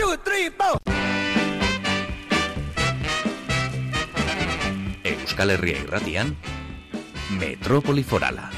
two, three, four. Euskal Herria irratian, Metrópoli Forala.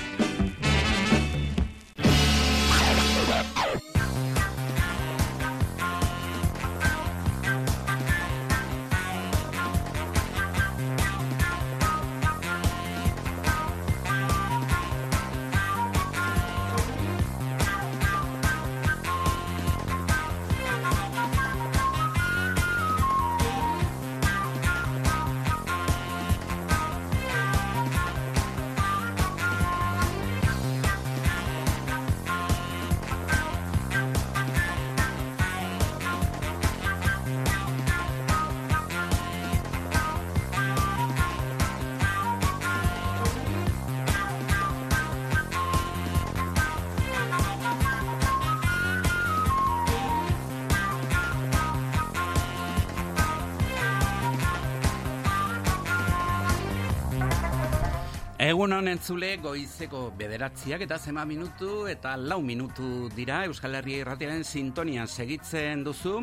Egun honen zule goizeko bederatziak eta zema minutu eta lau minutu dira Euskal Herria irratiaren sintonian segitzen duzu.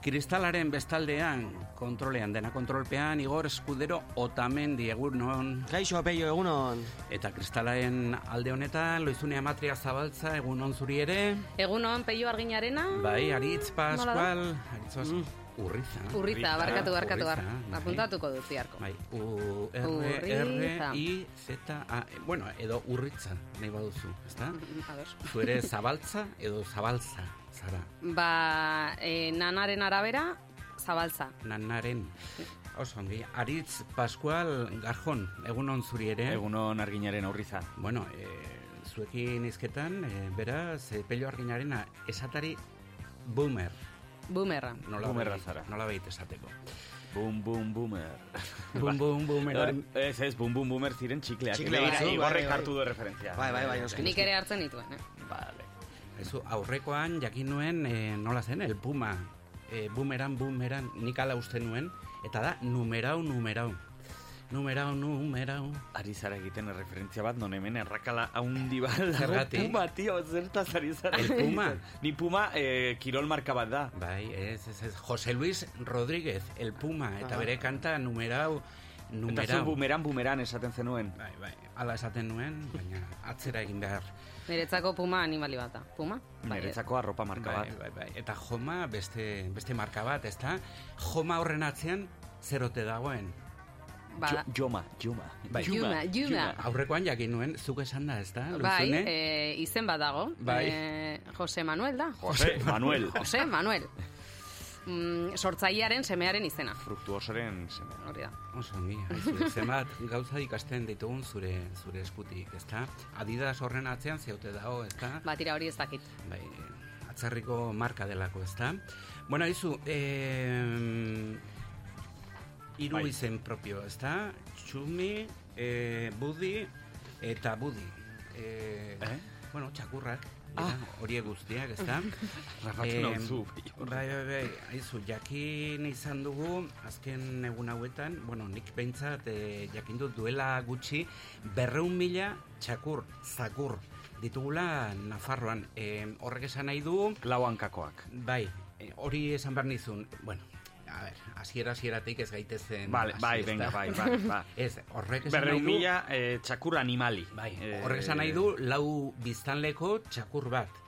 Kristalaren bestaldean, kontrolean, dena kontrolpean, Igor Eskudero Otamendi egun hon. Kaixo, peio, egunon. Eta kristalaren alde honetan, loizunea matria zabaltza, egun hon zuri ere. Egunon, peio arginarena. Bai, Aritz Pascual, Aritz Pascual, Mm. Urriza. Urriza, barkatu, barkatu, bar. Urriza, bai. Apuntatuko dut ziarko. Bai, U, R, Urriza. R, I, Z, A, e, bueno, edo urritza, nahi baduzu, ezta? A. Zu ere zabaltza edo zabaltza, zara, Ba, e, nanaren arabera, zabaltza. nanaren. Oso ongi, Aritz Pascual Garjon, egun on zuri ere. Egunon arginaren aurriza. Bueno, e, zuekin izketan, e, beraz, e, pello arginarena esatari boomer. Boomerra. Nola Boomerra zara. Nola baita esateko. Boom, boom, boomer. Boom, boom, boomer. Ez, ez, boom, boom, boomer ziren txikleak. Txikleak, Begira, bai, Igorrek bai, hartu du referentzia. Bai, bai, bai, noski. Nik ere hartzen dituen, eh? Vale. Ezu, aurrekoan jakin nuen e, nola zen, el puma. E, boomeran, boomeran, nik ala uste nuen. Eta da, numerau, numerau. Numerau, numerau. Ari zara egiten referentzia bat, non hemen errakala haundi bat. Zergatik? Puma, tio, zertaz ari zara. El Puma. Ni Puma, eh, kirol marka bat da. Bai, ez, ez, ez. Jose Luis Rodríguez, el puma. Eta Aha. bere kanta numerau, Eta zu numerau. bumeran, bumeran esaten zenuen. Bai, bai, ala esaten nuen, baina atzera egin behar. Niretzako puma animali bat da. Puma? Bai, Niretzako arropa marka Bai, bat. bai, bai. Eta joma beste, beste marka bat, ezta? Joma horren atzean zerote dagoen. Ba, Jo- Joma, joma. Bai. Juma, juma. Aurrekoan jakin nuen, zuk esan da, ezta? bai, Luzune? e, izen bat dago. Bai. E, Jose Manuel da. Jose, Manuel. Jose Manuel. Mm, sortzailearen semearen izena. Fruktuosoren seme. Hori da. Oso ongi, zenbat gauza ikasten ditugun zure zure eskutik, ezta? Adidas horren atzean zeote dago, ezta? Batira hori ez dakit. Bai, atzerriko marka delako, ezta? Bueno, aizu, eh, hiru Bai. izen propio, ezta? Txumi, eh, budi eta budi. Eh, Eh? Bueno, txakurrak, Ah. horiek guztiak? Rafatu Em, nauzu. Bai, bai, bai, aizu, jakin izan dugu, azken egun hauetan, bueno, nik behintzat e, jakin dut duela gutxi, berreun mila txakur, zakur, ditugula Nafarroan. E, horrek esan nahi du, Lau hankakoak. bai, e, hori esan behar nizun, bueno, a ber, hasiera hasieratik ez gaitezen. Vale, bai, venga, bai, bai, bai. Ez, horrek esan nahi du... mila eh, txakur animali. Bai, Eh, horrek esan nahi du lau biztanleko txakur bat.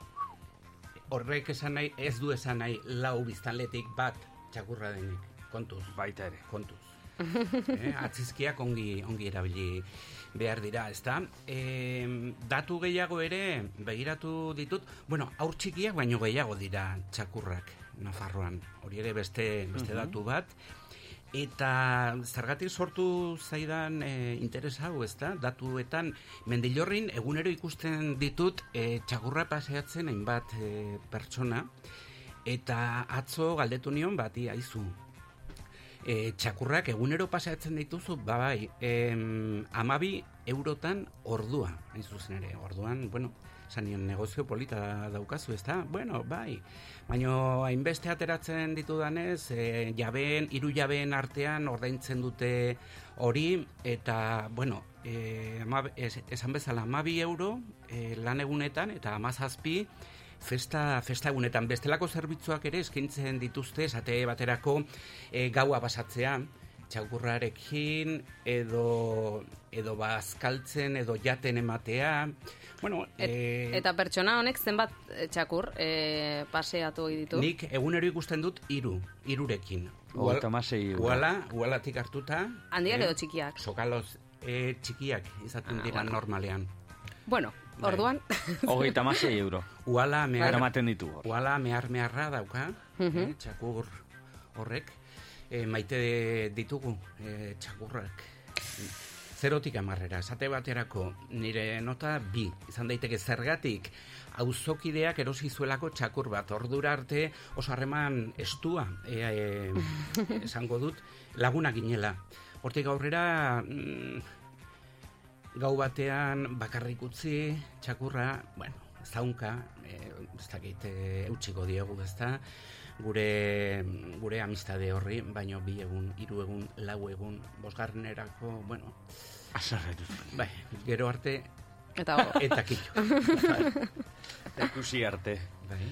Horrek esan nahi, ez du esan nahi lau biztanletik bat txakurra denik. Kontuz, Baita ere. kontuz. eh, atzizkiak ongi, ongi erabili behar dira, ezta? E, datu gehiago ere begiratu ditut, bueno, aur txikiak baino gehiago dira txakurrak Nafarroan. Hori ere beste, beste datu bat. Eta zergatik sortu zaidan e, interes hau, ezta? Datuetan Mendillorrin egunero ikusten ditut e, txakurra paseatzen hainbat e, pertsona eta atzo galdetu nion bati aizu. E, txakurrak egunero paseatzen dituzu, ba bai, em, amabi eurotan ordua, hain zuzen ere, orduan, bueno, zanion negozio polita daukazu, ezta? Bueno, bai, baina hainbeste ateratzen ditudanez, e, jabeen, hiru jabeen artean ordaintzen dute hori, eta, bueno, e, ama, es, esan bezala, amabi euro e, lan egunetan, eta amazazpi festa, festa egunetan. Bestelako zerbitzuak ere eskaintzen dituzte, esate baterako e, gaua pasatzea, txakurrarekin, edo, edo bazkaltzen, edo jaten ematea. Bueno, Et, e, eta pertsona honek zenbat eh, txakur eh, paseatu ditu? nik egunero ikusten dut hiru, hirurekin. Hogeita euro. Uala, ualatik hartuta. Handiak edo txikiak? Sokaloz e, txikiak izaten Ah, dira bueno. normalean. Bueno, Bai. orduan, Hogeita hamasei euro. Uala mehar, Eramaten ditu hor. uala mehar meharra dauka, Mhm. eh, txakur horrek, e, maite ditugu e, txakurrak. Zerotik amarrera, esate baterako nire nota bi, izan daiteke zergatik, auzokideak erosi zuelako txakur bat, ordura arte oso harreman estua, e, e, esango dut, laguna ginela. Hortik aurrera, mm, gau batean bakarrik utzi, txakurra, bueno, zaunka, e, ez dakit e, eutxiko diegu, ezta, gure, gure amistade horri, baino bi egun, hiru egun, lau egun, bosgarrenerako, bueno, Azarretu. bai, gero arte, eta eta kilo. Ikusi arte. Bai.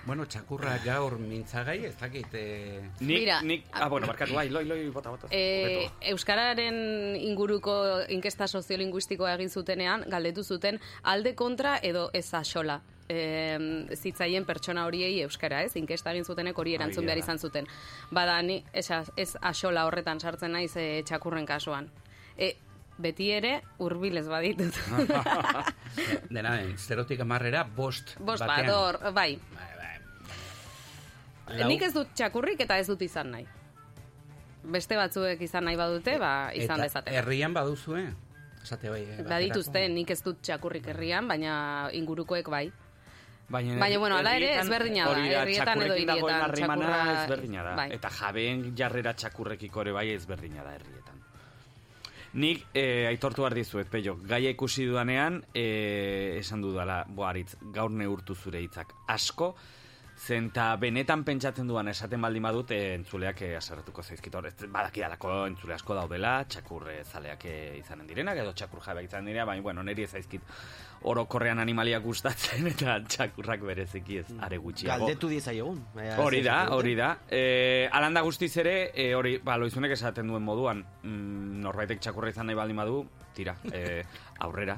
Bueno, txakurra gaur mintzagai, ez dakit, e, Nik, Mira, nik, ah, bueno, barkatu, bai, loi, loi, bota, bota. E, Beto. Euskararen inguruko inkesta soziolinguistikoa egin zutenean, galdetu zuten alde kontra edo ez axola. E, zitzaien pertsona horiei euskara, ez? Inkesta egin zutenek hori erantzun behar izan zuten. Bada, ni ez, ez axola horretan sartzen naiz e, txakurren kasuan. E, beti ere hurbilez baditut. dena den, zerotik amarrera, bost Bost batean. bat, hor, bai. Bai, bai. Lau- Nik ez dut txakurrik eta ez dut izan nahi. Beste batzuek izan nahi badute, ba, izan Eta dezaten. herrian baduzue? Esate bai. eh, Badituzte, nik ez dut txakurrik herrian, baina ingurukoek bai. Baina, Baina, bueno, hala ere, ezberdina da, hori herrietan edo txakurrekin dagoen hirietan, harremana txakurra- ezberdina da. bai. Eta jabeen jarrera txakurrekiko ere bai ezberdina da herrietan. Nik eh, aitortu behar dizuet, peio, gaia ikusi dudanean, eh, esan dudala, boaritz, gaur neurtu zure hitzak asko, zen ta benetan pentsatzen duan esaten baldin badut, eh, entzuleak eh, aserretuko zaizkit hor, ez badakidalako entzule asko daudela, txakur eh, zaleak eh, izanen direnak, edo txakur jabeak izanen direnak, baina, bueno, niri ez zaizkit orokorrean animaliak gustatzen eta txakurrak bereziki ez are gutxiago. Galdetu diezaiogun. Baina Hori da, hori da. E, alanda guztiz ere, e, hori, ba, loizunek esaten duen moduan, mm, norbaitek txakurra izan nahi baldin badu, tira, e, aurrera.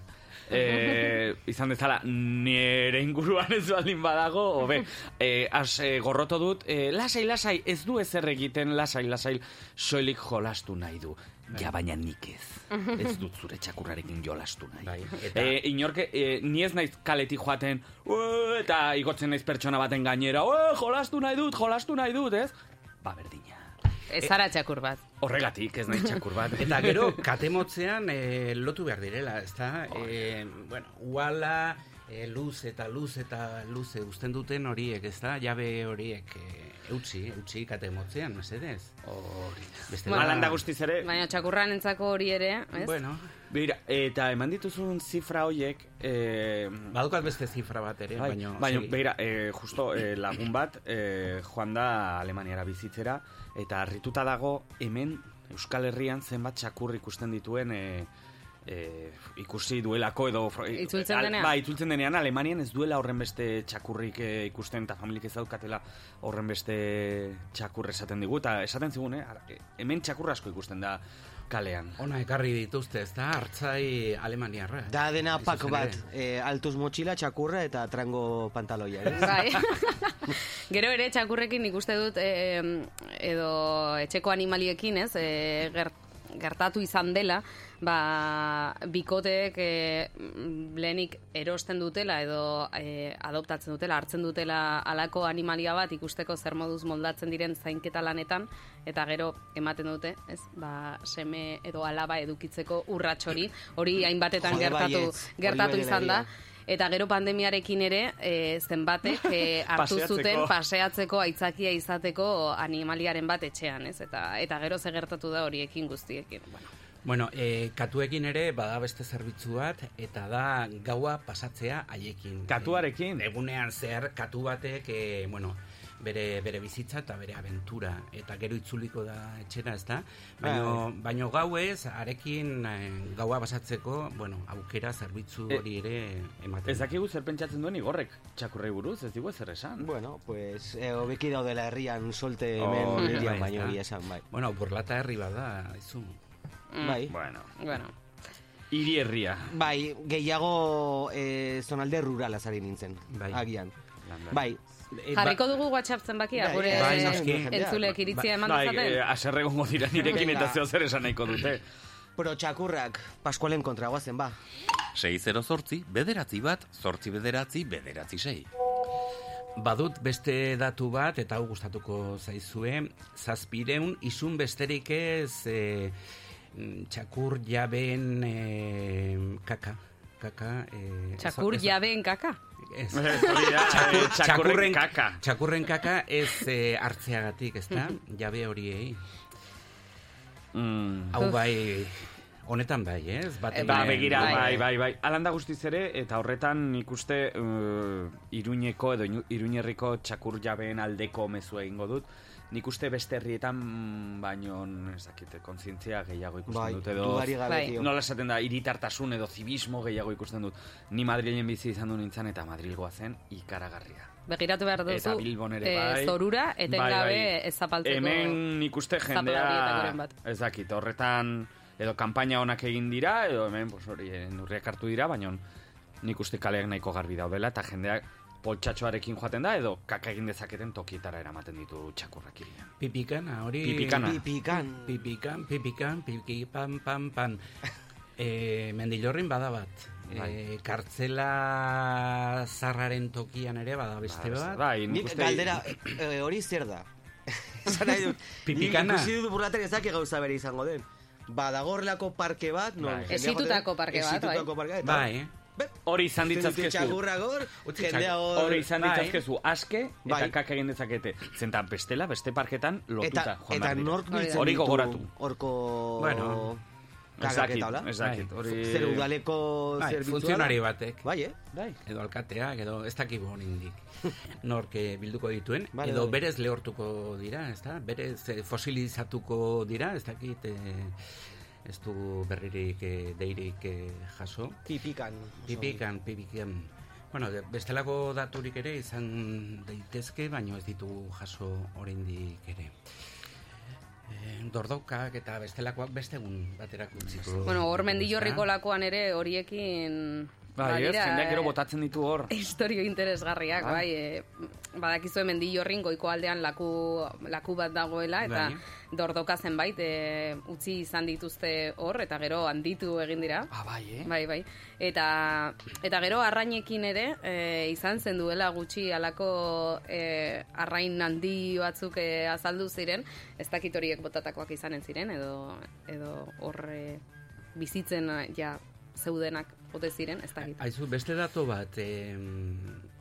E, izan dezala, nire inguruan ez baldin badago, hobe, e, az, e, gorroto dut, e, lasai, lasai, ez du ezer egiten, lasai, lasai, soilik jolastu nahi du. Ja, baina nik ez. Ez dut zure txakurrarekin jolastu nahi. Bai, eta- E, inorke, e, ni ez naiz kaletik joaten, eta igotzen naiz pertsona baten gainera, "Ue, jolastu nahi dut, jolastu nahi dut, ez? Ba, berdina. Ez zara txakur bat. Horregatik, ez naiz txakur bat. Eta gero, katemotzean e, lotu behar direla, ezta? E, bueno, uala, e, luz eta luz eta luze uzten duten horiek, ezta? Jabe horiek e, eutxi, eutxi katemotzean, mesedez? Hori. Beste Bueno, Alanda guztiz ere, Baina txakurran entzako hori ere, ez? Bueno, Begira, eta eman dituzun zifra hoiek, eh, badukat beste zifra bat ere, Bai, baina... baina, segi. begira, eh, justo eh, lagun bat eh, joan da Alemaniara bizitzera, eta harrituta dago hemen Euskal Herrian zenbat txakur ikusten dituen eh, eh, ikusi duelako edo... Itzultzen al- denean? Ba, itzultzen denean. Alemanian ez duela horren beste txakurrik eh, ikusten eta familik ez daukatela horren beste txakur esaten digu, eta esaten zigun, eh, eh, hemen txakur asko ikusten da kalean. Ona ekarri dituzte, ez da, hartzai alemaniarra. Da dena pak bat, eh, altuz motxila, txakurra eta trango pantaloia. Eh? Bai. Gero ere txakurrekin ikuste dut e, edo etxeko animaliekin, ez? E, ger- gertatu izan dela, ba, bikoteek e, lehenik erosten dutela edo e, adoptatzen dutela, hartzen dutela alako animalia bat ikusteko zer moduz moldatzen diren zainketa lanetan, eta gero ematen dute, ez? Ba, seme edo alaba edukitzeko urrats hori, hori hainbatetan Jode, gertatu, baietz. Hori gertatu bai izan da. egia. Eta gero pandemiarekin ere, e, zenbatek e, hartu Paseatzeko. zuten paseatzeko aitzakia izateko animaliaren bat etxean, ez? Eta, eta gero ze gertatu da horiekin guztiekin. Bueno, Bueno, e, katuekin ere bada beste zerbitzu bat, eta da gaua pasatzea haiekin. Katuarekin? E, egunean zehar katu batek, e, bueno, bere, bere bizitza eta bere aventura. Eta gero itzuliko da etxera, ez da? Baino, Bai. baino gauez, arekin eh, gaua basatzeko, bueno, aukera zerbitzu E- hori ere ematen. Ez dakigu zer pentsatzen duen igorrek txakurrei buruz, ez digu ezer esan. Bueno, pues, eh, hobeki daudela herrian solte Oh, hemen bai, hirian bai, baino ezta? hori esan, bai. Bueno, burlata herri bada, izu. Bai. Bueno, Bueno, hiri herria. Bai, gehiago eh, zonalde rurala zari nintzen, Bai. agian. Landa. Bai, E, jarriko dugu WhatsApp zenbakia, Bai, gure bai, noski. entzulek iritzia eman Bai, dezaten. eh, haserre egongo dira nirekin eta zeo zer esan nahiko dute. Pero txakurrak Paskualen kontra guazen, ba. 608 bederatzi bat, zortzi bederatzi, bederatzi sei. Badut beste datu bat, eta hau gustatuko zaizue, zazpireun isun besterik ez e, txakur jabeen e, kaka. Kaka, e, Txakur jabeen kaka. Ez. Da, eh, txakurren kaka. Txakurren kaka ez e, hartzeagatik, ez da? Jabe horiei. Mm. Hau bai, honetan bai, ez? Baten, Ba, begira, Bai. bai, bai, bai. Alanda guztiz ere, eta horretan nik uste uh, Iruñeko edo Iru- Iruñerriko txakur jabeen aldeko mezua egingo dut. Nik uste beste herrietan mm, baino, ez dakite, kontzientzia gehiago ikusten Bai, dut edo... Bai. Nola esaten da, iritartasun edo zibismo gehiago ikusten dut. Ni Madrilen bizi izan du nintzen eta Madrilgoa zen ikaragarria. Begiratu behar duzu, Eta Bilbon ere eh, bai. zorura, etengabe Bai, bai. ez zapaltzeko. Hemen nik uste zapalarietakoren jendea, ez dakit, horretan edo kanpaina onak egin dira, edo hemen pues, hori eh, neurriak hartu dira, baina nik uste kaleak nahiko garbi daudela, eta jendeak poltsatxoarekin joaten da, edo kaka egin dezaketen tokietara eramaten ditu txakurrak irian. Pipikana, hori... Pipikana. Pipikan. Pipikan, pipikan, pipiki, pam, pam, pam. E, mendilorrin bada bat. Bai. E, kartzela zarraren tokian ere bada beste bat. Bai, nik uste... galdera, eh, hori zer da? Nahi dut. Pipikana. Nik ikusi dut burlatek ezak gauza bere izango den. Badagorlako parke bat, non... Bai. joaten- parke bat, bai. Hesitutako parke bat. eta Bai, Be, Hori izan ditzazkezu. Hori izan Bai. ditzazkezu aske eta Bai. kaka egin dezakete. Zenta bestela, beste parketan lotuta Eta, eta nork Hori biltzen gogoratu. Horko... Bueno, Ez kagak dakit, eta hola? ez dakit, Bai. hori... Zer udaleko bai, zerbitzua da? funtzionari batek. Bai, eh? Bai. Edo alkateak, edo ez dakigu honindik. Nork eh, bilduko dituen, Vale, edo vale. berez lehortuko dira, ez da? Berez eh, fosilizatuko dira, ez dakit... Eh, ez du berririk eh, deirik eh, jaso. Pipikan. Pipikan, pipikan. Bueno, bestelako daturik ere izan daitezke, baino ez ditu jaso oraindik ere. E, dordokak eta bestelakoak beste egun baterako utziko. Bueno, hor mendillorriko lakoan ere horiekin... Bai, ez, jendeak gero eh, botatzen ditu hor. Historio interesgarriak, Bai. e, badakizue mendillorrin goiko aldean laku, laku bat dagoela, eta Bai. dordoka zenbait e, utzi izan dituzte hor, eta gero handitu egin dira. Ah, bai, eh? Bai, bai. Eta, eta gero arrainekin ere, e, izan zen duela gutxi alako e, arrain handi batzuk e, azaldu ziren, ez dakit horiek botatakoak izanen ziren, edo, edo hor bizitzen ja zeudenak ote ziren, ez dakit. Aizu, beste datu bat, em,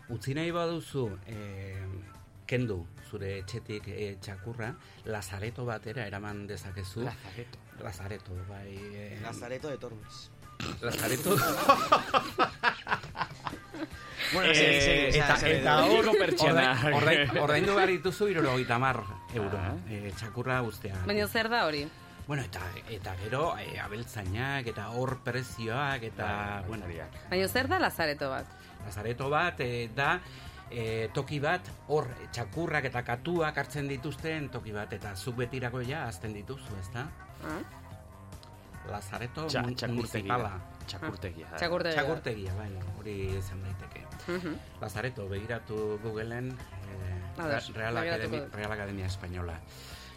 utzi nahi baduzu em, kendu zure etxetik e, txakurra, lazareto batera eraman dezakezu. Lazareto. Lazareto, bai. em, Lazareto de Tormes. Lazareto. Bueno, Eh, segi, eta- eta. Ordain- ordain- Ordaindu behar dituzu irurogeita mar euro. Ah. eh, txakurra guztea. Baina zer da hori? Bueno, eta, eta gero e, abeltzainak, eta hor prezioak, eta, Bai, bueno. Baina zer da lazareto bat? lazareto bat e, da e, toki bat hor txakurrak eta katuak hartzen dituzten toki bat, eta zuk betirako ja azten dituzu, ezta? Ah? Lazareto Txa, mun- txakurtegia. municipala. Txakurtegia. Txakurtegia. Bai, hori izan daiteke. Mhm. Lazareto, begiratu Googleen eh, Real, Academia. Real Academia Española.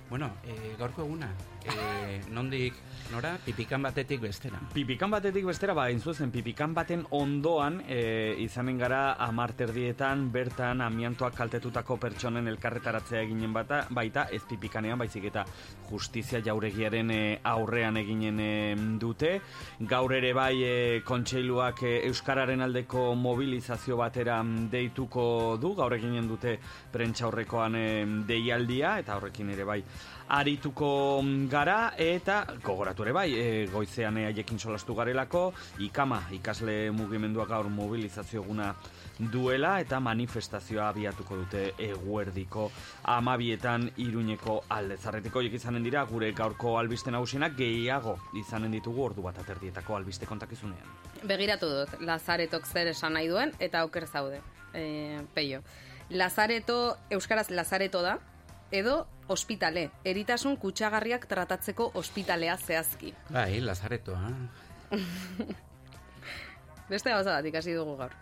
Bueno, eh, gaurko eguna, eh, nondik, nora, pipikan batetik bestera. Pipikan batetik bestera, ba, zuzen, pipikan baten ondoan e, izanen gara amarterdietan bertan amiantoak kaltetutako pertsonen elkarretaratzea eginen bata, baita ez pipikanean, baizik eta justizia jauregiaren e, aurrean eginen e, dute. Gaur ere bai e, kontseiluak e, Euskararen aldeko mobilizazio batera mm, deituko du, gaur eginen dute prentsa horrekoan e, deialdia, eta horrekin ere bai arituko gara eta gogoratu ere bai, e, goizean haiekin solastu garelako, ikama ikasle mugimendua gaur mobilizazio eguna duela eta manifestazioa abiatuko dute eguerdiko amabietan iruñeko alde. Zarretiko izanen dira gure gaurko albiste nagusienak gehiago izanen ditugu ordu bat aterdietako albiste kontakizunean. Begiratu dut, Lazaretok zer esan nahi duen, eta auker zaude, e, peio. Lazareto, Euskaraz Lazareto da, edo ospitale, eritasun kutsagarriak tratatzeko ospitalea zehazki. Bai, lazaretoa. Beste gauza bat ikasi dugu gaur.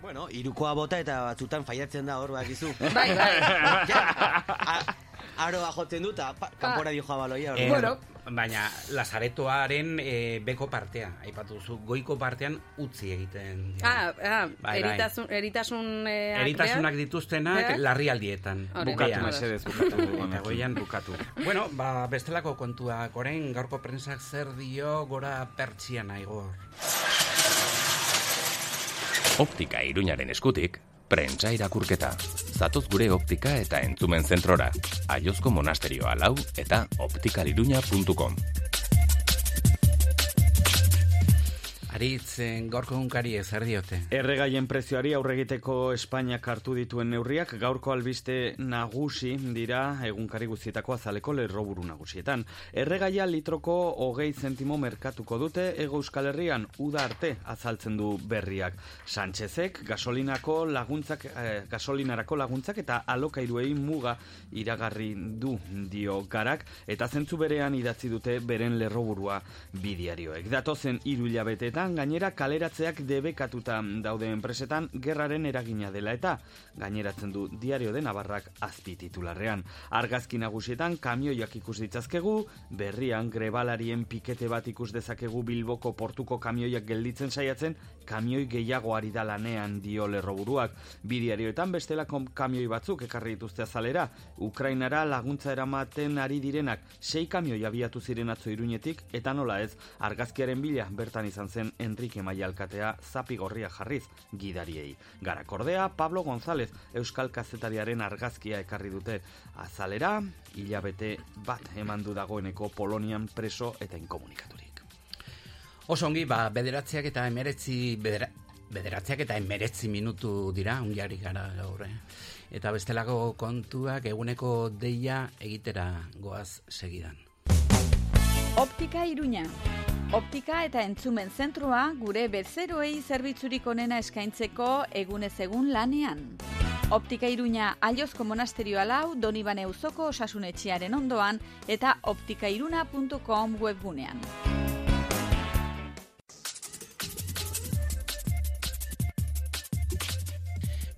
Bueno, irukoa bota eta batzutan faiatzen da hor bakizu. Bai, bai. ja, a- aroa jotzen dut, eta pa- kanpora dio jabaloia. Eh, Bueno. Baina lazaretoaren e, beko partea, aipatu duzu, goiko partean utzi egiten. dira. Ah, ah Bai, bai. eritasun, eritasun eh, Eritasunak dituztenak Eh? larrialdietan. Bukatu, mesedez, bukatu. Eta goian bukatu. Bueno, ba, bestelako kontuak, orain gaurko prensak zer dio gora pertsian aigor. Optika iruñaren eskutik, prentsa irakurketa. Zatoz gure optika eta entzumen zentrora. Aiozko monasterioa lau eta optikaliruña.com. Aritzen gaurko gunkari zer diote. Erregaien prezioari aurregiteko Espainiak hartu dituen neurriak gaurko albiste nagusi dira egunkari guztietako azaleko lerroburu nagusietan. Erregaia litroko hogei zentimo merkatuko dute ego euskal herrian uda arte azaltzen du berriak. Sánchezek gasolinako laguntzak, eh, gasolinarako laguntzak eta alokairuei muga iragarri du dio garak eta zentzu berean idatzi dute beren lerroburua bidiarioek. Datozen hiru hilabeteetan gainera kaleratzeak debekatuta daude enpresetan gerraren eragina dela eta gaineratzen du diario de Navarrak azpi titularrean. Argazki nagusietan kamioiak ikus ditzazkegu, berrian grebalarien pikete bat ikus dezakegu Bilboko portuko kamioiak gelditzen saiatzen, kamioi gehiago ari da lanean dio lerroburuak. Bidiarioetan bestelako kamioi batzuk ekarri dituzte azalera, Ukrainara laguntza eramaten ari direnak, sei kamioi abiatu ziren atzo iruñetik, eta nola ez, argazkiaren bila bertan izan zen Enrique Maialkatea zapigorria jarriz gidariei. Garakordea, Pablo González, Euskal Kazetariaren argazkia ekarri dute azalera, hilabete bat eman du dagoeneko Polonian preso eta inkomunikaturik. Oso ongi, ba, bederatziak eta emeretzi, bedera, bederatziak eta emeretzi minutu dira, ungiari gara gaur, eh? Eta bestelako kontuak eguneko deia egitera goaz segidan. Optika Iruña. Optika eta entzumen zentrua gure bezeroei zerbitzurik onena eskaintzeko egunez egun lanean. Optika Iruña Aiozko Monasterioa lau Donibane Uzoko osasunetxearen ondoan eta optikairuna.com webgunean.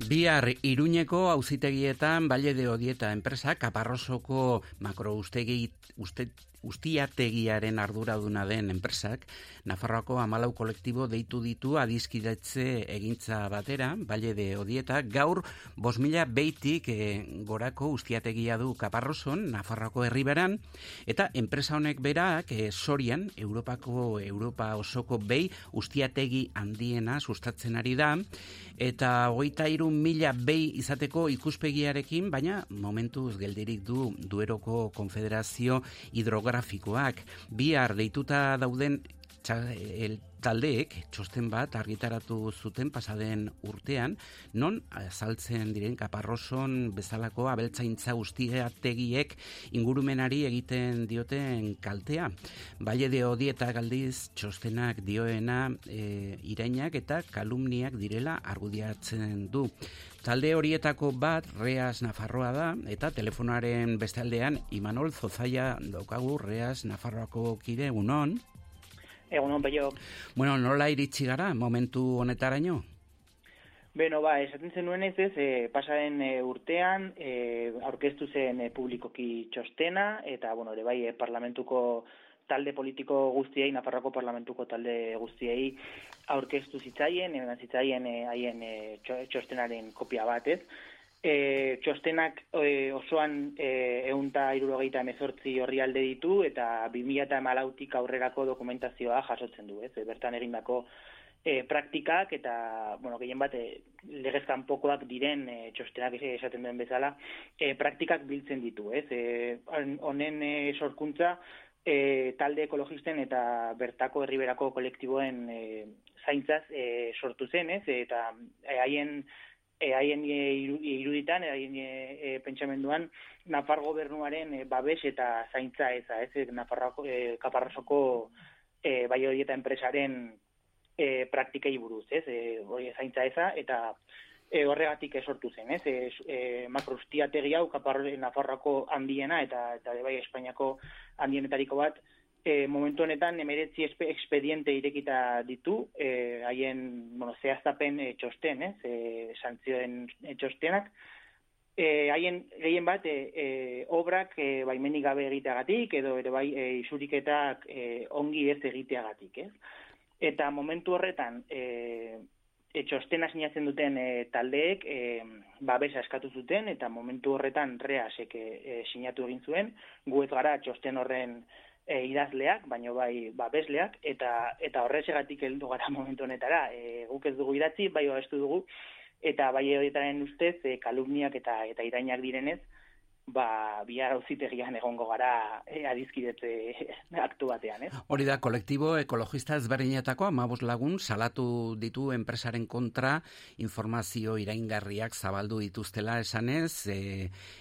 Bihar Iruñeko auzitegietan Valle de Odieta enpresa Kaparrosoko makroustegi uste, ustiategiaren arduraduna den enpresak Nafarroako amalau kolektibo deitu ditu adizkidetze egintza batera, Valle de Odieta, gaur bos mila beitik eh, gorako ustiategia du Kaparroson, Nafarroako herriberan, eta enpresa honek berak eh, Sorian, Europako, Europa osoko behi ustiategi handiena sustatzen ari da, eta hogeita iru mila behi izateko ikuspegiarekin, baina momentuz geldirik du Dueroko Konfederazio Hidrografikoak. Bihar deituta dauden el taldeek txosten bat argitaratu zuten pasaden urtean, non azaltzen diren kaparroson bezalako abeltzaintza ustiategiek ingurumenari egiten dioten kaltea. Baile de odieta galdiz txostenak dioena e, irainak eta kalumniak direla argudiatzen du. Talde horietako bat Reas Nafarroa da eta telefonoaren beste aldean Imanol Zozaia daukagu Reas Nafarroako kide unon. Egun hon, peio. Bueno, nola iritsi gara momentu honetaraino? Beno, ba, esaten zenuen ez ez, e, pasaren e, urtean e, aurkeztu zen e, publikoki txostena, eta, bueno, ere bai, e, parlamentuko talde politiko guztiei, Nafarroko parlamentuko talde guztiei aurkeztu zitzaien, eman zitzaien e, haien e, txo- txostenaren kopia bat, ez? E, txostenak e, osoan e, eunta irurogeita emezortzi horri alde ditu eta 2000 eta emalautik aurrerako dokumentazioa jasotzen du, ez? E, bertan egindako e, praktikak eta, bueno, gehien bat, e, legezkan pokoak diren e, txostenak esaten duen bezala, e, praktikak biltzen ditu, ez? E, honen e, sorkuntza, e, talde ekologisten eta bertako herriberako kolektiboen e, zaintzaz e, sortu zen, ez? Eta haien e, haien e, iruditan, haien e, e, pentsamenduan, Nafar gobernuaren e, babes eta zaintza eza, ez? Nafarroko, e, kaparrasoko e, bai hori eta enpresaren e, praktikei buruz, ez? E, hori zaintza eza, eta e, horregatik esortu zen, ez? E, e, makrostiategi hau kaparro Nafarroko handiena eta eta bai Espainiako handienetariko bat, e, momentu honetan emeretzi expediente irekita ditu, e, haien, bueno, zehaztapen e, txosten, ez? E, santzioen e, txostenak, e, haien gehien bat e, e, obrak e, baimenik gabe egiteagatik edo ere bai e, isuriketak e, ongi ez egiteagatik, ez? Eta momentu horretan e, e, txostena sinatzen duten e, taldeek e, babesa eskatu zuten eta momentu horretan reasek e, sinatu egin zuen, guet gara txosten horren e, idazleak, baino bai babesleak, eta eta horrezegatik heldu gara momentu honetara. E, guk ez dugu idatzi, bai oastu dugu, eta bai horietaren ustez, e, kalumniak eta eta irainak direnez, ba, bihar auzitegian egongo gara e, adizkidetze aktu batean, ez? Hori da, kolektibo ekologista ezberdinetako amabos lagun salatu ditu enpresaren kontra informazio iraingarriak zabaldu dituztela esanez, e,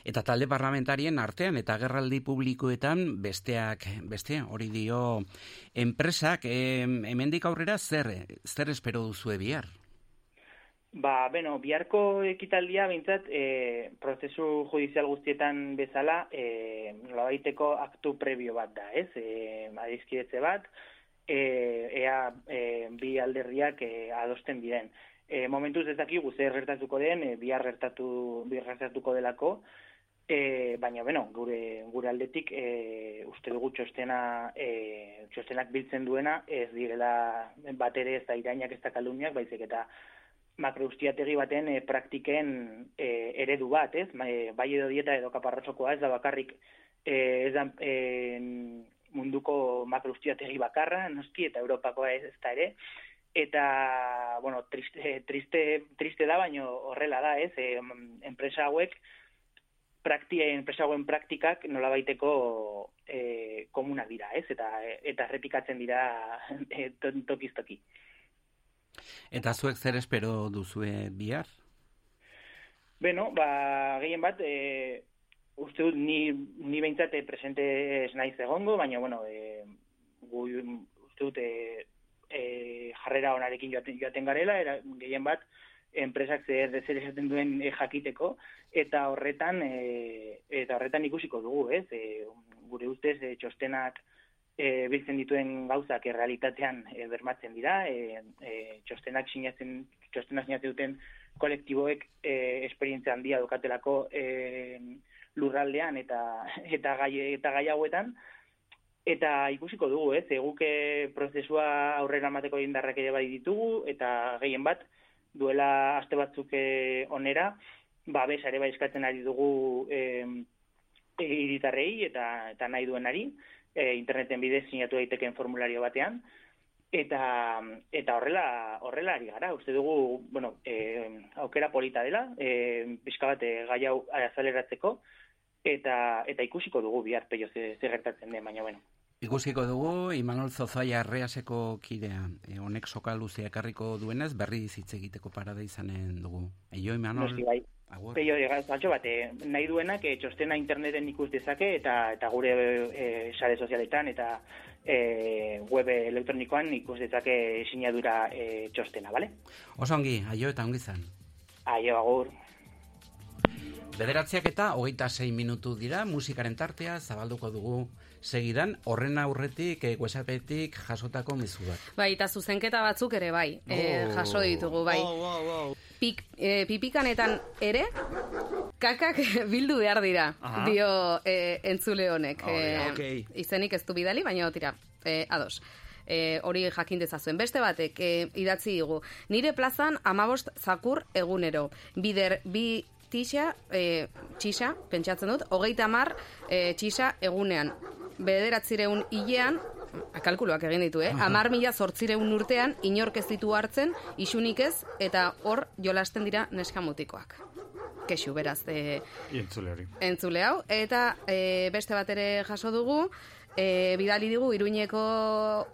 eta talde parlamentarien artean eta gerraldi publikoetan besteak, beste hori dio enpresak, e, hemendik aurrera zer, zer espero duzu bihar? Ba, bueno, biharko ekitaldia bintzat, e, prozesu judizial guztietan bezala, e, nolabaiteko aktu prebio bat da, ez? E, adizkidetze bat, e, ea e, bi alderriak e, adosten diren. E, momentuz ez daki guze gertatuko den, e, bihar gertatu, bihar gertatuko delako, e, baina, bueno, gure, gure aldetik, e, uste dugu txostena, e, txostenak biltzen duena, ez direla bat ere ez da irainak ez da kaluniak, baizik eta makroustiategi baten e, praktiken e, eredu bat, ez? E, bai edo dieta edo kaparratzokoa ez da bakarrik e, ez da e, munduko makroustiategi bakarra, noski, eta Europakoa ez, da ere. Eta, bueno, triste, triste, triste da, baino horrela da, ez? E, enpresa hauek, prakti, enpresa hauen praktikak nola baiteko e, komunak dira, ez? Eta, eta repikatzen dira e, tokiz toki. Eta zuek zer espero duzue bihar? Beno, ba, gehien bat, e, uste dut, ni, ni behintzate presente ez naiz egongo, baina, bueno, e, gu, uste dut, e, e, jarrera onarekin joaten, joaten garela, era, gehien bat, enpresak zer, zer esaten duen e, jakiteko, eta horretan, e, eta horretan ikusiko dugu, ez? E, gure ustez, e, txostenak, e, biltzen dituen gauzak errealitatean e, bermatzen dira, e, e, txostenak sinatzen, txostenak sinatzen duten kolektiboek e, esperientzia handia dukatelako e, lurraldean eta eta gai eta gai hauetan eta ikusiko dugu, ez? Eguke prozesua aurrera emateko indarrak ere bai ditugu eta gehien bat duela aste batzuk onera, ba bes ere bai eskatzen ari dugu eh iritarrei eta eta nahi duenari e, interneten bidez sinatu daiteken formulario batean eta eta horrela horrela ari gara uste dugu bueno e, aukera polita dela eh pizka bat e, gai hau azaleratzeko eta eta ikusiko dugu bihar peio ze, gertatzen den baina bueno Ikusiko dugu, Imanol Zozoia arreaseko kidea, e, honek soka luzea ekarriko duenez, berri hitz egiteko parada izanen dugu. Eio, Imanol? bai. Peio, galtxo bat, eh, nahi duenak eh, txostena interneten ikus dezake eta eta gure eh, sare sozialetan eta eh, web elektronikoan ikus dezake sinadura eh, txostena, bale? Osongi, aio eta ongi zan. Aio, agur. Bederatziak eta hogeita sei minutu dira, musikaren tartea zabalduko dugu segidan, horren aurretik, e, jasotako mizu bat. Bai, eta zuzenketa batzuk ere bai, e, jaso ditugu, bai. Pik, e, pipikanetan ere, kakak bildu behar dira, dio e, entzule honek. e, Izenik ez du bidali, baina tira, e, ados. E, hori jakin dezazuen. Beste batek, e, idatzi digu, nire plazan amabost zakur egunero. Bider, bi tisa, e, txisa, pentsatzen dut, hogeita mar e, txisa egunean bederatzireun hilean, kalkuluak egin ditu, eh? Amar mila zortzireun urtean, inork ez ditu hartzen, isunik ez, eta hor jolasten dira neskamutikoak. Kexu, beraz, e, Entzule hori. entzule hau. Eta e, beste bat ere jaso dugu, e, bidali digu Iruñeko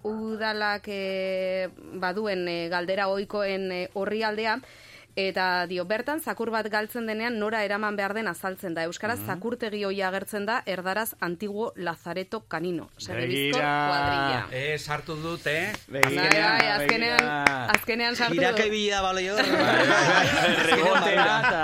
udalak e, baduen e, galdera ohikoen e, orrialdea, Eta dio, bertan, zakur bat galtzen denean nora eraman behar den azaltzen da. Euskaraz, zakurtegi hoi agertzen da, erdaraz, antiguo lazareto kanino. Begira. kuadrilla. Eh, sartu dut, eh? Bai, bai, azkenean, azkenean sartu Iraka du. ibili da baloi hor. Rebotera eta...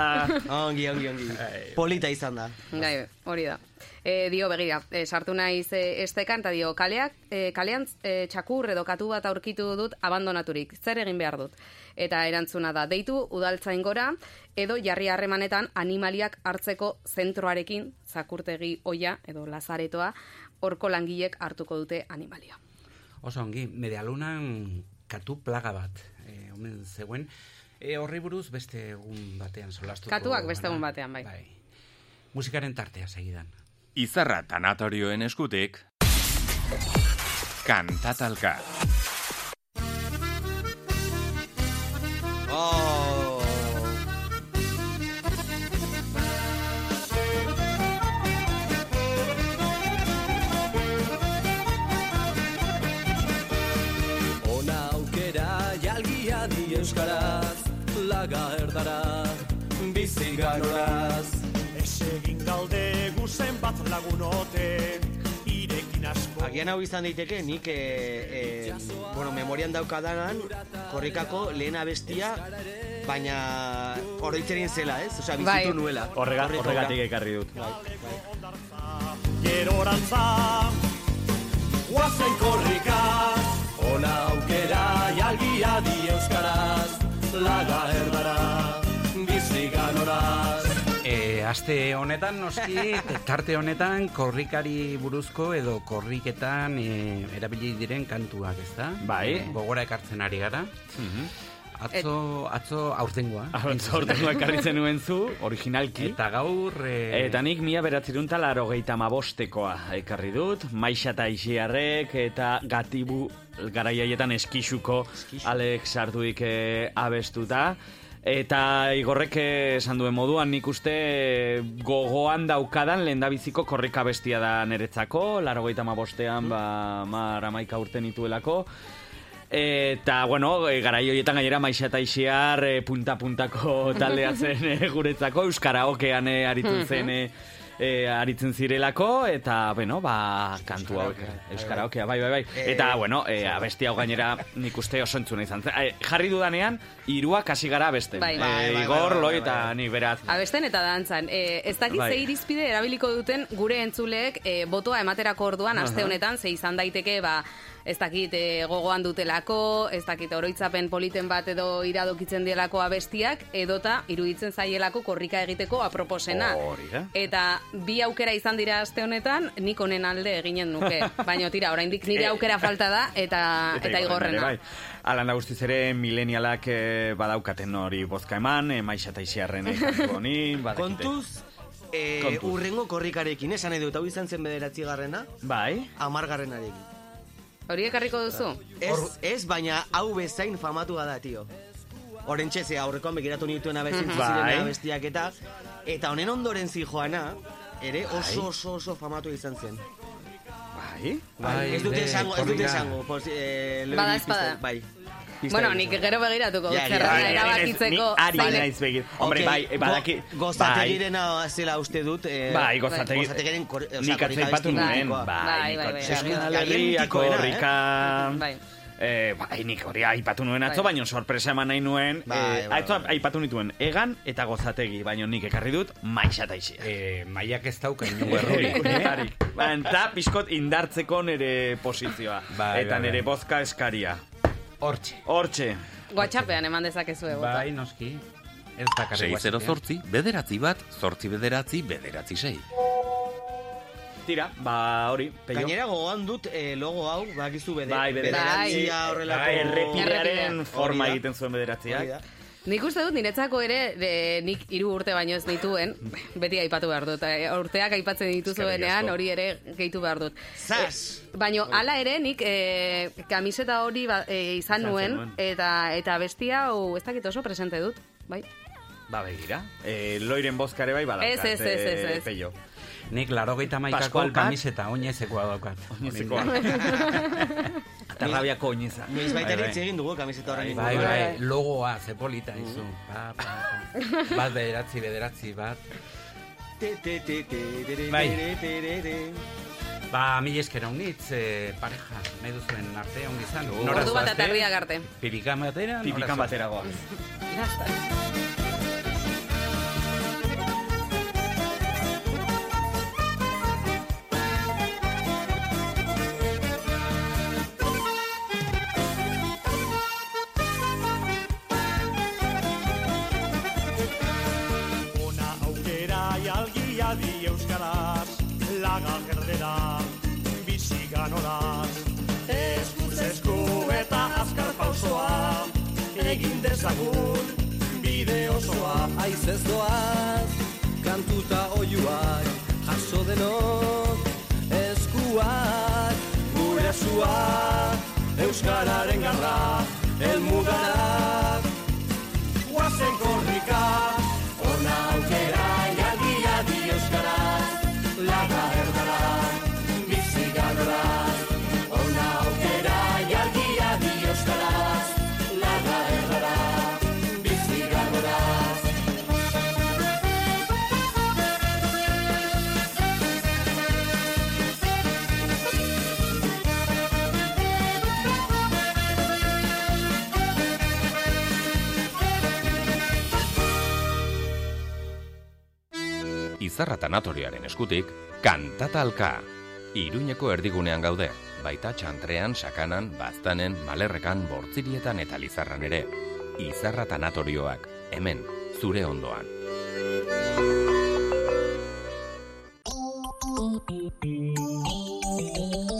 Ongi, ongi, ongi. Polita izan da. Bai, hori da. E, dio, begira, e, sartu naiz e, estekan, eta dio, kaleak, e, kalean e, txakur edo katu bat aurkitu dut abandonaturik. Zer egin behar dut? Eta erantzuna da, deitu udaltzain gora, edo jarri harremanetan animaliak hartzeko zentroarekin, zakurtegi oia, edo lazaretoa, horko langilek hartuko dute animalia. Oso ongi, medialunan katu plaga bat. E, omen zegoen, e, horri buruz beste egun batean solastuko. Katuak beste egun batean, bai. Musikaren tartea segidan. Izarra tanatorioen eskutik, kantatalka. Oh. Ona aukera jalgia di euskaraz Laga erdara bizi guzen bat lagunote Irekin asko Agian hau izan daiteke, nik, e, e, bueno, memorian daukadanan, korrikako lehen abestia, baina oroitzerien zela, ez? Osea, bizitu Bai. nuela. Horrega, horregatik ekarri dut. Gerorantza Guazen korrikaz Ona aukera jalgia di euskaraz Laga erdara aste honetan, noski, tarte honetan, korrikari buruzko edo korriketan e, erabili diren kantuak, ez da? Bai. gogora ekartzen ari gara. Atzo, atzo aurtengoa. Zortengo ekarri zenuen zu, originalki. Eta gaur... E, Eta nik mila beratzerun talaro geita mabostekoa ekarri dut, maixa eta isiarrek eta gatibu garaiaietan eskixuko Alex Sarduik eh, abestuta. Eta igorrek esan duen moduan nik uste gogoan daukadan lehendabiziko korrika bestia da niretzako, laro geita mabostean, ba, mar amaika urte nituelako. Eta, bueno, e, garai horietan gainera maixa eta isiar e, punta-puntako taldea zen e, guretzako, Euskaraokean e, aritzen zen e, aritzen zirelako, eta, bueno, ba, kantu hauek, Euskaraokea, bai, bai, bai. Eta, bueno, e, abesti hau gainera nik uste oso entzuna izan. E, jarri dudanean, hiruak hasi gara beste. Bai. E, Bai, bai, bai, Igor, bai, Loi bai, eta bai. nik beraz. Abesten eta dantzan. E, ez dakit Bai. ze irizpide erabiliko duten gure entzuleek e, botoa ematerako orduan aste honetan, ze izan daiteke, ba, ez dakit e, gogoan dutelako, ez dakit oroitzapen politen bat edo iradokitzen dielako abestiak, edota iruditzen zaielako korrika egiteko aproposena. Hori da. Eta bi aukera izan dira aste honetan, nik honen alde eginen nuke. Baina tira, oraindik nire aukera falta da, eta, eta, igorrena. ere, Bai. Alan da guztiz ere, milenialak eh, badaukaten hori bozka eman, eh, maixa eta isiarren eh. Kontuz, e, Kontuz. urrengo korrikarekin, esan dut, hau izan zen bederatzi garrena, Bai, amargarrenarekin. Hori ekarriko duzu? Ez, ez, baina hau bezain famatua da, tio. Horentxe, ze aurrekoan begiratu nituen abezintzu Bai. ziren abestiak eta, eta honen ondoren zijoana, ere oso oso oso famatu izan zen. bai. Bai, ez dute esango, ez dute esango. Eh, Bada espada. Bai. Bueno, egin nik zen. gero begiratuko dut Ja, ja, zerrenda ja, ja, erabakitzeko. Ni ari naiz begir. Hombre, bai, badaki... Gozategirena zela uste dut. Eh, Bai, gozategi... Gozategiren kor- osea, Nik korrika atzai patu abesti nuen, bai, Bai, bai, bai, bai. Mitikoena, eh? korrika... Bai. Eh, bai, nik hori aipatu nuen atzo, Bai. baina sorpresa eman nahi nuen. Bai, eh, bai, atzo bai. aipatu nituen egan eta gozategi, baina nik ekarri dut maixa eta isia. E, maiak ez dauka inungo errurik. Errurik. Ba, Eta pixkot indartzeko nere posizioa. Bai, eta bai, nere bai. bozka eskaria. Hortxe. Hortxe. WhatsAppean eman dezakezue bota. Bai, noski. Ez dakarri 608, bederatzi bat, zortzi bederatzi, bederatzi sei. Tira, ba hori, peio. Gainera gogoan dut eh, logo hau, bakizu bede, Bai, bederatzi. bederatzia Bai. horrelako... Bai, errepidearen Errepidea. forma egiten zuen da. Nik uste dut niretzako ere e, nik hiru urte baino ez dituen, beti aipatu behar dut. E, urteak aipatzen dituzuenean asko. hori ere gehitu behar dut. Zas! Baino hala ere nik e, kamiseta hori ba, e, izan nuen eta eta bestia hau ez dakit oso presente dut, bai. Ba, begira. E, loiren bozkare bai badaukat. Ez, ez, ez, ez, ez. Peio. Nik larogeita maikako Pascual bat. kamiseta oinezekoa daukat. Oinezekoa. Eta rabiako oineza. Noiz baita ere Bai, bai. hitz egin dugu kamiseta horren Bai, inguruan. bai, logoa, ze polita izu. Pa, pa, pa. Bat bederatzi, bederatzi, bat. Te, te, te, te, te, Bai. te, te, te. Ba, mil esker honitz, eh, pareja, nahi duzuen arte ongi izan. Ordu bat eta arte. Pipikan batera? nora Pipikan zoazte? batera goaz. Dezagun bide osoa. Aiz ez doaz, kantuta oiuak, jaso denok, eskuak, gure zuak, Euskararen garra, elmugarak, Izarra tanatoriaren eskutik, kantatalka. Iruñeko erdigunean gaude, baita txantrean, sakanan, baztanen, malerrekan, bortzirietan eta lizarran ere. Izarra tanatorioak, hemen, zure ondoan.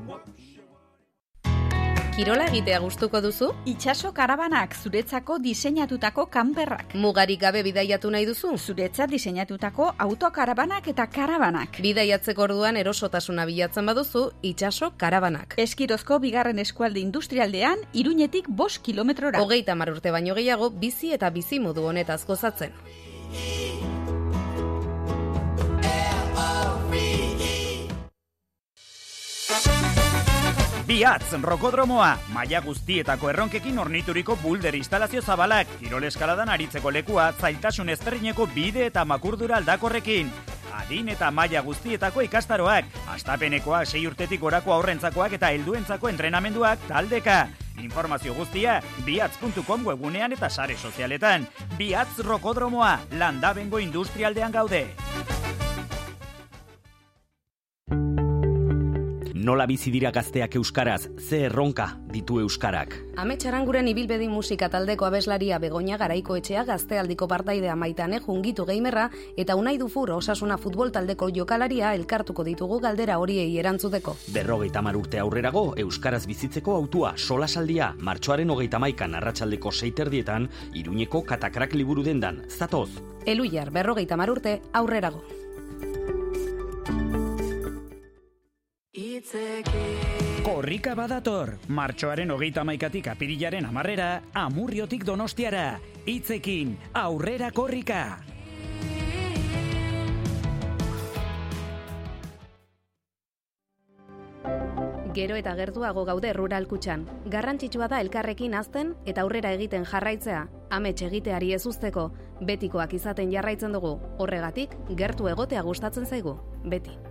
Kirola egitea gustuko duzu? Itxaso karabanak zuretzako diseinatutako kanperrak. Mugarik gabe bidaiatu nahi duzu? Zuretzat diseinatutako autokarabanak eta karabanak. Bidaiatzeko orduan erosotasuna bilatzen baduzu, itxaso karabanak. Eskirozko bigarren eskualde industrialdean, iruñetik bost kilometrora. Hogeita mar urte baino gehiago bizi eta bizi modu honetaz gozatzen. Biatz, rokodromoa, maila guztietako erronkekin ornituriko bulder instalazio zabalak, kirol eskaladan aritzeko lekua, zailtasun ezberdineko bide eta makurdura aldakorrekin. Adin eta maila guztietako ikastaroak, astapenekoa sei urtetik gorako aurrentzakoak eta helduentzako entrenamenduak taldeka. Informazio guztia, biatz.com webunean eta sare sozialetan. Biatz rokodromoa, landabengo industrialdean gaude. Nola bizi dira gazteak euskaraz, ze erronka ditu euskarak. Ametxaranguren ibilbedi musika taldeko abeslaria Begoña Garaiko etxea gaztealdiko partaidea maitane jungitu geimerra eta unai dufur osasuna futbol taldeko jokalaria elkartuko ditugu galdera horiei erantzuteko. Berrogeita mar urte aurrerago, Euskaraz bizitzeko autua solasaldia, martxoaren hogeita maikan arratsaldeko seiterdietan, iruñeko katakrak liburu dendan, zatoz. Eluiar berrogeita mar urte aurrerago. Korrika badator, martxoaren hogeita maikatik apirilaren amarrera, amurriotik donostiara, hitzekin, aurrera korrika! Gero eta gertuago gaude rural kutxan. Garrantzitsua da elkarrekin azten eta aurrera egiten jarraitzea. Amets egiteari ez usteko, betikoak izaten jarraitzen dugu. Horregatik, gertu egotea gustatzen zaigu. Beti.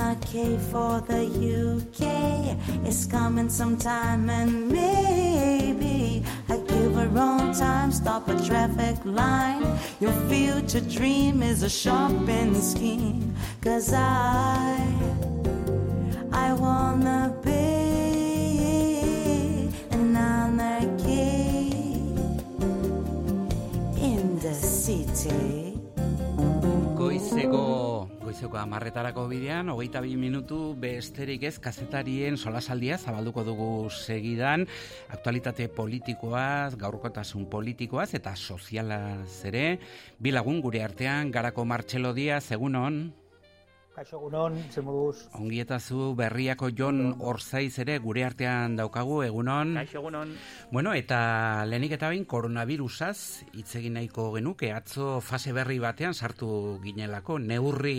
Anarchy for the UK is coming sometime, and maybe I give a wrong time, stop a traffic line. Your future dream is a shopping scheme, cause I, I wanna be an anarchy in the city. Goizeko, goizeko amarretarako bidean, hogeita bi minutu besterik ez kazetarien solasaldia zabalduko dugu segidan, aktualitate politikoaz, gaurkotasun politikoaz eta sozialaz ere, bilagun gure artean, garako Martxelo Diaz, egun hon? Kaixo egunon, ze moduz. Ongietazu berriako Jon Orzaiz ere gure artean daukagu, egunon. Kaixo egunon. Bueno, eta lehenik eta behin koronavirusaz hitz egin nahiko genuke, atzo fase berri batean sartu ginelako, neurri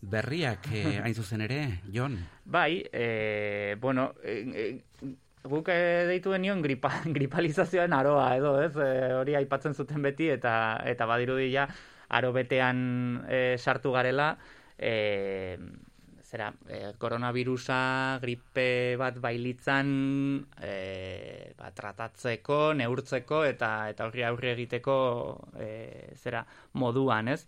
berriak eh, hain zuzen ere, Jon. Bai, e, bueno, e, e, guk deitu genion gripa, gripalizazioen aroa edo, ez? E, hori aipatzen zuten beti eta eta badirudi ja aro betean e, sartu garela, e, zera, e, koronavirusa gripe bat bailitzan e, ba, tratatzeko, neurtzeko eta eta horri aurre egiteko e, zera moduan, ez?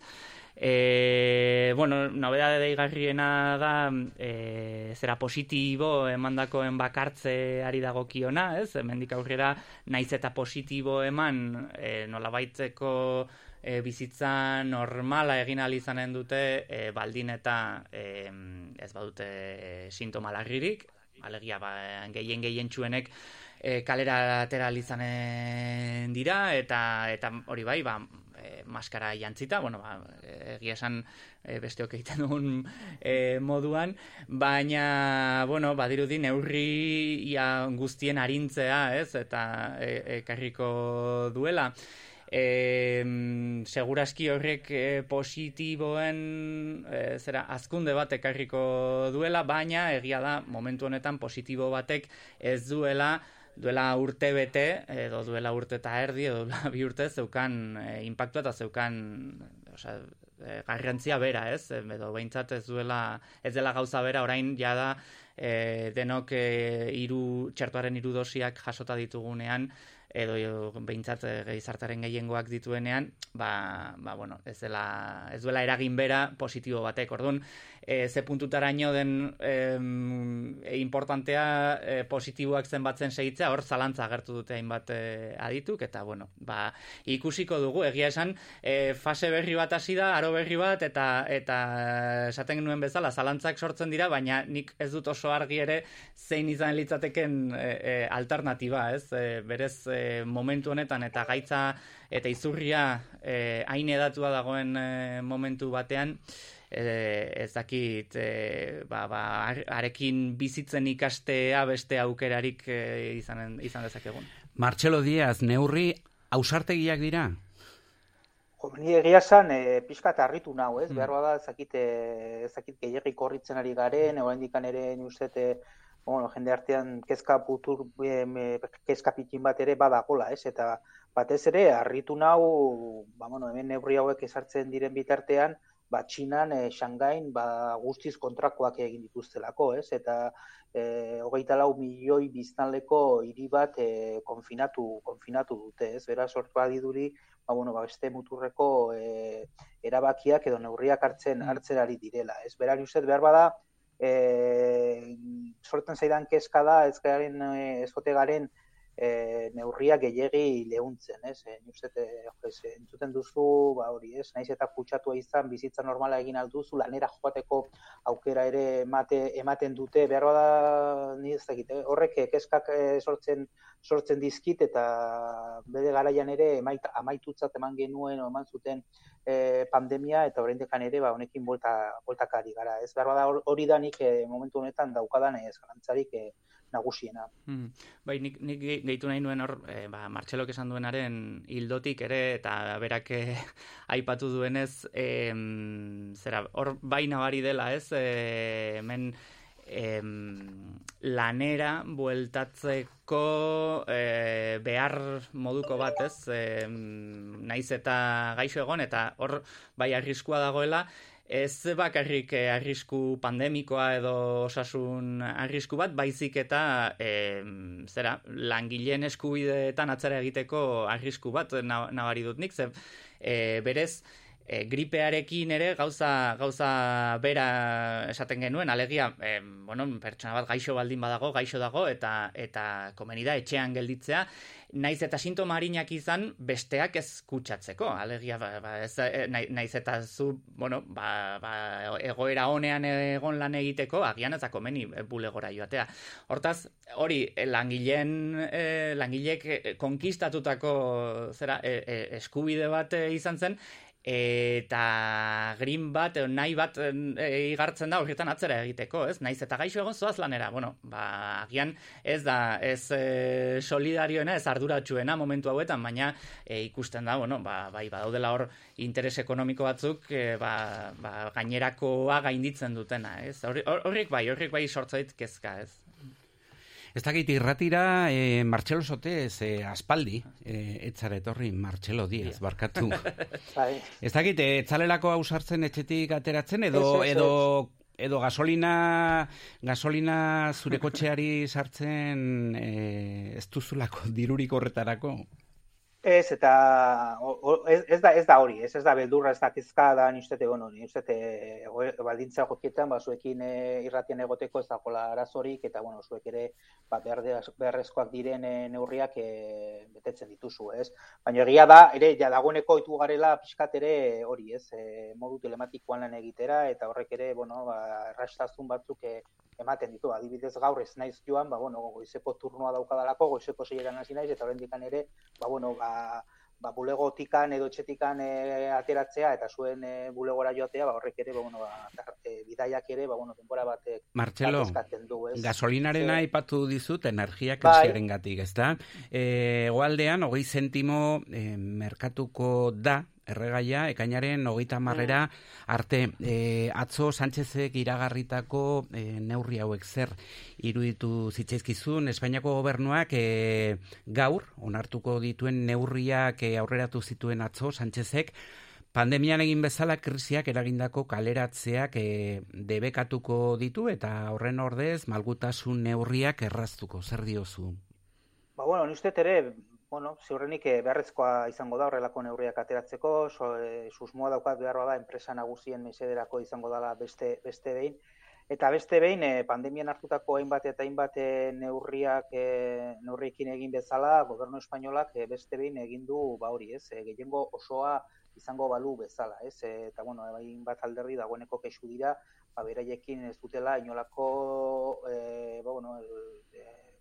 E, bueno, nobedade deigarriena da e, zera positibo emandakoen bakartzeari dagokiona, ez? Hemendik aurrera naiz eta positibo eman e, nolabaitzeko e, bizitza normala egin ahal izanen dute e, baldin eta e, ez badute sintoma larririk, alegia ba, gehien gehien txuenek e, kalera atera izanen dira eta eta hori bai, ba, e, maskara jantzita, bueno, ba, egia esan e, besteok egiten dugun e, moduan, baina, bueno, badirudi neurri ia guztien arintzea, ez, eta e, ekarriko duela. E, seguraski horrek e, positiboen e, zera azkunde bat ekarriko duela, baina egia da momentu honetan positibo batek ez duela duela urte bete, edo duela urte eta erdi, edo duela bi urte zeukan e, impactu eta zeukan osea, e, garrantzia bera, ez? Edo behintzat ez duela, ez dela gauza bera, orain jada e, denok e, iru, txertuaren irudosiak jasota ditugunean, edo behintzat gizartaren gehiengoak dituenean, ba, ba, bueno, ez, dela, ez duela eragin bera positibo batek. Orduan, e, ze puntutaraino den e, importantea e, positiboak zenbatzen segitzea, hor zalantza agertu dute hainbat e, adituk, eta bueno, ba, ikusiko dugu, egia esan, e, fase berri bat hasi da, aro berri bat, eta eta esaten genuen bezala, zalantzak sortzen dira, baina nik ez dut oso argi ere zein izan litzateken e, e, alternatiba, ez? E, berez, e, momentu honetan eta gaitza eta izurria e, hain edatua dagoen e, momentu batean e, ez dakit e, ba, ba, arekin bizitzen ikastea beste aukerarik e, izan, izan dezakegun. Martxelo Diaz, neurri ausartegiak dira? Jo, ni egia esan, e, pixka eta harritu nahu, ez? Mm. Behar bada, ezakit, ezakit gehiagik korritzen ari garen, egoen dikan ere, ni uste, bueno, jende artean kezka putur, e, kezka pitin bat ere badagola, ez? Eta batez ere, harritu nau, ba, bueno, hemen neurri hauek esartzen diren bitartean, ba, txinan, e, Shangain, ba, guztiz kontrakoak egin dituztelako, ez? Eta e, hogeita lau milioi biztanleko hiri bat e, konfinatu, konfinatu dute, ez? Bera sortu adiduri, ba, bueno, ba, beste muturreko e, erabakiak edo neurriak hartzen mm. hartzerari direla, ez? Berari uste, behar bada, e, sortzen zaidan kezka da ez garen ez garen e, neurria gehiegi lehuntzen, ez? E, uste, e, entzuten duzu, ba hori, ez? Naiz eta kutsatua izan, bizitza normala egin alduzu, lanera joateko aukera ere emate, ematen dute, behar bada, ni ez dakit, eh? horrek kezkak eh, sortzen sortzen dizkit eta bere garaian ere emait, amaitutzat eman genuen eman zuten e, pandemia eta oraindekan ere ba honekin volta voltakari gara ez behar bada hor- hori da nik e, momentu honetan daukadan ez garantzarik e, nagusiena. Hmm. Bai, nik, nik gehi- gehitu nahi nuen hor, e, ba, Martxelok esan duenaren hildotik ere, eta berak eh, aipatu duenez, em, zera, hor bai nabari dela, ez, e, hemen em, lanera bueltatzeko e, behar moduko bat, ez, em, naiz eta gaixo egon, eta hor bai arriskua dagoela, Ez bakarrik eh, arrisku pandemikoa edo osasun arrisku bat, baizik eta eh, zera, langileen eskubideetan atzera egiteko arrisku bat na- nabari dut nik, ze eh, berez e, gripearekin ere gauza, gauza bera esaten genuen, alegia, e, bueno, pertsona bat gaixo baldin badago, gaixo dago, eta eta komeni da etxean gelditzea, naiz eta sintoma arinak izan besteak ez kutsatzeko, alegia, ba, ba, ez, e, nai- naiz eta zu, bueno, ba, ba, egoera honean egon lan egiteko, agian ez da komeni e, bulegora joatea. Hortaz, hori, e, langileen, e, langileek e, konkistatutako zera, e, e, eskubide bat izan zen, eta green bat, nahi bat e, igartzen da horietan atzera egiteko, ez? Naiz eta gaixo egon zoaz lanera, bueno, ba, agian ez da, ez e, solidarioena, ez arduratsuena momentu hauetan, baina e, ikusten da, bueno, ba, bai, badaudela hor interes ekonomiko batzuk, e, ba, ba, gainerakoa gainditzen dutena, ez? Horri- hor- Horrik bai, horrik bai sortzait kezka, ez? Ez dakit irratira, eh, Martxelo Sotez, eh, aspaldi, eh, etzara etorri, Martxelo Diaz, barkatu. bai. Ez dakit, eh, etzalelako ausartzen etxetik ateratzen, edo, Ez, ez, edo, edo gasolina, gasolina zure kotxeari sartzen eh, ez duzulako dirurik horretarako. Ez, eta o, ez, ez, da, ez da hori, ez, ez da beldurra, ez da kezka ni uste, bueno, ni uste e, baldintza gokietan, ba, zuekin e, irratian egoteko ez dagoela arazorik, eta, bueno, zuek ere, ba, behar, beharrezkoak diren e, neurriak e, betetzen dituzu, ez? Baina egia da, ere, ja dagoeneko itu garela pixkat ere hori, ez? E, modu telematikoan lan egitera, eta horrek ere, bueno, ba, errastazun batzuk e, ematen ditu, adibidez gaur ez naiz joan, ba, bueno, goizeko turnoa daukadalako, goizeko seieran hasi naiz, eta horrendikan ere, ba, bueno, ba, ba, bulegotikan edo etxetikan e, ateratzea eta zuen e, bulegora joatea, ba, horrek ere, ba, bueno, ba, tar- e, bidaiak ere, ba, bueno, denbora batek Martxelo, eskatzen du, ez? gasolinarena Ze- aipatu dizut energia Bai. krisiaren gatik, ezta? E, egoaldean, hogei zentimo e, merkatuko da, erregaia, ekainaren hogeita marrera arte. E, atzo Sánchezek iragarritako e, neurri hauek zer iruditu zitzaizkizun, Espainiako gobernuak e, gaur, onartuko dituen neurriak e, aurreratu zituen atzo Sánchezek, Pandemian egin bezala krisiak eragindako kaleratzeak e, debekatuko ditu eta horren ordez malgutasun neurriak erraztuko. Zer diozu? Ba, bueno, ni uste ere, bueno, ziurrenik eh, beharrezkoa izango da horrelako neurriak ateratzeko, so, eh, susmoa daukat behar bada enpresa nagusien mesederako izango dela beste, beste behin. Eta beste behin, eh, pandemian hartutako hainbat eta hainbat neurriak eh, neurriekin egin bezala, gobernu espainolak eh, beste behin egin du ba hori, ez? Eh, gehiengo osoa izango balu bezala, ez? Eta bueno, hainbat alderdi dagoeneko kexu dira, ba beraiekin ez dutela inolako eh, ba, bueno,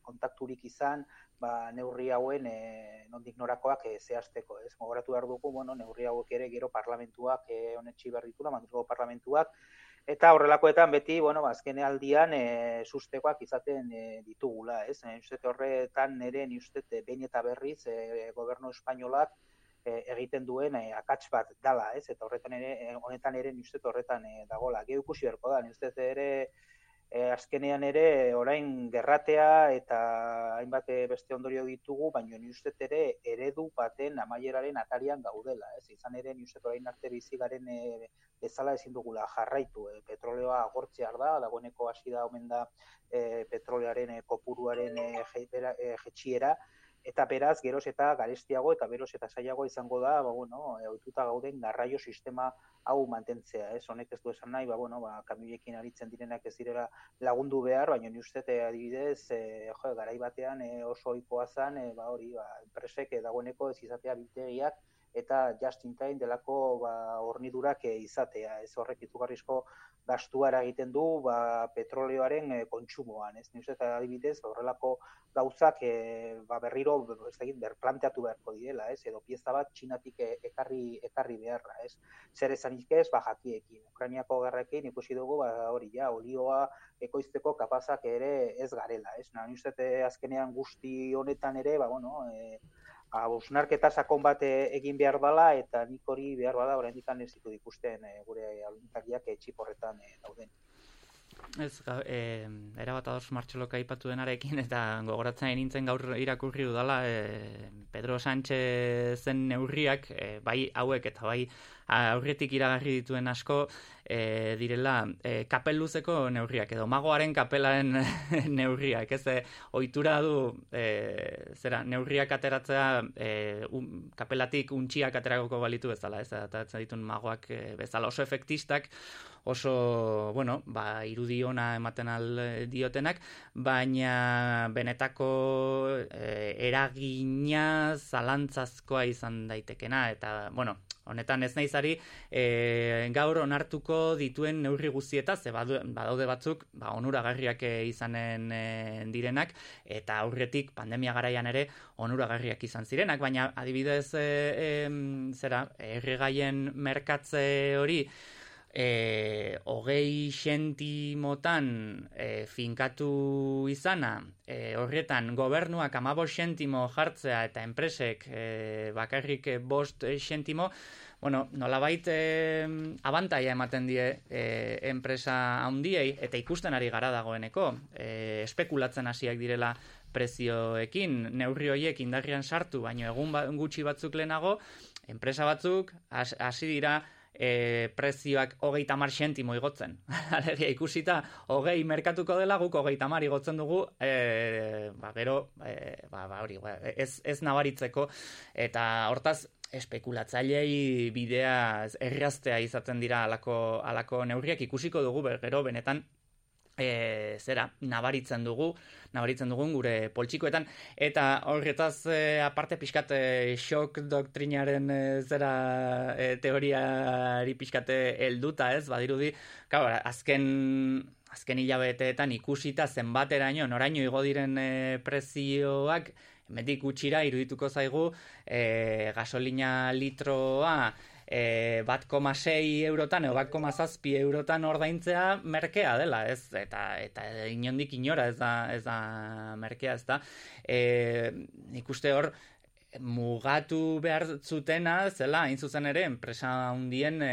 kontakturik izan, ba, neurri hauen e, nondik norakoak e, zehazteko, ez? Gogoratu behar dugu, bueno, neurri hauek ere gero parlamentuak e, onetxi behar ditula, Madrilgo parlamentuak, eta horrelakoetan beti, bueno, ba, azken aldian e, sustekoak izaten e, ditugula, ez? E, uste horretan nire, ni uste behin eta berriz e, gobernu espainolak e, egiten duen e, akats bat dala, ez? Eta horretan ere, honetan ere ni uste horretan e, dagola. Geu ikusi beharko da, ni uste ere e, azkenean ere orain gerratea eta hainbat eh, beste ondorio ditugu, baina ni uste ere eredu baten amaieraren atarian gaudela, ez? Izan ere ni uste orain arte bizi garen e, bezala ezin dugula jarraitu. E, petroleoa agortzear da, dagoeneko hasi da omen da e, petrolearen e, kopuruaren e, jetxiera, eta beraz geroz eta garestiago eta beroz eta zailago izango da, ba bueno, ohituta gauden garraio sistema hau mantentzea, ez? Honek ez du esan nahi, ba bueno, ba kamioiekin aritzen direnak ez direla lagundu behar, baina ni uste eh, adibidez, e, jo, garai batean e, oso ohikoa zen, e, ba hori, ba enpresek dagoeneko ez izatea biltegiak eta just in time delako ba, hornidurak e, izatea. Ez horrek izugarrizko gastua egiten du ba, petroleoaren e, kontsumoan. Ez Ni eta adibidez, horrelako gauzak e, ba, berriro ez dakit, berplanteatu beharko direla, ez? edo pieza bat txinatik e, ekarri, ekarri beharra. Ez? Zer esanik ez, ba, jakiekin. Ukrainiako gerrekin ikusi dugu ba, hori ja, olioa ekoizteko kapazak ere ez garela. Ez? Na, ni uste e, azkenean guzti honetan ere, ba, bueno, e, hausnarketa sakon bat e, egin behar dela eta nik hori behar bada oraindik ez ditut ikusten e, gure agintakiak e, txiporretan e, dauden. Ez, ga, e, erabat ados martxolok aipatu denarekin, eta gogoratzen nintzen gaur irakurri dudala, e, Pedro Sánchezen neurriak, e, bai hauek eta bai aurretik iragarri dituen asko, e, direla e, kapel luzeko neurriak, edo magoaren kapelaren neurriak, ez, e, oitura du, e, zera, neurriak ateratzea, e, un, kapelatik untxiak ateragoko balitu bezala, ez, eta ditun magoak e, bezala. Oso efektistak, oso, bueno, ba, irudi ona ematen al diotenak, baina benetako e, eragina zalantzazkoa izan daitekena, eta, bueno, honetan ez naizari e, gaur onartuko dituen neurri guztieta, ze badaude batzuk, ba, onuragarriak izanen e, direnak, eta aurretik pandemia garaian ere onuragarriak izan zirenak, baina adibidez e, e, zera, erregaien merkatze hori, e, hogei sentimotan e, finkatu izana, e, horretan gobernuak amabo sentimo jartzea eta enpresek e, bakarrik bost sentimo, bueno, nolabait e, abantaia ematen die e, enpresa handiei eta ikusten ari gara dagoeneko, e, espekulatzen hasiak direla prezioekin, neurri horiek indarrian sartu, baino egun ba, gutxi batzuk lehenago, enpresa batzuk hasi dira e, prezioak hogeita mar sentimo igotzen. Alegia, ikusita, hogei merkatuko dela, guk hogeita mar igotzen dugu, e, ba, gero, e, ba, ba, hori, ba, ez, ez nabaritzeko, eta hortaz, espekulatzailei bidea erraztea izaten dira alako, alako neurriak. Ikusiko dugu, gero benetan e, zera, nabaritzen dugu, nabaritzen dugun gure poltsikoetan, eta horretaz e, aparte pixkat e, shock doktrinaren e, zera e, teoriari pixkate helduta ez, badirudi, kau, azken azken hilabeteetan ikusita zenbateraino, noraino igo diren e, prezioak, medik gutxira irudituko zaigu e, gasolina litroa e, bat koma sei eurotan, edo bat koma zazpi eurotan ordaintzea merkea dela, ez? Eta, eta inondik inora ez da, ez da merkea, ez da. E, ikuste hor, mugatu behar zutena, zela, hain zuzen ere, enpresa hundien e,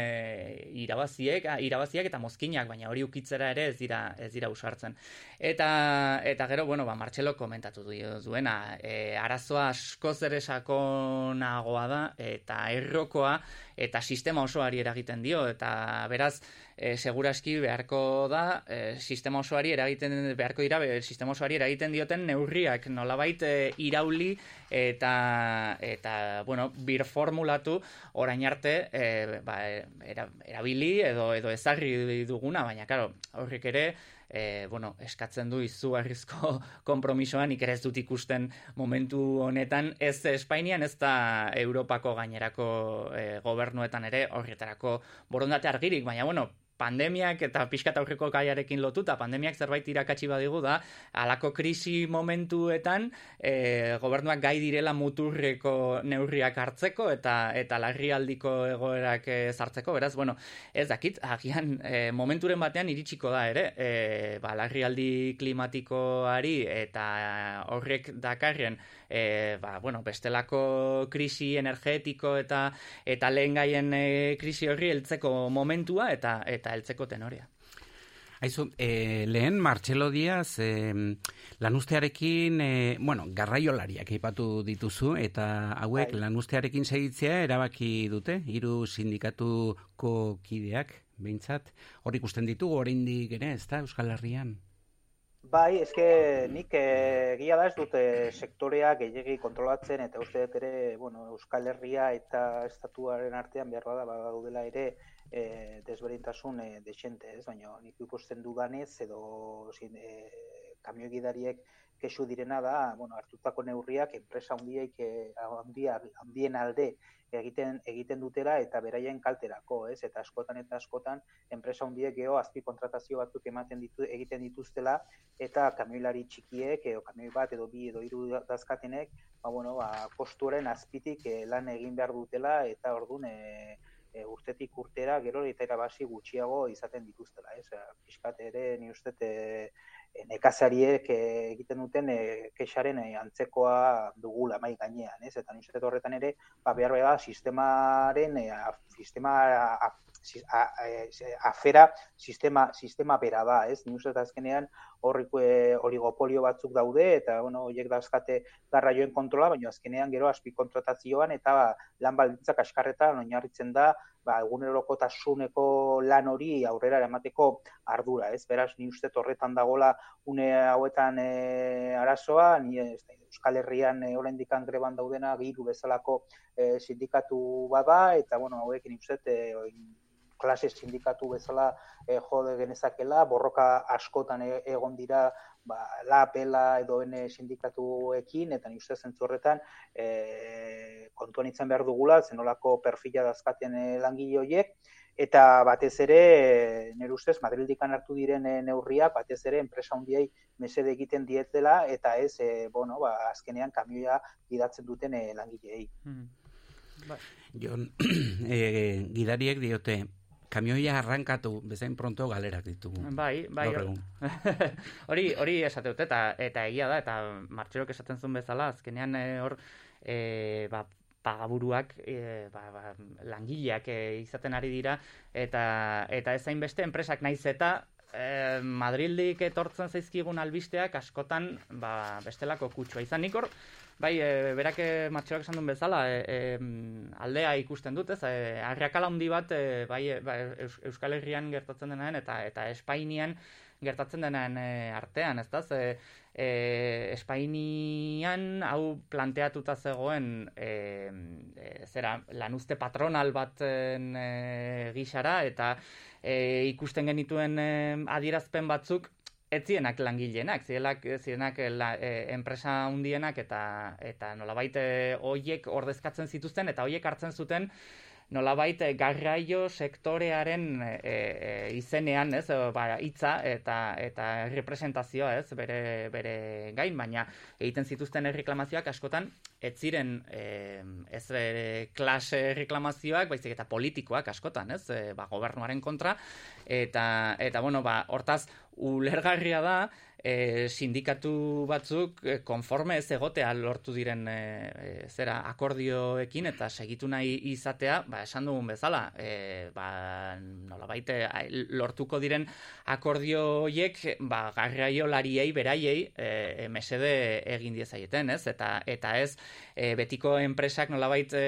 irabaziek, irabaziak eta mozkinak, baina hori ukitzera ere ez dira, ez dira usartzen. Eta, eta gero, bueno, ba, Martxelo komentatu du, duena, e, arazoa asko ere sakonagoa da, eta errokoa, eta sistema osoari eragiten dio, eta beraz, e, seguraski beharko da e, sistema osoari eragiten beharko dira be, sistema osoari eragiten dioten neurriak. Nolabait e, irauli eta eta bueno bir formulatu orain arte e, ba, erabili edo edo ezarri duguna baina claro horrek ere e, bueno, eskatzen du izugarrizko konpromisoan ikerez dut ikusten momentu honetan ez Espainian ez da Europako gainerako e, gobernuetan ere horretarako borondate argirik, baina bueno, pandemiak eta pixkat aurreko kaiarekin lotuta, pandemiak zerbait irakatsi badigu da, alako krisi momentuetan e, gobernuak gai direla muturreko neurriak hartzeko eta eta larrialdiko egoerak zartzeko, beraz, bueno, ez dakit, agian e, momenturen batean iritsiko da ere, e, ba, larrialdi klimatikoari eta horrek dakarren e, ba, bueno, bestelako krisi energetiko eta eta lehen gaien e, krisi horri heltzeko momentua eta eta heltzeko tenorea. Aizu, e, lehen Martxelo Diaz e, lanustearekin, e, bueno, garraiolariak eipatu dituzu, eta hauek Ai. lanustearekin segitzea erabaki dute, hiru sindikatuko kideak, behintzat, hor ikusten ditugu, oraindik ere, ez da, Euskal Herrian? Bai, eske nik eh, egia da ez dute sektorea gehiegi kontrolatzen eta uste dut ere, bueno, Euskal Herria eta estatuaren artean behar da badaudela ere e, desberdintasun e, desente, ez? Baina nik ikusten dudanez edo zin, e, kamio gidariek kesu direna da, bueno, hartutako neurriak enpresa handiek handia handien alde egiten egiten dutela eta beraien kalterako, ez? Eta askotan eta askotan enpresa handiek geo azpi kontratazio batzuk ematen ditu egiten dituztela eta kamioilari txikiek edo kamioi bat edo bi edo hiru dazkatenek, ba bueno, ba kostuaren azpitik eh, lan egin behar dutela eta ordun e, e, urtetik urtera gero eta irabasi gutxiago izaten dituztela, ez? Fiskat ere ni uste nekazariek egiten duten e, kexaren e, antzekoa dugula mai gainean, ez? Eta nire horretan ere, ba, behar behar sistemaren, e, sistema a, a, afera sistema, sistema bera da, ez? Nire eta azkenean horriko oligopolio batzuk daude, eta, bueno, horiek dauzkate garraioen kontrola, baina azkenean gero azpi kontratazioan, eta ba, lan baldintzak askarretan oinarritzen da, ba, egunerokotasuneko lan hori aurrera eramateko ardura, ez? Beraz, ni uste horretan dagola une hauetan e, arazoa, ni ez Euskal Herrian e, oraindik greban daudena hiru bezalako e, sindikatu bada eta bueno, hauek ni uste e, klase sindikatu bezala e, jode genezakela, borroka askotan e, egon dira ba, la pela edo ene sindikatuekin, eta ni uste zentzu horretan e, kontuan itzen behar dugula, zenolako perfila dazkaten e, langile horiek, eta batez ere, nire ustez, Madrildikan hartu diren neurriak, batez ere, enpresa hundiei mesede egiten dietzela, eta ez, e, bueno, ba, azkenean kamioia gidatzen duten e, langileei. Hmm. Ba. Jon, e, gidariek diote, kamioia arrankatu bezain pronto galerak ditugu. Bai, bai. Hori, hori esate dut eta eta egia da eta Martxelok esaten zuen bezala azkenean eh, hor e, ba, pagaburuak e, ba, ba, langileak e, izaten ari dira eta eta ezain beste enpresak naiz eta e, Madrildik etortzen zaizkigun albisteak askotan ba, bestelako kutsua izan nikor Bai, e, berak e, esan duen bezala, e, aldea ikusten dut, ez? E, handi bat, e, bai, e, ba, Euskal Herrian gertatzen denaren eta eta Espainian gertatzen denaren e, artean, ez da? Ze, e, Espainian hau planteatuta zegoen e, e, zera, lanuzte patronal bat e, gixara eta e, ikusten genituen e, adierazpen batzuk etzienak langileenak, zielak zirenak la, e, enpresa hundienak eta eta nolabait eh, hoiek ordezkatzen zituzten eta hoiek hartzen zuten nolabait eh, garraio sektorearen e, e, izenean, ez, ba, hitza eta eta representazioa, ez, bere bere gain, baina egiten zituzten erreklamazioak askotan ez ziren e, ez e, klase reklamazioak, baizik eta politikoak askotan, ez, e, ba, gobernuaren kontra eta eta bueno, ba, hortaz ulergarria da e, sindikatu batzuk e, konforme ez egotea lortu diren e, e, zera akordioekin eta segitu nahi izatea, ba, esan dugun bezala, e, ba, nola baite, lortuko diren akordio horiek, ba, garraio lariei, beraiei, e, mesede egin diezaieten, ez? Eta, eta ez, e, betiko enpresak nolabait e,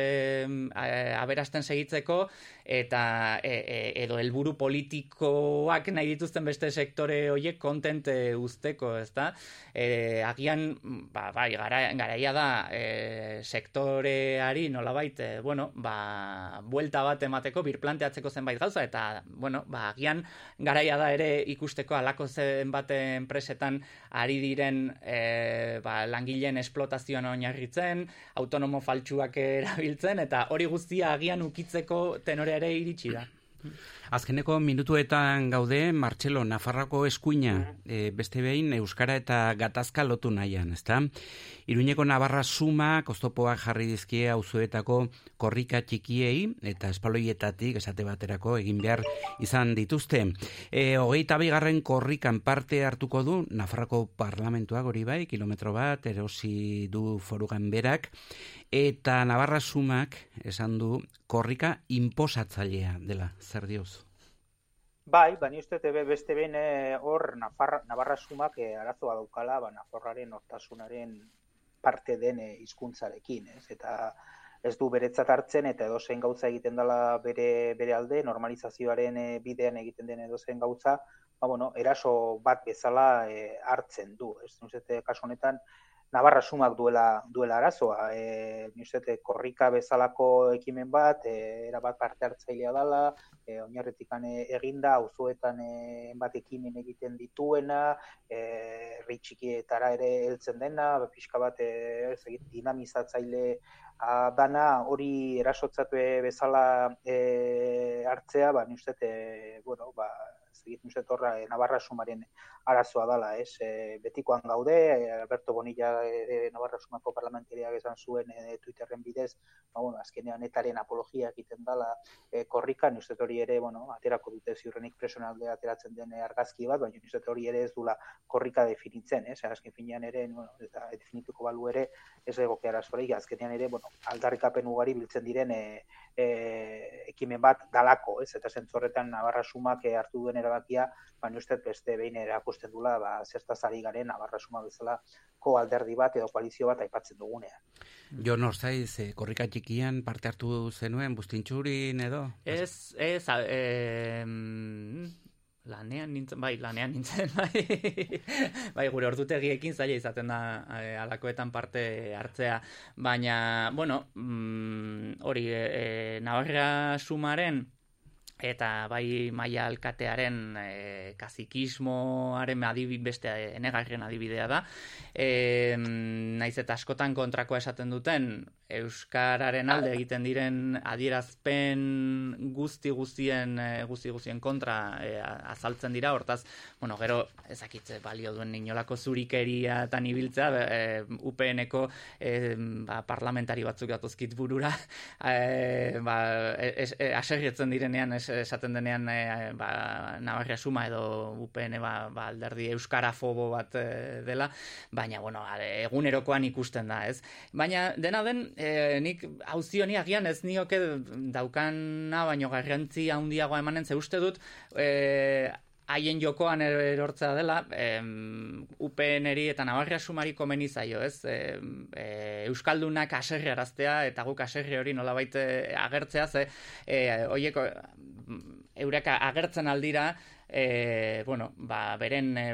aberasten segitzeko, eta e, e, edo helburu politikoak nahi dituzten beste sektore horiek kontent e, usteko, ezta? E, agian, ba, bai, gara, garaia da e, sektoreari nolabait, e, bueno, ba, buelta bat emateko, birplanteatzeko zenbait gauza, eta, bueno, ba, agian garaia da ere ikusteko alako zenbait enpresetan ari diren e, ba, langileen esplotazioan oinarritzen, autonomo faltsuak erabiltzen, eta hori guztia agian ukitzeko tenore ere iritsi da. Azkeneko minutuetan gaude, Martxelo, Nafarroko eskuina, e, beste behin, Euskara eta Gatazka lotu nahian, ezta? Iruñeko Navarra suma, kostopoak jarri dizkie auzoetako korrika txikiei, eta espaloietatik, esate baterako, egin behar izan dituzte. E, hogeita bigarren korrikan parte hartuko du, Nafarroko parlamentuak hori bai, kilometro bat, erosi du forugan berak, eta Navarra sumak, esan du, korrika imposatzailea dela, zer dioz? Bai, bani uste tebe beste behin eh, hor Navarra sumak e, arazoa daukala, ba, Nafarraren hortasunaren parte den eh, hizkuntzarekin, ez? Eta ez du beretzat hartzen eta edozein gauza egiten dela bere, bere alde, normalizazioaren bidean egiten den edozein gauza, ba, bueno, eraso bat bezala e, hartzen du. Ez nuzete, kasu honetan, Navarra sumak duela, duela arazoa. E, nuzete, korrika bezalako ekimen bat, e, era bat parte hartzailea dela, e, oinarretik eginda, auzoetan e, bat ekimen egiten dituena, e, ritxikietara ere heltzen dena, ba, pixka bat e, dinamizatzaile a, dana hori erasotzatu bezala e, hartzea, ba, nuzet, e, bueno, ba, egiten uste torra e, Navarra sumaren arazoa dala, ez? E, betikoan gaude, e, Alberto Bonilla e, Navarra sumako parlamentariak esan zuen e, Twitterren bidez, ba, bueno, azkenean etaren apologia egiten dala e, korrikan, uste hori ere, bueno, aterako dute ziurrenik personalde ateratzen den argazki bat, baina uste hori ere ez dula korrika definitzen, ez? Azken finean ere, bueno, eta definituko balu ere, ez egoke arazorik, azkenean ere, bueno, aldarrikapen ugari biltzen diren e, e, ekimen bat dalako, ez? Eta zentzorretan Navarra sumak e, hartu duen erabakia, baina uste beste behin erakusten dula, ba, zertaz ari garen Navarra suma bezala ko alderdi bat edo koalizio bat aipatzen dugunean. Jo norzaiz, e, korrika txikian parte hartu zenuen, bustintxurin edo? Ez, ez, e, lanean nintzen, bai, lanean nintzen, bai, bai gure ordutegiekin zaila izaten da e, alakoetan parte hartzea, baina, bueno, mm, hori, e, e, Navarra sumaren, eta bai maila alkatearen e, kazikismoaren adibide beste enegarren adibidea da. E, naiz eta askotan kontrakoa esaten duten euskararen alde egiten diren adierazpen guzti guztien e, guzti guztien kontra e, azaltzen dira. Hortaz, bueno, gero ezakitze balio duen inolako zurikeria tan ibiltzea e, UPNeko e, ba, parlamentari batzuk datuzkit burura e, ba, es, e, aserretzen direnean es, esaten denean e, ba, Navarria suma edo UPN ba, ba, alderdi euskara fobo bat e, dela, baina bueno, egunerokoan ikusten da, ez? Baina dena den, e, nik hauzioni agian ez nioke daukana baino garrantzi handiagoa emanen ze uste dut, e, haien jokoan er, erortzea dela, em, UPN-eri eta Navarria sumari komeni zaio, ez? E, e, Euskaldunak aserri araztea eta guk aserri hori nolabait agertzea, ze e, oieko eureka agertzen aldira, e, bueno, ba, beren e,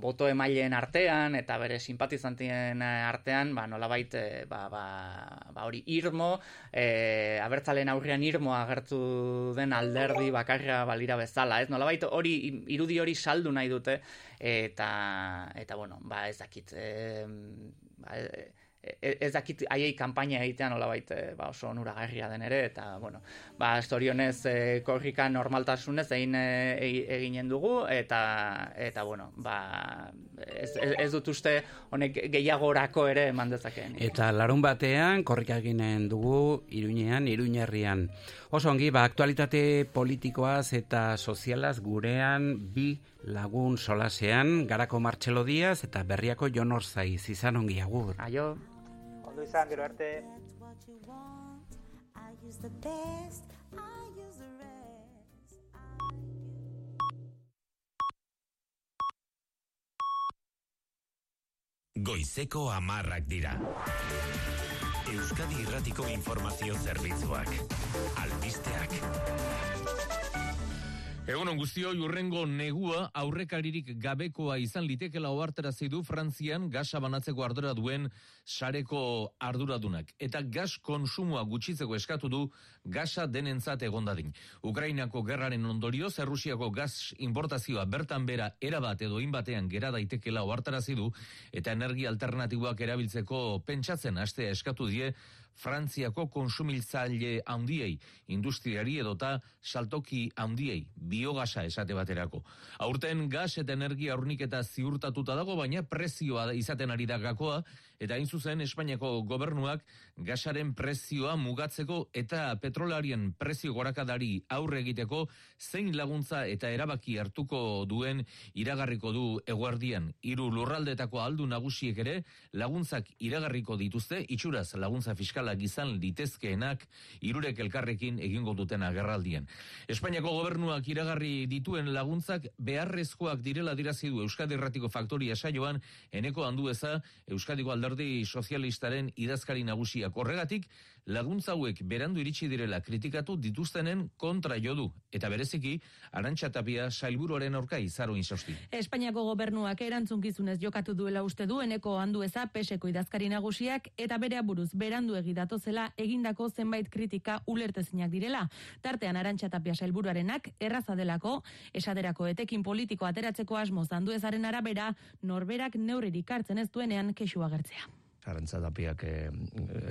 boto emaileen artean eta bere simpatizantien artean, ba, nolabait, e, ba, ba, ba, hori irmo, e, abertzalen aurrean irmo agertu den alderdi bakarra balira bezala, ez? Nolabait hori irudi hori saldu nahi dute eta eta bueno, ba ez dakit, e, ba, E, ez dakit haiei kanpaina egitean nola baita ba, oso onuragarria den ere, eta, bueno, ba, estorionez e, korrika normaltasunez egin e, eginen dugu, eta, eta bueno, ba, ez, ez, dut uste honek gehiagorako ere eman dezakeen. Eta larun batean, korrika eginen dugu, iruñean, iruñerrian. Oso ongi, ba, aktualitate politikoaz eta sozialaz gurean bi lagun solasean, garako Martxelo Diaz eta berriako Jon Orzaiz, izan ongi agur. Aio izan, gero arte. Goizeko amarrak dira. Euskadi Irratiko Informazio Zerbitzuak. Albisteak. Egon guztio urrengo negua aurrekaririk gabekoa izan litekela ohartarazi du Frantzian gasa banatzeko ardura duen sareko arduradunak eta gas konsumoa gutxitzeko eskatu du gasa denentzat egondadin. Ukrainako gerraren ondorioz Errusiako gas importazioa bertan bera erabat edo inbatean gera daitekela ohartarazi du eta energia alternatiboak erabiltzeko pentsatzen astea eskatu die Frantziako konsumiltzaile handiei, industriari edota saltoki handiei, biogasa esate baterako. Aurten gas eta energia urniketa ziurtatuta dago, baina prezioa izaten ari da gakoa, eta hain zuzen Espainiako gobernuak gasaren prezioa mugatzeko eta petrolarien prezio gorakadari aurre egiteko zein laguntza eta erabaki hartuko duen iragarriko du eguardian. Hiru lurraldetako aldu nagusiek ere laguntzak iragarriko dituzte, itxuraz laguntza fiskala gizan litezkeenak irurek elkarrekin egingo duten agerraldien. Espainiako gobernuak iragarri dituen laguntzak beharrezkoak direla dirazi du Euskadi Erratiko Faktoria saioan eneko handu eza Euskadiko alde alderdi sozialistaren idazkari nagusiak. Horregatik laguntza hauek berandu iritsi direla kritikatu dituztenen kontra jo du eta bereziki Arantxa Tapia sailburuaren aurka izaro insausti. Espainiako gobernuak erantzunkizunez jokatu duela uste du eneko handueza peseko idazkari nagusiak eta bere aburuz berandu egidatozela egindako zenbait kritika ulertezinak direla. Tartean Arantxa Tapia sailburuarenak erraza delako esaderako etekin politiko ateratzeko asmoz handuezaren arabera norberak neurririk hartzen ez duenean kexu agertzea. Arantza Tapiak eh,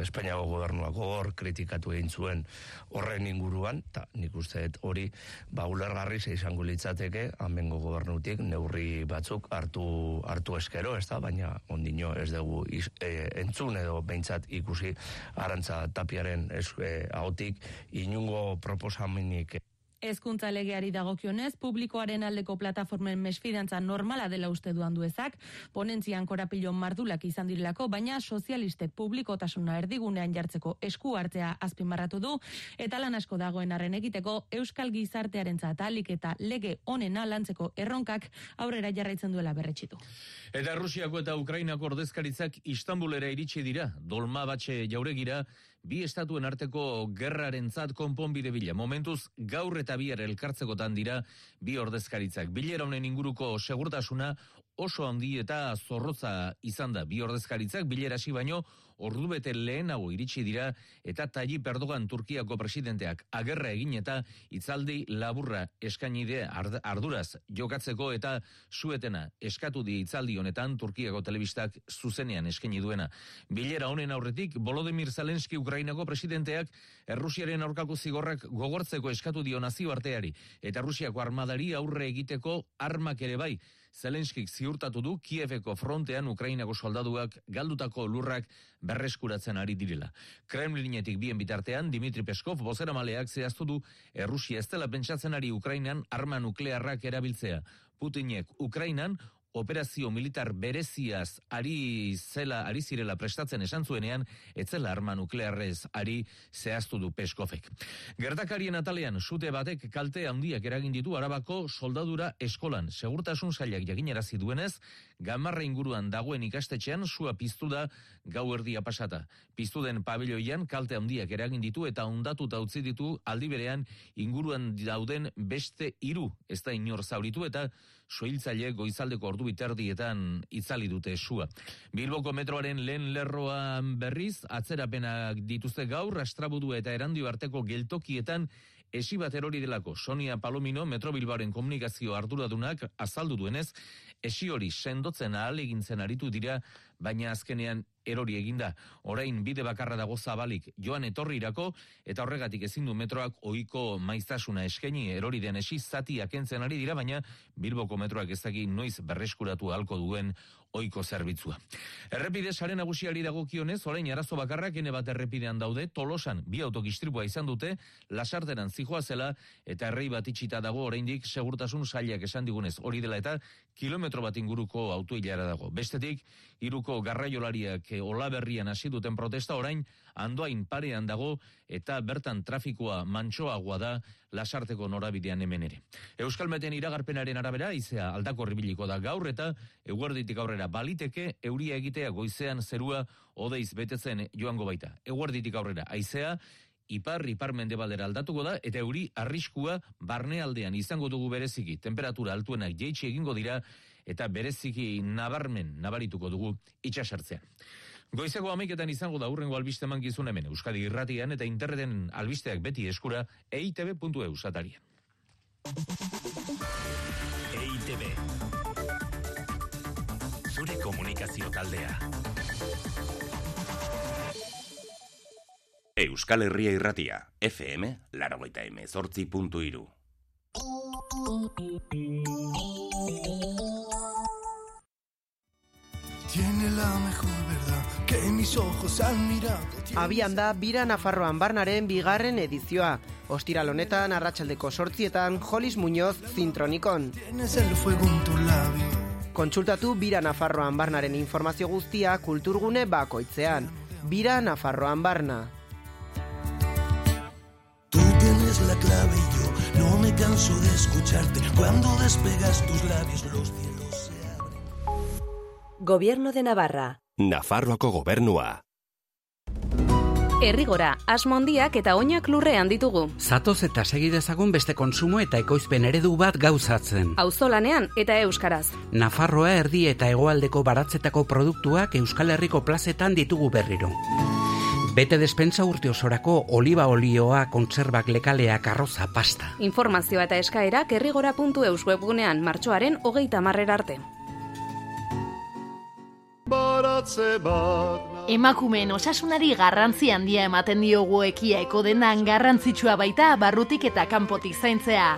Espainiako gobernuak hor kritikatu egin zuen horren inguruan, eta nik uste hori ba ulergarri izango litzateke amengo gobernutik neurri batzuk hartu hartu eskero, ez da, baina ondino ez dugu iz, eh, entzun edo behintzat ikusi Arantza Tapiaren ez, eh, ahotik inungo proposamenik Hezkuntza legeari dagokionez, publikoaren aldeko plataformen mesfidantza normala dela uste duan duezak, ponentzian korapilon mardulak izan direlako, baina sozialistek publikotasuna erdigunean jartzeko esku hartzea azpimarratu du, eta lan asko dagoen arren egiteko Euskal Gizartearen zatalik eta lege onena lantzeko erronkak aurrera jarraitzen duela berretxitu. Eta Rusiako eta Ukrainako ordezkaritzak Istanbulera iritsi dira, dolma batxe jauregira, bi estatuen arteko gerrarentzat konponbide bila. Momentuz, gaur eta bihar elkartzekotan dira bi ordezkaritzak. Bilera honen inguruko segurtasuna oso handi eta zorrotza izan da bi ordezkaritzak bilera hasi baino ordubete lehenago iritsi dira eta Tayyip Erdogan Turkiako presidenteak agerra egin eta itzaldi laburra eskaini ard- arduraz jokatzeko eta suetena eskatu di itzaldi honetan Turkiako telebistak zuzenean eskaini duena. Bilera honen aurretik Volodymyr Zelensky Ukrainako presidenteak Errusiaren aurkako zigorrak gogortzeko eskatu dio nazioarteari eta Rusiako armadari aurre egiteko armak ere bai. Zelenskik ziurtatu du Kieveko frontean Ukrainako soldaduak galdutako lurrak berreskuratzen ari direla. Kremlinetik bien bitartean Dimitri Peskov bozeramaleak zehaztu du Errusia ez dela pentsatzen ari Ukrainan arma nuklearrak erabiltzea. Putinek Ukrainan operazio militar bereziaz ari zela ari zirela prestatzen esan zuenean etzela arma nuklearrez ari zehaztu du Peskovek. Gertakarien atalean sute batek kalte handiak eragin ditu Arabako soldadura eskolan. Segurtasun sailak jaginarazi duenez, Gamarra inguruan dagoen ikastetxean sua piztu da gau erdia pasata. Piztu den pabiloian kalte handiak eragin ditu eta ondatuta utzi ditu aldi berean inguruan dauden beste hiru ez da inor zauritu eta soiltzaile goizaldeko ordu biterdietan itzali dute sua. Bilboko metroaren lehen lerroan berriz, atzerapenak dituzte gaur, astrabudu eta erandio arteko geltokietan esi bat erori delako Sonia Palomino Metro Bilbaoren komunikazio arduradunak azaldu duenez, esi hori sendotzen ahal egintzen aritu dira, baina azkenean erori eginda. Orain bide bakarra dago zabalik joan etorrirako eta horregatik ezin du metroak ohiko maiztasuna eskaini erori den esi zatiak kentzen ari dira, baina Bilboko metroak ez noiz berreskuratu halko duen ohiko zerbitzua. Errepide sare nagusiari dagokionez, orain arazo bakarrak ene bat errepidean daude, Tolosan bi autokistripua izan dute, lasarteran zijoa zela eta errei bat itxita dago oraindik segurtasun sailak esan digunez. Hori dela eta kilometro bat inguruko autoilara dago. Bestetik, iruko garraiolariak eh, olaberrian hasi duten protesta orain andoain parean dago eta bertan trafikoa mantsoagoa da lasarteko norabidean hemen ere. Euskal Meten iragarpenaren arabera izea aldako ribiliko da gaur eta eguerditik aurrera baliteke euria egitea goizean zerua odeiz betetzen joango baita. Eguerditik aurrera aizea ipar ipar mendebaldera aldatuko da eta euri arriskua barnealdean izango dugu bereziki temperatura altuenak jeitsi egingo dira eta bereziki nabarmen nabarituko dugu itxasartzean. Goizeko amaiketan izango da urrengo albiste mankizun hemen Euskadi irratian eta interneten albisteak beti eskura eitb.eu satarian. EITB Zure komunikazio taldea Euskal Herria irratia, FM, larogeita emezortzi puntu iru. Tiene la mejor verdad que mis ojos han mirado. Abian da Bira Nafarroan Barnaren bigarren edizioa. Ostiral honetan arratsaldeko sortzietan Jolis Muñoz zintronikon. Tienes el fuego en tu labio. Kontsultatu Bira Nafarroan Barnaren informazio guztia kulturgune bakoitzean. Bira Nafarroan Barna. Yo no me canso de escucharte. Cuando despegas tus labios los cielos se abren. Gobierno de Navarra. Nafarroako gobernua. Errigora, asmondiak eta oinak lurrean ditugu. Zatoz eta segi dezagun beste konsumo eta ekoizpen eredu bat gauzatzen. Auzolanean eta euskaraz. Nafarroa erdi eta hegoaldeko baratzetako produktuak Euskal Herriko plazetan ditugu berriro. Bete despensa urte osorako oliba olioa, kontserbak lekaleak, arroza, pasta. Informazioa eta eskaerak errigora.eus webgunean martxoaren hogeita marrera arte. Baratze bat Emakumeen osasunari garrantzi handia ematen diogu ekiaeko denan garrantzitsua baita barrutik eta kanpotik zaintzea.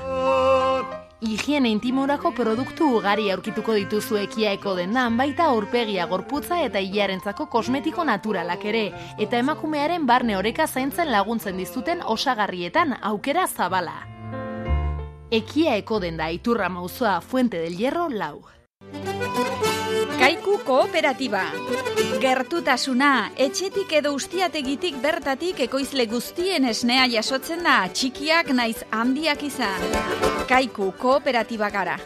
Higiene intimorako produktu ugari aurkituko dituzu ekiaeko dendan baita aurpegia gorputza eta hilarentzako kosmetiko naturalak ere, eta emakumearen barne oreka zaintzen laguntzen dizuten osagarrietan aukera zabala. Ekiaeko denda iturra mauzoa Fuente del Hierro lau. Kaiku kooperatiba. Gertutasuna, etxetik edo ustiategitik bertatik ekoizle guztien esnea jasotzen da, txikiak naiz handiak izan. Kaiku kooperatiba gara.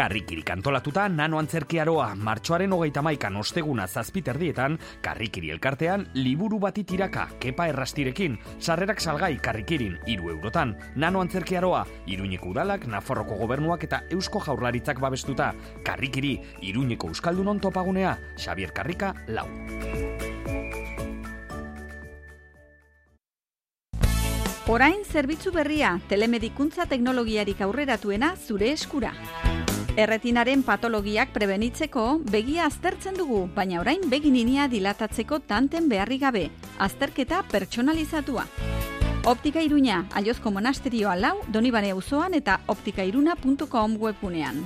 Karrikiri kantolatuta nano antzerkiaroa, martxoaren hogeita maikan osteguna zazpiterdietan, karrikiri elkartean, liburu bati tiraka, kepa errastirekin, sarrerak salgai karrikirin, iru eurotan, nano antzerkiaroa, iruñeko udalak, Nafarroko gobernuak eta eusko jaurlaritzak babestuta, karrikiri, iruñeko euskaldunon topagunea, Xavier Karrika, lau. Orain zerbitzu berria, telemedikuntza teknologiarik aurreratuena zure eskura. Erretinaren patologiak prebenitzeko begia aztertzen dugu, baina orain begininia dilatatzeko tanten beharri gabe, azterketa pertsonalizatua. Optika Iruña, Aiozko Monasterioa lau, Donibane auzoan eta optikairuna.com webunean.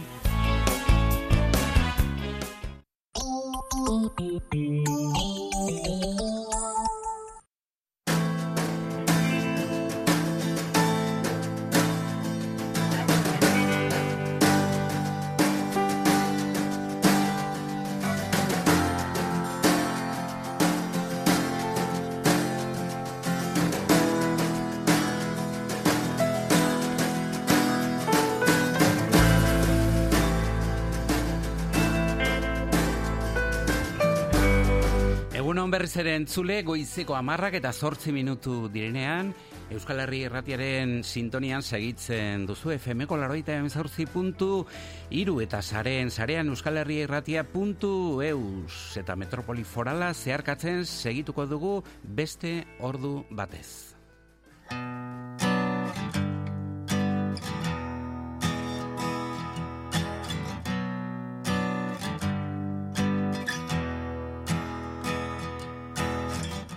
Egun hon berriz ere entzule, goizeko amarrak eta zortzi minutu direnean, Euskal Herri Erratiaren sintonian segitzen duzu FMko laroita emezortzi puntu iru eta saren, sarean Euskal Herri Erratia puntu eus eta metropoli forala zeharkatzen segituko dugu beste ordu batez.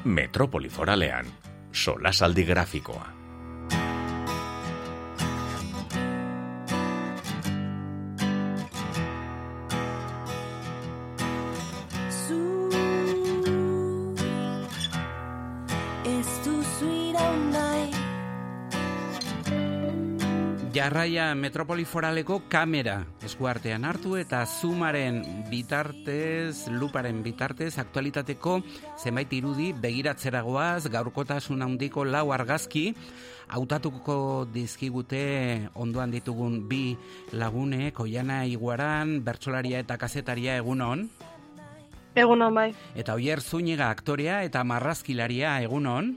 Metropoli foralean, solasaldi grafikoa. Jarraia Metropoli Foraleko kamera eskuartean hartu eta zoomaren bitartez, luparen bitartez, aktualitateko zenbait irudi begiratzeragoaz, gaurkotasun handiko lau argazki, hautatuko dizkigute ondoan ditugun bi lagune, Koiana Iguaran, bertsolaria eta kazetaria egunon. Egunon bai. Eta Oier Zúñiga aktorea eta marrazkilaria egunon.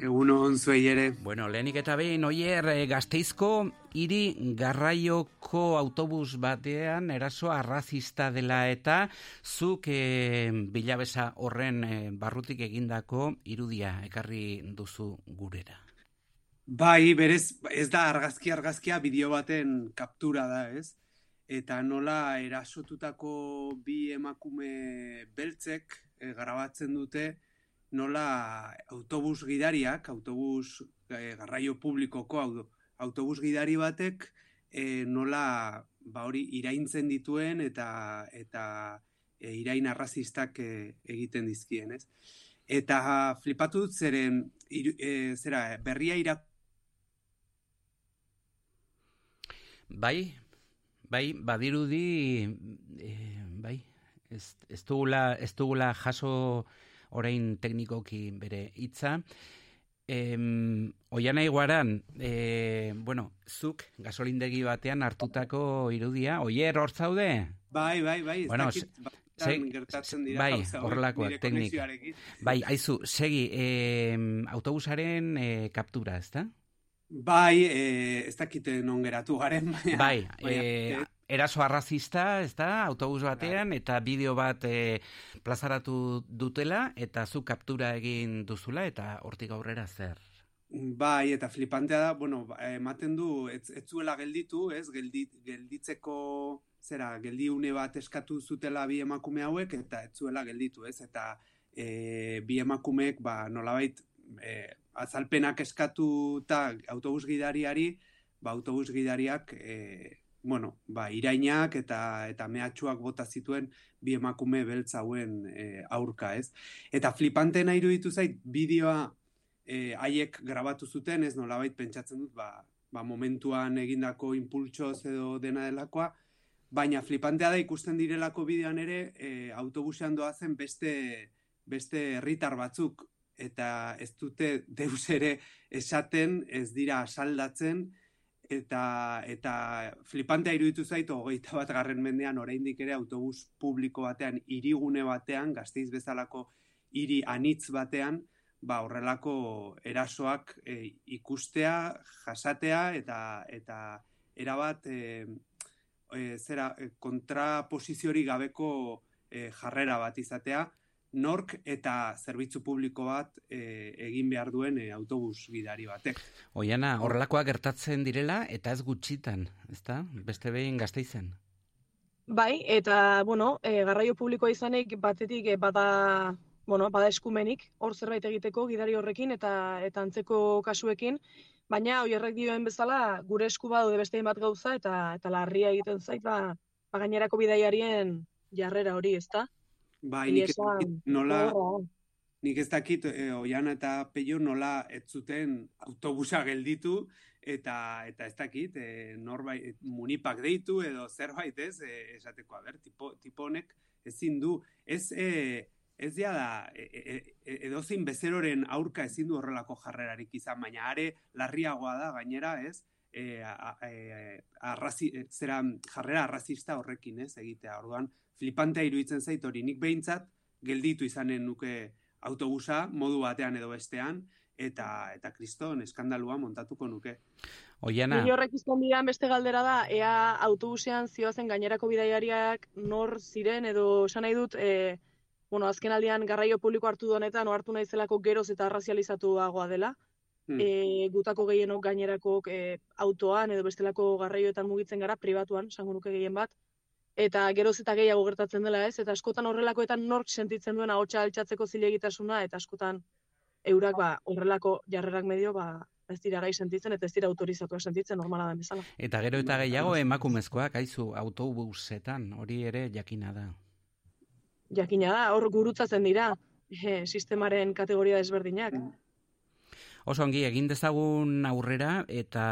Egunon zuei ere. Bueno, lehenik eta behin, oier, eh, gazteizko hiri garraioko autobus batean eraso arrazista dela eta zuk eh, bilabesa horren eh, barrutik egindako irudia ekarri duzu gurera. Bai, berez, ez da argazki argazkia bideo baten kaptura da, ez? Eta nola erasotutako bi emakume beltzek eh, grabatzen dute nola autobus gidariak, autobus eh, garraio publikoko au- autobus gidari batek eh, nola ba hori iraintzen dituen eta eta eh, irain arrazistak eh, egiten dizkien, ez? Eta flipatu dut zeren iru- eh, zera berria irak Bai, bai, badirudi, e, bai, ez, ez, dugula, ez dugula jaso orain teknikoki bere hitza. Em, oiana iguaran, e, bueno, zuk gasolindegi batean hartutako irudia, oier hor zaude? Bai, bai, bai, ez Bueno, dakit, Seg- gertatzen dira bai, horrelakoak teknik. Bai, aizu, segi, eh, autobusaren eh, kaptura, ezta? Bai, eh, ez dakite non geratu garen, baina... Bai, baina, eh, eraso arrazista, ez da, autobus batean, eta bideo bat eh, plazaratu dutela, eta zu kaptura egin duzula, eta hortik aurrera zer. Bai, eta flipantea da, bueno, ba, ematen du, ez, ez zuela gelditu, ez, geldi, gelditzeko, zera, geldiune bat eskatu zutela bi emakume hauek, eta ez zuela gelditu, ez, eta e, bi emakumeek, ba, nolabait, e, azalpenak eskatuta autobus gidariari, ba, autobus gidariak, e, bueno, ba, irainak eta eta mehatxuak bota zituen bi emakume beltz hauen e, aurka, ez? Eta flipantena iruditu zait, bideoa e, haiek grabatu zuten, ez nolabait pentsatzen dut, ba, ba momentuan egindako impultsoz edo dena delakoa, baina flipantea da ikusten direlako bideoan ere, e, autobusean doazen beste beste herritar batzuk eta ez dute deus ere esaten, ez dira saldatzen, eta eta flipantea iruditu zait hogeita bat garren mendean oraindik ere autobus publiko batean hirigune batean gazteiz bezalako hiri anitz batean ba horrelako erasoak e, ikustea jasatea eta eta erabat e, e, zera e, kontraposiziori gabeko e, jarrera bat izatea nork eta zerbitzu publiko bat e, egin behar duen e, autobus gidari batek. Oiana, horrelakoak gertatzen direla, eta ez gutxitan, ezta? Beste behin gazteizen. Bai, eta, bueno, e, garraio publikoa izanik batetik e, bada, bueno, bada eskumenik, hor zerbait egiteko gidari horrekin eta eta antzeko kasuekin, baina oierrek dioen bezala gure esku badaude beste bat gauza eta eta larria egiten zait, ba, ba gainerako bidaiarien jarrera hori, ezta? Bai, nik ez dakit esan, nola, nik ez dakit e, Oiana eta Peio nola ez zuten autobusa gelditu eta eta ez dakit e, norbait munipak deitu edo zerbait ez e, esateko a ber tipo tipo honek ezin du. Ez e, ez dia da e, e, e, edozein bezeroren aurka ezin du horrelako jarrerarik izan baina are larriagoa da gainera ez e, a, a, e, arrazi, e, zera jarrera arrazista horrekin ez egitea orduan flipantea iruditzen zait hori nik behintzat gelditu izanen nuke autobusa modu batean edo bestean eta eta kriston eskandalua montatuko nuke. Oiana, Ni horrek izan beste galdera da, ea autobusean zioazen gainerako bidaiariak nor ziren edo esan nahi dut, e, bueno, azken aldian garraio publiko hartu du honetan, hartu naizelako geroz eta arrazializatuagoa dela. Hmm. E, gutako gehienok gainerako e, autoan edo bestelako garraioetan mugitzen gara, pribatuan, esango nuke gehien bat. Eta geroz eta gehiago gertatzen dela ez, eta askotan horrelakoetan nork sentitzen duen ahotsa altxatzeko zilegitasuna, eta askotan eurak ba, horrelako jarrerak medio ba, ez dira gai sentitzen eta ez dira autorizatuak sentitzen normala da bezala. eta gero eta gehiago emakumezkoak, aizu, autobusetan, hori ere jakina da. Jakina da, hor gurutzatzen dira eh, sistemaren kategoria desberdinak. Oso ongi, egin dezagun aurrera eta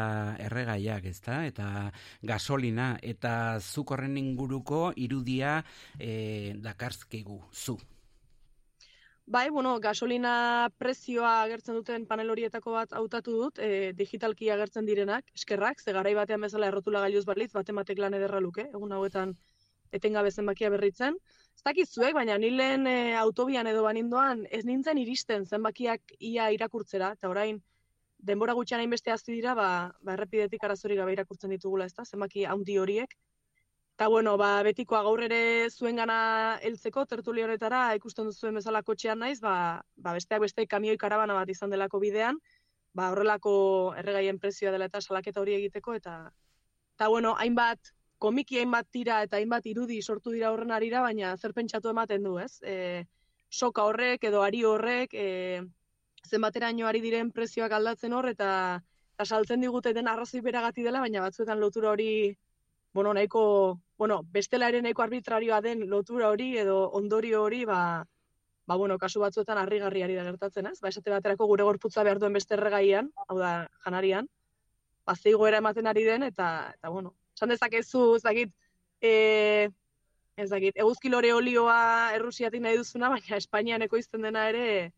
erregaiak, ezta? Eta gasolina, eta zuk horren inguruko irudia e, dakarzkigu, zu. Bai, bueno, gasolina prezioa agertzen duten panel horietako bat hautatu dut, e, digitalki agertzen direnak, eskerrak, ze garai batean bezala errotula gailuz balitz, batematek lan ederra luke, egun hauetan etengabe zenbakia berritzen. Ez dakit zuek, baina ni lehen e, autobian edo banindoan ez nintzen iristen zenbakiak ia irakurtzera, eta orain denbora gutxian hainbeste hasi dira, ba, ba errepidetik arazori gabe irakurtzen ditugula, ezta? Zenbaki handi horiek. Eta bueno, ba, betikoa gaur ere zuengana heltzeko tertulio honetara ikusten duzuen bezala kotxean naiz, ba, ba besteak beste kamioi karabana bat izan delako bidean, ba horrelako erregaien prezioa dela eta salaketa hori egiteko eta eta bueno, hainbat komiki hainbat tira eta hainbat irudi sortu dira horren arira, baina zer pentsatu ematen du, ez? E, soka horrek edo ari horrek e, zenbateraino ari diren prezioak aldatzen hor eta eta saltzen digute den arrazoi beragati dela, baina batzuetan lotura hori bueno, nahiko, bueno, bestela ere nahiko arbitrarioa den lotura hori edo ondorio hori, ba, ba bueno, kasu batzuetan harrigarriari da gertatzen, ez? Ba, esate baterako gure gorputza behar duen beste erregaian, hau da, janarian, ba, ze igoera ematen ari den, eta, eta bueno, esan dezakezu, ez dakit, e, ez dakit, eguzki lore olioa errusiatik nahi duzuna, baina Espainian ekoizten dena ere,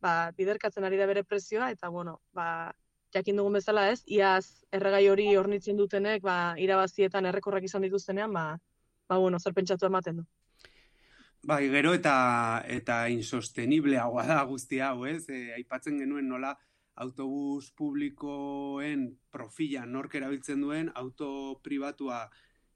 ba, biderkatzen ari da bere prezioa, eta bueno, ba, jakin dugun bezala ez, iaz erregai hori hornitzen dutenek, ba, irabazietan errekorrak izan dituztenean, ba, ba bueno, zer pentsatu ematen du. Bai, gero eta eta insostenibleagoa da guzti hau, ez? E, aipatzen genuen nola autobus publikoen profila nork erabiltzen duen, auto pribatua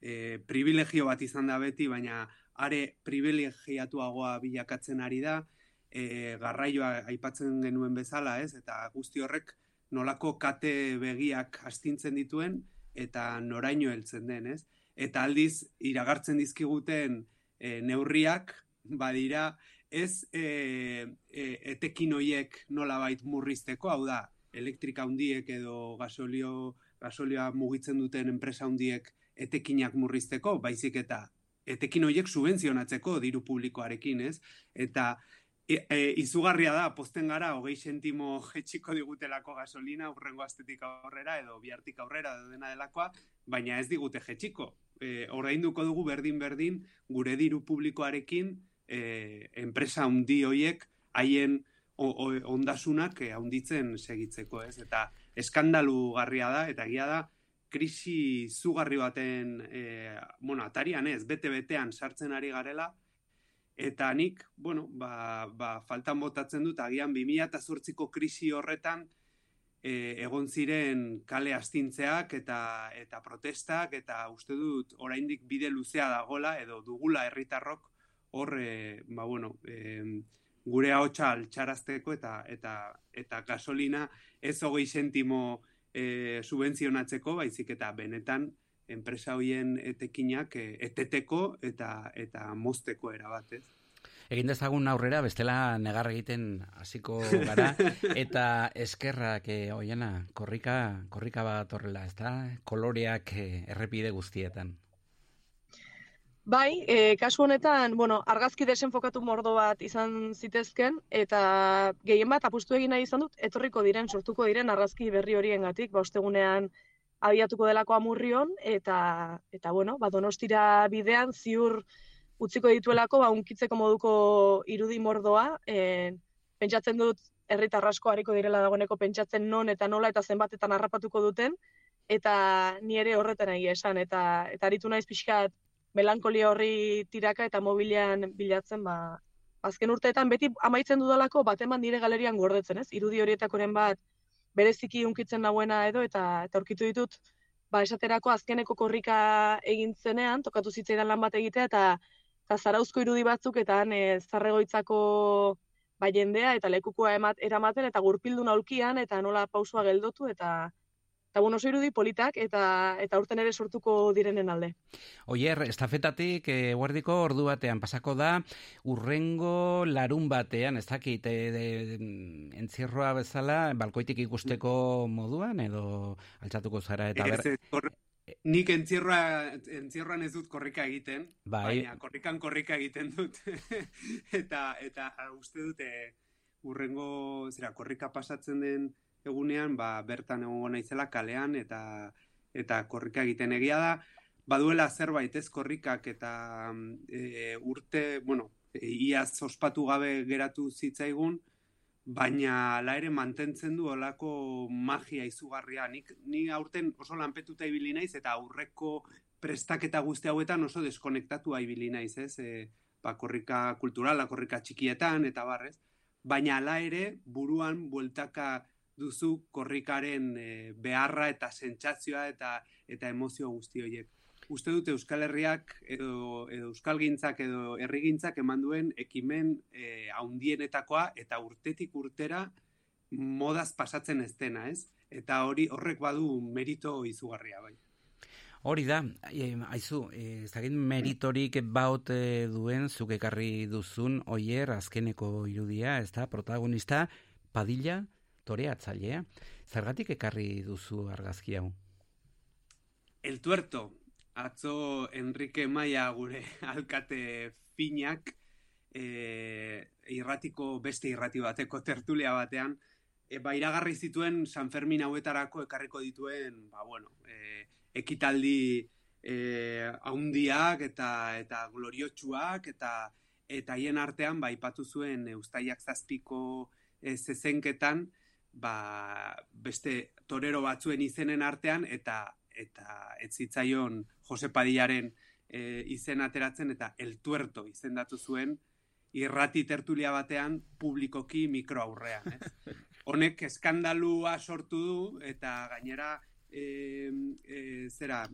e, privilegio bat izan da beti, baina are privilegiatuagoa bilakatzen ari da, e, garraioa aipatzen genuen bezala, ez? Eta guzti horrek nolako kate begiak astintzen dituen eta noraino heltzen den, ez? Eta aldiz iragartzen dizkiguten e, neurriak badira ez e, e, etekin hoiek nolabait murrizteko, hau da, elektrika hundiek edo gasolio gasolioa mugitzen duten enpresa hundiek etekinak murrizteko, baizik eta etekin hoiek subentzionatzeko diru publikoarekin, ez? Eta e, e, izugarria da, posten gara, hogei sentimo jetxiko digutelako gasolina, urrengo astetik aurrera, edo bihartik aurrera, edo dena delakoa, baina ez digute jetxiko. E, Orainduko dugu berdin-berdin, gure diru publikoarekin, e, enpresa hundi hoiek, haien ondasunak e, handitzen segitzeko, ez? Eta eskandalu garria da, eta egia da, krisi zugarri baten, e, bueno, atarian ez, bete-betean sartzen ari garela, eta nik, bueno, ba, ba, faltan botatzen dut, agian 2008ko krisi horretan, e, egon ziren kale astintzeak eta eta protestak eta uste dut oraindik bide luzea dagola edo dugula herritarrok hor e, ba bueno e, gure ahotsa altxarazteko eta eta eta gasolina ez hogei sentimo e, subentzionatzeko, baizik eta benetan enpresa hoien etekinak e, eteteko eta eta mozteko erabat, ez? Egin dezagun aurrera, bestela negar egiten hasiko gara, eta eskerrak e, oiena, korrika, korrika bat horrela, ez da? Koloreak errepide guztietan. Bai, e, kasu honetan, bueno, argazki desenfokatu mordo bat izan zitezken, eta gehien bat apustu egin nahi izan dut, etorriko diren, sortuko diren argazki berri horien gatik, ba, ostegunean abiatuko delako amurrion, eta, eta bueno, ba, donostira bidean ziur utziko dituelako, ba, unkitzeko moduko irudi mordoa, e, pentsatzen dut, herritarrasko hariko direla dagoeneko pentsatzen non eta nola eta zenbatetan harrapatuko duten, eta ni ere horretan egia esan, eta, eta aritu naiz pixkat, melankolia horri tiraka eta mobilean bilatzen, ba, azken urteetan beti amaitzen dudalako bat eman nire galerian gordetzen, ez? Irudi horietakoren bat bereziki unkitzen nagoena edo eta eta aurkitu ditut ba esaterako azkeneko korrika egin zenean tokatu zitzaidan lan bat egitea eta eta zarauzko irudi batzuk eta han e, zarregoitzako ba jendea eta lekukoa emat eramaten eta gurpildun aulkian eta nola pausua geldotu eta Eta bueno, oso irudi politak eta eta urten ere sortuko direnen alde. Oier, estafetatik e, guardiko ordu batean pasako da urrengo larun batean, ez dakit, e, entzierroa bezala, balkoitik ikusteko moduan edo altzatuko zara eta ber... Nik entzierroa, entzierroan ez dut korrika egiten, bai. baina korrikan korrika egiten dut. eta eta uste dute urrengo, zera, korrika pasatzen den egunean, ba, bertan egongo naizela kalean eta eta korrika egiten egia da, baduela zerbait ez korrikak eta e, urte, bueno, iaz ospatu gabe geratu zitzaigun, baina la ere mantentzen du olako magia izugarria. Nik, ni aurten oso lanpetuta ibili naiz eta aurreko prestaketa guzti hauetan oso deskonektatu ibili naiz, ez? E, ba, korrika kulturala, korrika txikietan eta barrez. Baina ala ere buruan bueltaka duzu korrikaren e, beharra eta sentsazioa eta eta emozio guzti horiek. Uste dute Euskal Herriak edo, edo Euskal Gintzak edo Herrigintzak eman duen ekimen e, haundienetakoa eta urtetik urtera modaz pasatzen ez dena, ez? Eta hori horrek badu merito izugarria bai. Hori da, e, aizu, ez da meritorik baut duen zuk ekarri duzun oier azkeneko irudia, ez da, protagonista, padilla, toreatzailea. Zergatik ekarri duzu argazki hau? El tuerto, atzo Enrique Maia gure alkate finak, e, irratiko beste irrati bateko tertulia batean, e, ba, iragarri zituen San Fermin hauetarako ekarriko dituen, ba, bueno, e, ekitaldi e, haundiak eta eta gloriotsuak eta eta hien artean ba ipatu zuen Eustaiak zazpiko e, zezenketan ba, beste torero batzuen izenen artean eta eta ez zitzaion Jose Padillaren e, izen ateratzen eta el tuerto izendatu zuen irrati tertulia batean publikoki mikro aurrean. Ez? Honek eskandalua sortu du eta gainera e, e, zera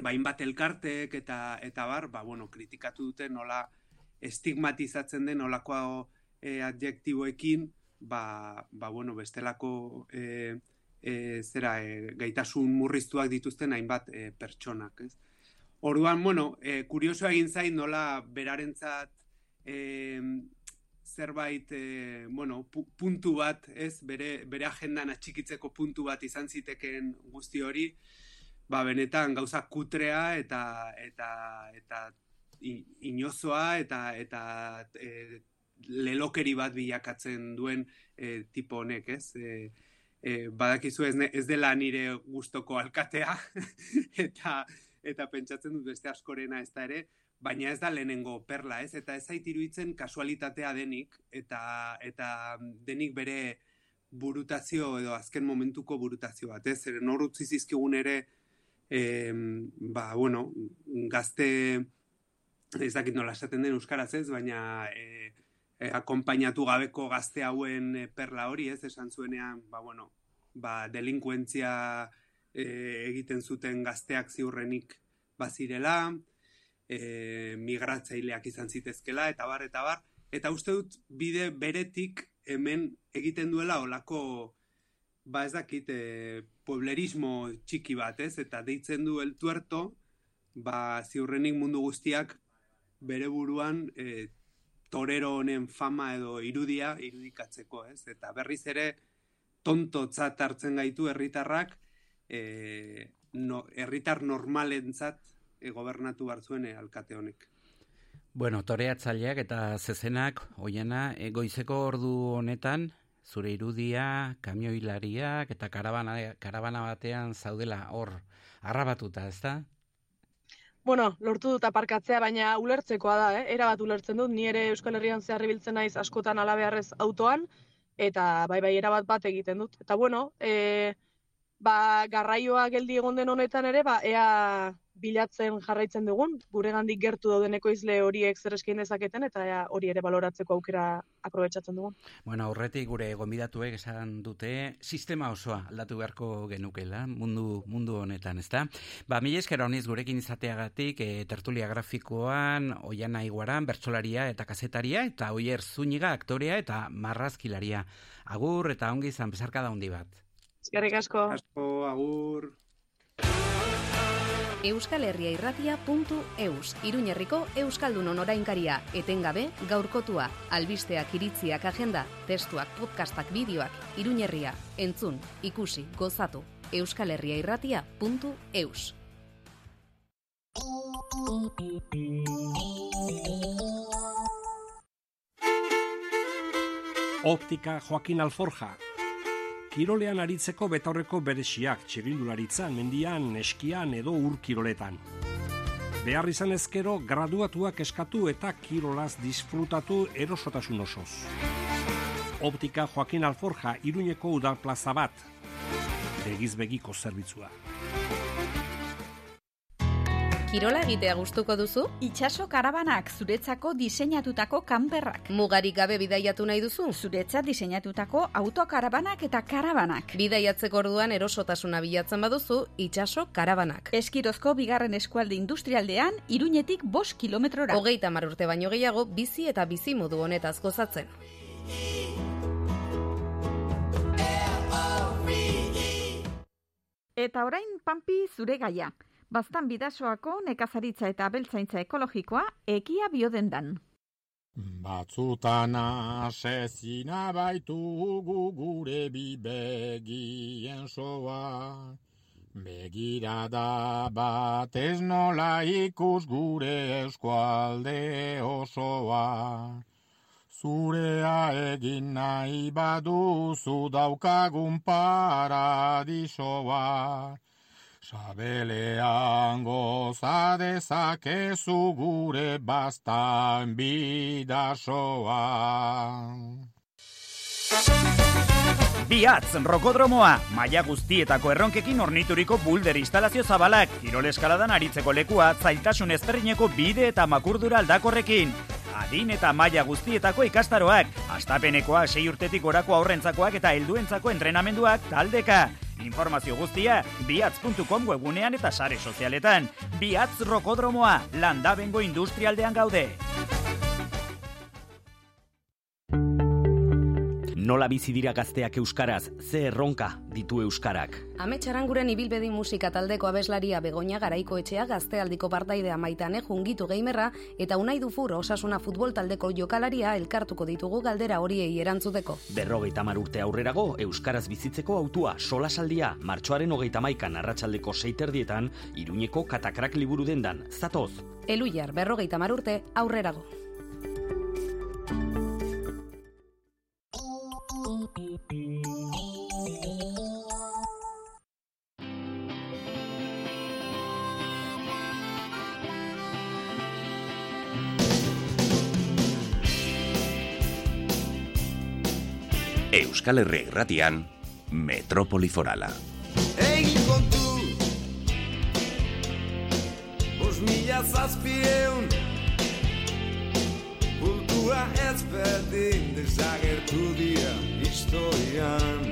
bain bat elkartek eta eta bar, ba, bueno, kritikatu dute nola estigmatizatzen den nolakoa e, adjektiboekin, ba, ba, bueno, bestelako e, e, zera, e, gaitasun murriztuak dituzten hainbat e, pertsonak, ez? Orduan, bueno, e, kurioso egin zain nola berarentzat e, zerbait, e, bueno, pu puntu bat, ez, bere, bere agendan atxikitzeko puntu bat izan ziteken guzti hori, ba, benetan gauza kutrea eta eta eta inozoa eta eta e, lelokeri bat bilakatzen duen e, tipo honek, ez? E, e, badakizu ez, ez dela nire gustoko alkatea eta eta pentsatzen dut beste askorena ez da ere, baina ez da lehenengo perla, ez? Eta ez zait iruditzen kasualitatea denik eta eta denik bere burutazio edo azken momentuko burutazio bat, ez? Zer nor utzi zizkigun ere e, ba, bueno, gazte ez dakit nola esaten den euskaraz ez, baina e, e, akompainatu gabeko gazte hauen e, perla hori ez, esan zuenean, ba, bueno, ba, delinkuentzia e, egiten zuten gazteak ziurrenik bazirela, e, migratzaileak izan zitezkela, eta bar, eta bar, eta uste dut bide beretik hemen egiten duela olako ba ez dakit, e, pueblerismo txiki bat, ez? Eta deitzen du el tuerto, ba ziurrenik mundu guztiak bere buruan e, torero honen fama edo irudia irudikatzeko, ez? Eta berriz ere tonto hartzen gaitu herritarrak e, no, herritar normalentzat e, gobernatu barzuen e, alkate honek. Bueno, toreatzaileak eta zezenak, hoiena, egoizeko ordu honetan, zure irudia, kamioilariak eta karabana, karabana batean zaudela hor arrabatuta, ez da? Bueno, lortu dut aparkatzea, baina ulertzekoa da, eh? Era bat ulertzen dut, ni ere Euskal Herrian zehar biltzen naiz askotan alabearrez autoan, eta bai bai erabat bat egiten dut. Eta bueno, e, ba, garraioa geldi egon den honetan ere, ba, ea bilatzen jarraitzen dugun, gure gandik gertu dauden ekoizle horiek zer eskein dezaketen, eta hori ere baloratzeko aukera aprobetsatzen dugun. Bueno, aurretik gure gomidatuek esan dute, sistema osoa aldatu beharko genukela, mundu, mundu honetan, ezta? Ba, mila eskera honiz gurekin izateagatik, e, tertulia grafikoan, oian aiguaran, bertsolaria eta kazetaria, eta oier zuniga aktorea eta marrazkilaria. Agur eta ongi izan bezarka da bat. Eskerrik asko. Asko, agur euskalherriairratia.eus Iruñerriko Euskaldun orainkaria etengabe gaurkotua, albisteak iritziak agenda, testuak, podcastak, bideoak, Iruñerria, entzun, ikusi, gozatu, euskalherriairratia.eus Optika Joaquin Alforja kirolean aritzeko betaurreko beresiak txirindularitzan, mendian, eskian edo ur kiroletan. Behar izan ezkero, graduatuak eskatu eta kirolaz disfrutatu erosotasun osoz. Optika Joaquin Alforja iruñeko udal plaza bat. Begizbegiko zerbitzua. Kirola egitea gustuko duzu? Itxaso karabanak zuretzako diseinatutako kanperrak. Mugarik gabe bidaiatu nahi duzu? Zuretzat diseinatutako autokarabanak eta karabanak. Bidaiatzeko orduan erosotasuna bilatzen baduzu, itxaso karabanak. Eskirozko bigarren eskualde industrialdean, iruñetik bos kilometrora. Hogeita urte baino gehiago, bizi eta bizi modu honetaz gozatzen. Eta orain, Pampi, zure gaia. Baztan bidasoako nekazaritza eta abeltzaintza ekologikoa ekia biodendan. Batzutan asezina baitu gure bibegien soa. Begira da bat ez nola ikus gure eskualde osoa. Zurea egin nahi baduzu daukagun paradisoa. Sabelean goza dezakezu gure bastan bidasoa. Biatz, rokodromoa, maila guztietako erronkekin ornituriko bulder instalazio zabalak, kirol eskaladan aritzeko lekua, zailtasun ezberdineko bide eta makurdura aldakorrekin. Adin eta maila guztietako ikastaroak, astapenekoa sei urtetik gorako aurrentzakoak eta helduentzako entrenamenduak taldeka. Informazio guztia, biatz.com webunean eta sare sozialetan. Biatz rokodromoa, landabengo industrialdean gaude. Nola bizi dira gazteak euskaraz, ze erronka ditu euskarak. Ametxaranguren ibilbedi musika taldeko abeslaria Begoña Garaiko etxea gaztealdiko partaidea maitane jungitu geimerra eta unai dufur osasuna futbol taldeko jokalaria elkartuko ditugu galdera horiei erantzuteko. Berrogeita mar urte aurrerago, euskaraz bizitzeko autua solasaldia, martxoaren hogeita maikan arratsaldeko seiterdietan, iruñeko katakrak liburu dendan, zatoz. Eluiar berrogeita mar urte aurrerago. Euskal Herria Irratian, Metrópoli Forala. Egin kontu Bos mila zazpieun Kultura ez berdin Desagertu dira historian.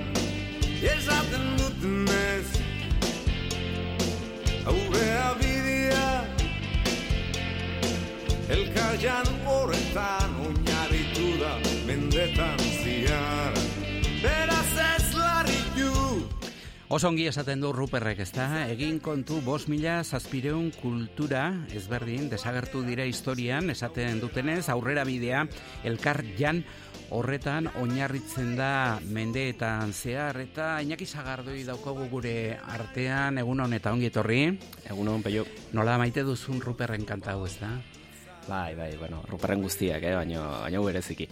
Esaten duten ez Aurrea bidea Elkarjan horretan Oinarritu da mendetan ez larritu Oso ongi esaten du Ruperrek, ezta? Egin kontu bos mila zazpireun kultura ezberdin desagertu dira historian esaten dutenez aurrera bidea elkar jan horretan oinarritzen da mendeetan zehar eta Iñaki Sagardoi daukagu gure artean egun hon eta ongi etorri. Egun hon, peio. Nola maite duzun Ruperren kantau, ezta? Bai, bai, bueno, Ruperren guztiak, eh, baino, baino bereziki.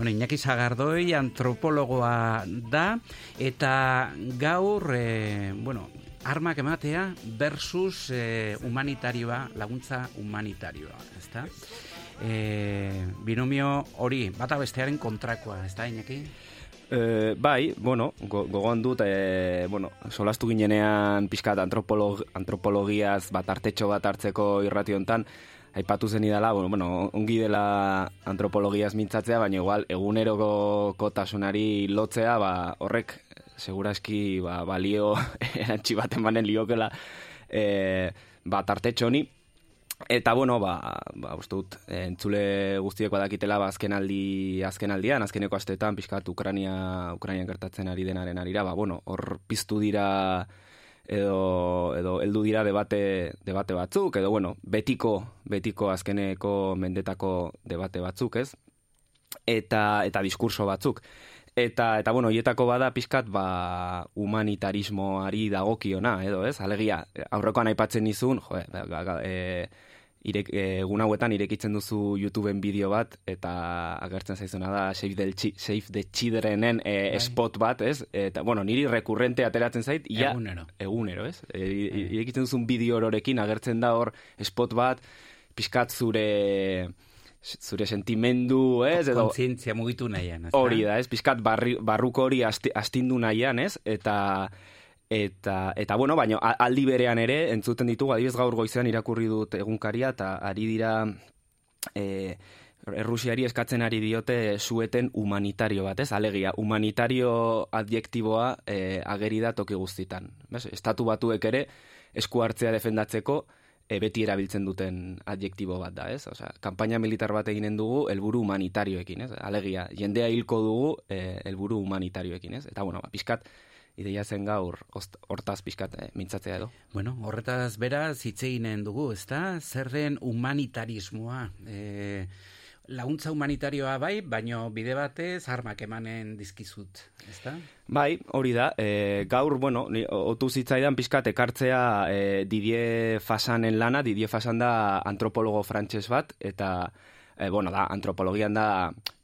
Bueno, Iñaki Sagardoi antropologoa da eta gaur e, bueno, armak ematea versus e, humanitarioa, laguntza humanitarioa, ezta? E, binomio hori, bata bestearen kontrakoa, ezta Iñaki? E, bai, bueno, go, gogoan dut, e, bueno, solastu ginenean pixkat antropolog, antropologiaz bat artetxo bat hartzeko irrati hontan, aipatu zen idala, bueno, ongi dela antropologiaz mintzatzea, baina igual eguneroko kotasunari lotzea, ba, horrek seguraski ba, balio erantzi bat emanen liokela e, ba, tartetxo honi. Eta bueno, ba, ba uste entzule guztiek badakitela ba, azken aldi, azken aldian, azkeneko asteetan, pixkat Ukrania, Ukrainian gertatzen ari denaren arira, ba, bueno, hor piztu dira edo, edo heldu dira debate, debate batzuk, edo bueno, betiko, betiko azkeneko mendetako debate batzuk, ez? Eta, eta diskurso batzuk. Eta, eta bueno, hietako bada pixkat ba, humanitarismoari dagokiona, edo ez? Alegia, aurrekoan aipatzen nizun, jo, e, irek, egun hauetan irekitzen duzu YouTubeen bideo bat, eta agertzen zaizuna da Save the, Chi, Save the Childrenen e, spot bat, ez? Eta, bueno, niri rekurrente ateratzen zait, ia, Egunero. Egunero, ez? E, irekitzen duzun bideo hororekin agertzen da hor spot bat, pixkat zure zure sentimendu, ez? Edo, Kontzientzia mugitu nahian, ezta? Hori da, ez? Pizkat barri, barruko hori asti, astindu nahian, ez? Eta eta eta bueno, baina aldi berean ere entzuten ditugu adibez gaur goizean irakurri dut egunkaria eta ari dira e, Errusiari eskatzen ari diote sueten humanitario bat, ez? Alegia, humanitario adjektiboa e, ageri da toki guztitan. Bez? Estatu batuek ere esku hartzea defendatzeko e, beti erabiltzen duten adjektibo bat da, ez? Osea, kanpaina militar bat eginen dugu helburu humanitarioekin, ez? Alegia, jendea hilko dugu e, helburu humanitarioekin, ez? Eta bueno, ba, pizkat ideia zen gaur hortaz pixkat eh, mintzatzea edo. Bueno, horretaz beraz hitz eginen dugu, ezta? Zer den humanitarismoa? E, laguntza humanitarioa bai, baino bide batez armak emanen dizkizut, ezta? Bai, hori da. E, gaur, bueno, ni, otu zitzaidan pixkat ekartzea e, Didier Fasanen lana, Didier Fasan da antropologo frantses bat, eta, e, bueno, da, antropologian da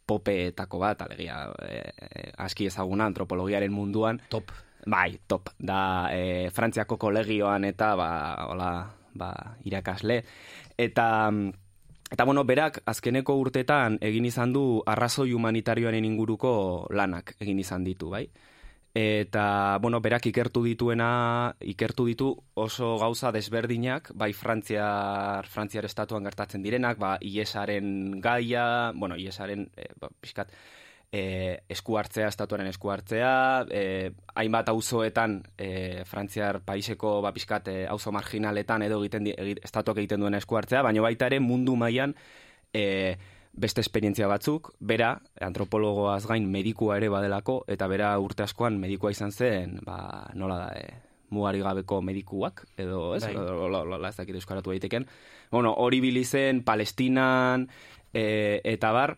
popeetako bat, alegia, e, e, aski ezaguna antropologiaren munduan. Top. Bai, top. Da, e, Frantziako kolegioan eta, ba, hola, ba, irakasle. Eta, eta bueno, berak azkeneko urtetan egin izan du arrazoi humanitarioaren inguruko lanak egin izan ditu, bai? Eta, bueno, berak ikertu dituena, ikertu ditu oso gauza desberdinak, bai Frantziar, Frantziar estatuan gertatzen direnak, ba, IESaren gaia, bueno, IESaren, e, ba, pixkat, e, esku hartzea, estatuaren esku hartzea, e, hainbat auzoetan e, Frantziar paiseko ba, pixkat e, auzo marginaletan edo egiten di, egit, estatuak egiten duen esku hartzea, baina baita ere mundu mailan e, beste esperientzia batzuk, bera, antropologoaz gain medikua ere badelako, eta bera urte askoan medikua izan zen, ba, nola da, e, mugari gabeko medikuak, edo, ez, Bai. la, ez dakit euskaratu daiteken. Bueno, hori bilizen, Palestinan, e, eta bar,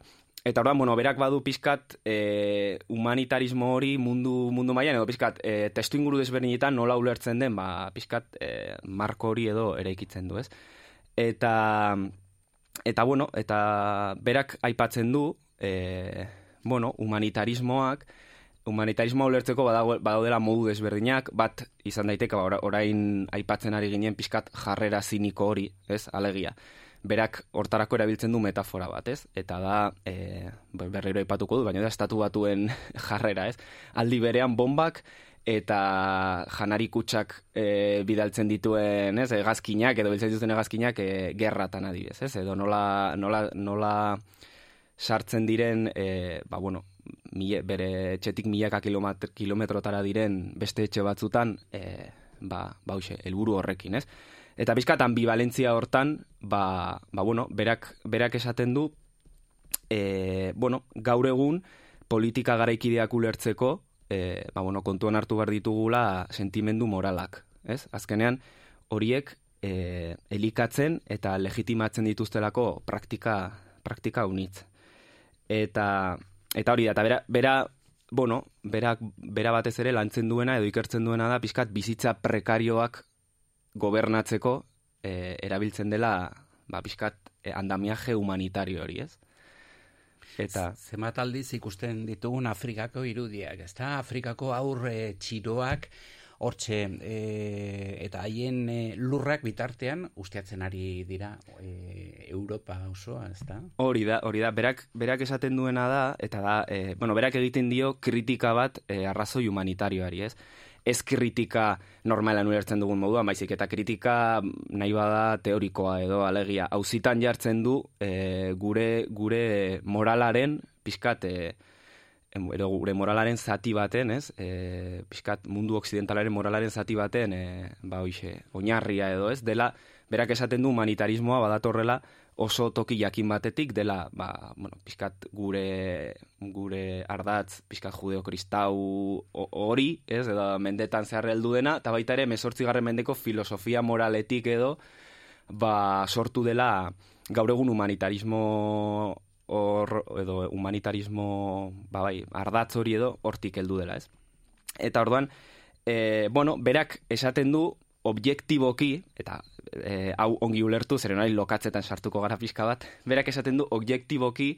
Eta orduan, bueno, berak badu pizkat e, humanitarismo hori mundu mundu mailan edo pizkat e, testu inguru desberdinetan nola ulertzen den, ba pizkat e, marko hori edo eraikitzen du, ez? Eta eta bueno, eta berak aipatzen du, e, bueno, humanitarismoak humanitarismoa ulertzeko badaudela modu desberdinak, bat izan daiteke ba, ora- orain aipatzen ari ginen pizkat jarrera ziniko hori, ez? Alegia berak hortarako erabiltzen du metafora bat, ez? Eta da, e, berriro aipatuko du, baina da estatu batuen jarrera, ez? Aldi berean bombak eta janari kutsak e, bidaltzen dituen, ez? Egazkinak, edo biltzen dituzten egazkinak e, gerratan adibidez, ez? Edo nola, nola, nola sartzen diren, e, ba, bueno, mile, bere etxetik milaka kilometr, kilometrotara diren beste etxe batzutan, e, ba, ba, hoxe, helburu horrekin, ez? Eta bizkat ambivalentzia hortan, ba, ba bueno, berak, berak esaten du, e, bueno, gaur egun politika garaikideak ulertzeko, e, ba, bueno, kontuan hartu behar ditugula sentimendu moralak, ez? Azkenean, horiek e, elikatzen eta legitimatzen dituztelako praktika, praktika unitz. Eta, eta hori da, eta bera, bera bueno, berak, bera batez ere lantzen duena edo ikertzen duena da, pizkat bizitza prekarioak gobernatzeko e, erabiltzen dela ba, pixkat e, andamiaje humanitario hori, ez? Eta... Zemat aldiz ikusten ditugun Afrikako irudiak, ezta? Afrikako aurre txiroak, hortxe, e, eta haien e, lurrak bitartean usteatzen ari dira e, Europa osoa, ezta? Hori da, hori da, berak, berak esaten duena da, eta da, e, bueno, berak egiten dio kritika bat e, arrazoi humanitarioari, ez? Ez kritika normalan ulertzen dugun moduan, baizik eta kritika nahi bada teorikoa edo alegia. Hauzitan jartzen du e, gure, gure moralaren, pixkat, e, edo gure moralaren zati baten, ez? E, pixkat mundu occidentalaren moralaren zati baten, e, ba hoixe, oinarria edo, ez? Dela, berak esaten du humanitarismoa badatorrela oso toki jakin batetik dela, ba, bueno, pixkat gure, gure ardatz, pixkat judeo-kristau hori, ez, edo mendetan zehar heldu dena, eta baita ere, mesortzigarren mendeko filosofia moraletik edo, ba, sortu dela gaur egun humanitarismo hor, edo humanitarismo, ba bai, ardatz hori edo hortik heldu dela, ez? Eta orduan, e, bueno, berak esaten du objektiboki, eta e, hau ongi ulertu, zeren hori lokatzetan sartuko gara pixka bat, berak esaten du objektiboki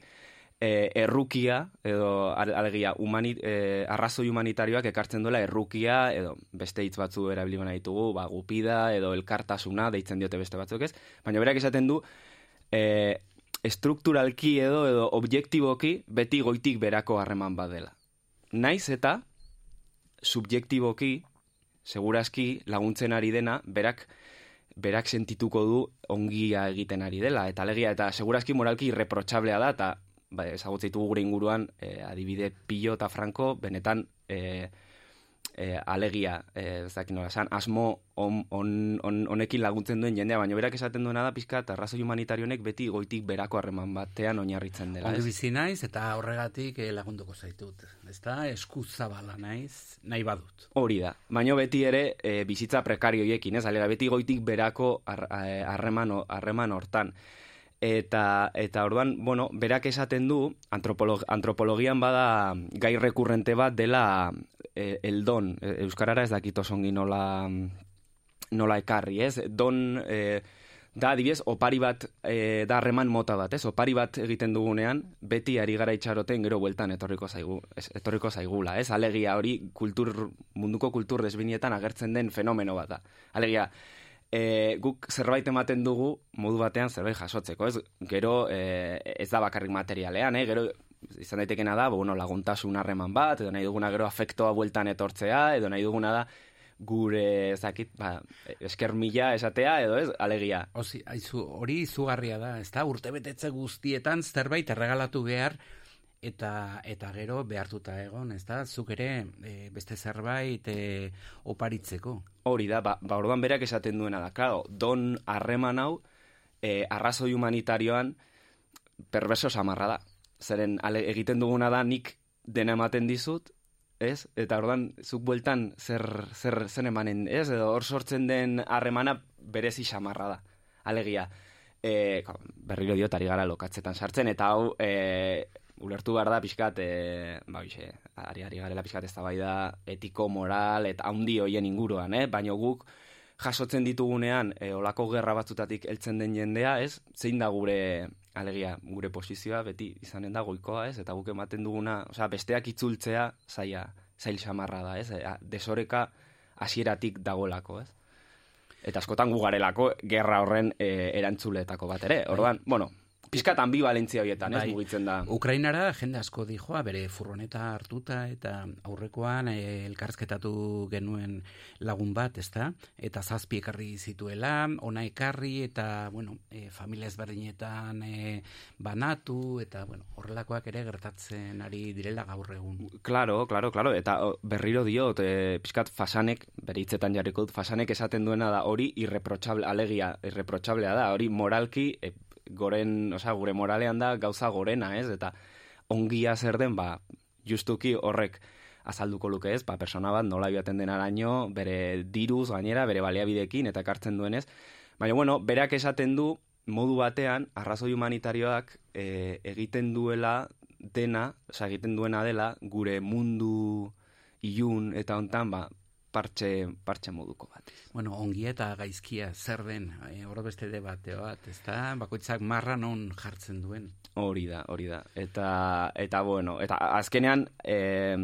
e, errukia, edo ale- alegia, humani, e, arrazoi humanitarioak ekartzen duela errukia, edo beste hitz batzu erabili bana ditugu, ba, gupida, edo elkartasuna, deitzen diote beste batzuk ez, baina berak esaten du, e, estrukturalki edo, edo objektiboki, beti goitik berako harreman badela. Naiz eta, subjektiboki, segurazki laguntzen ari dena, berak berak sentituko du ongia egiten ari dela, eta alegia, eta segurazki moralki irreprotxablea da, eta ba, ezagutzen ditugu gure inguruan, e, adibide Pillo eta Franco, benetan e, e, alegia, e, ez dakit nola esan, asmo on, on, on, honekin laguntzen duen jendea, baina berak esaten duena da pizka, eta arrazoi humanitarionek beti goitik berako harreman batean oinarritzen dela. Ongi ez? bizi naiz eta horregatik eh, lagunduko zaitut. Ezta eskuzabala naiz, nahi badut. Hori da. Baina beti ere e, bizitza prekarioiekin, ez? Alega, beti goitik berako har- eh, harreman harreman hortan. Eta, eta orduan, bueno, berak esaten du, antropolog, antropologian bada gai rekurrente bat dela e, el don. E, Euskarara ez dakit oso ongi nola, nola ekarri, ez? Don, e, da, adibidez, opari bat, e, da harreman mota bat, ez? Opari bat egiten dugunean, beti ari gara itxaroten gero bueltan etorriko zaigu, ez, etorriko zaigula, ez? Alegia hori kultur, munduko kultur desbinietan agertzen den fenomeno bat da. Alegia, e, guk zerbait ematen dugu modu batean zerbait jasotzeko, ez? Gero e, ez da bakarrik materialean, eh? Gero izan daitekena da, bueno, laguntasun harreman bat, edo nahi duguna gero afektoa bueltan etortzea, edo nahi duguna da gure ezakit, ba, esker mila esatea edo ez, alegia. Aizu, hori izugarria da, ez da, urte betetze guztietan zerbait erregalatu behar, eta eta gero behartuta egon, ez da, zuk ere e, beste zerbait e, oparitzeko. Hori da, ba, ba orduan berak esaten duena da, claro, don harreman hau, e, arrazoi humanitarioan, perverso samarra da. Zeren ale, egiten duguna da nik dena ematen dizut, ez? Eta orduan zuk bueltan zer, zer zen emanen, ez? Edo hor sortzen den harremana berezi samarra da. Alegia, e, berriro diot ari gara lokatzetan sartzen, eta hau e, ulertu behar da pixkat, e, ba, bixe, ari, ari garela pixkat ez da etiko, moral, eta handi hoien inguruan, eh? Baina guk jasotzen ditugunean, e, olako gerra batzutatik heltzen den jendea, ez? Zein da gure alegia, gure posizioa beti izanen da goikoa, ez? Eta guk ematen duguna, osea, besteak itzultzea zaila, zail samarra da, ez? E, desoreka hasieratik dagolako, ez? Eta askotan gugarelako gerra horren e, erantzuletako bat ere. Orduan, bueno, pizkat ambivalentzia horietan, ez bai. mugitzen da. Ukrainara jende asko dijoa, bere furroneta hartuta eta aurrekoan e, elkarrizketatu genuen lagun bat, ezta? Eta zazpi ekarri zituela, ona ekarri eta, bueno, e, familia ezberdinetan e, banatu eta, bueno, horrelakoak ere gertatzen ari direla gaur egun. Claro, claro, claro, eta berriro diot, e, pizkat fasanek, bere hitzetan jarriko dut, fasanek esaten duena da hori irreprochable, alegia, irreprochablea da, hori moralki, e, goren, osea, gure moralean da gauza gorena, ez? Eta ongia zer den, ba, justuki horrek azalduko luke ez, ba, persona bat nola joaten den araño, bere diruz gainera, bere baliabidekin, eta ekartzen duenez. Baina, bueno, berak esaten du, modu batean, arrazoi humanitarioak e, egiten duela dena, osea, egiten duena dela, gure mundu ilun eta hontan, ba, partxe, partxe moduko bat. Bueno, ongi eta gaizkia zer den, e, oro beste debate bat, ez da? Bakoitzak marra non jartzen duen. Hori da, hori da. Eta, eta bueno, eta azkenean, e,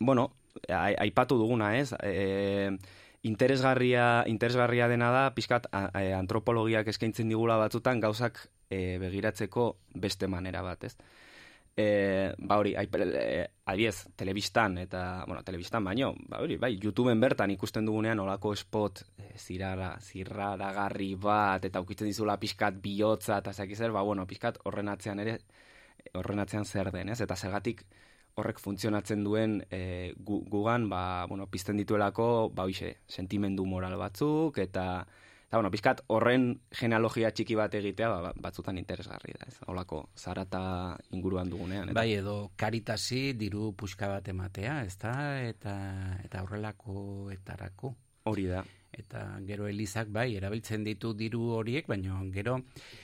bueno, aipatu duguna, ez? E, interesgarria, interesgarria dena da, pixkat antropologiak eskaintzen digula batzutan gauzak e, begiratzeko beste manera bat, ez? E, ba hori, e, adiez, telebistan, eta, bueno, telebistan baino, ba hori, bai, YouTubeen bertan ikusten dugunean olako spot e, zirara, zirrara garri bat, eta ukitzen dizula pixkat bihotza, eta zaki zer, ba, bueno, pixkat horren atzean ere, horren atzean zer den, ez? Eta segatik horrek funtzionatzen duen e, gugan, ba, bueno, pizten dituelako, ba, hoxe, sentimendu moral batzuk, eta, Eta, bueno, pizkat, horren genealogia txiki bat egitea, ba, batzutan interesgarri da, ez? Olako, zarata inguruan dugunean. Eta. Bai, edo karitasi diru puxka bat ematea, ez da? Eta, eta horrelako etarako. Hori da. Eta gero Elizak, bai, erabiltzen ditu diru horiek, baina gero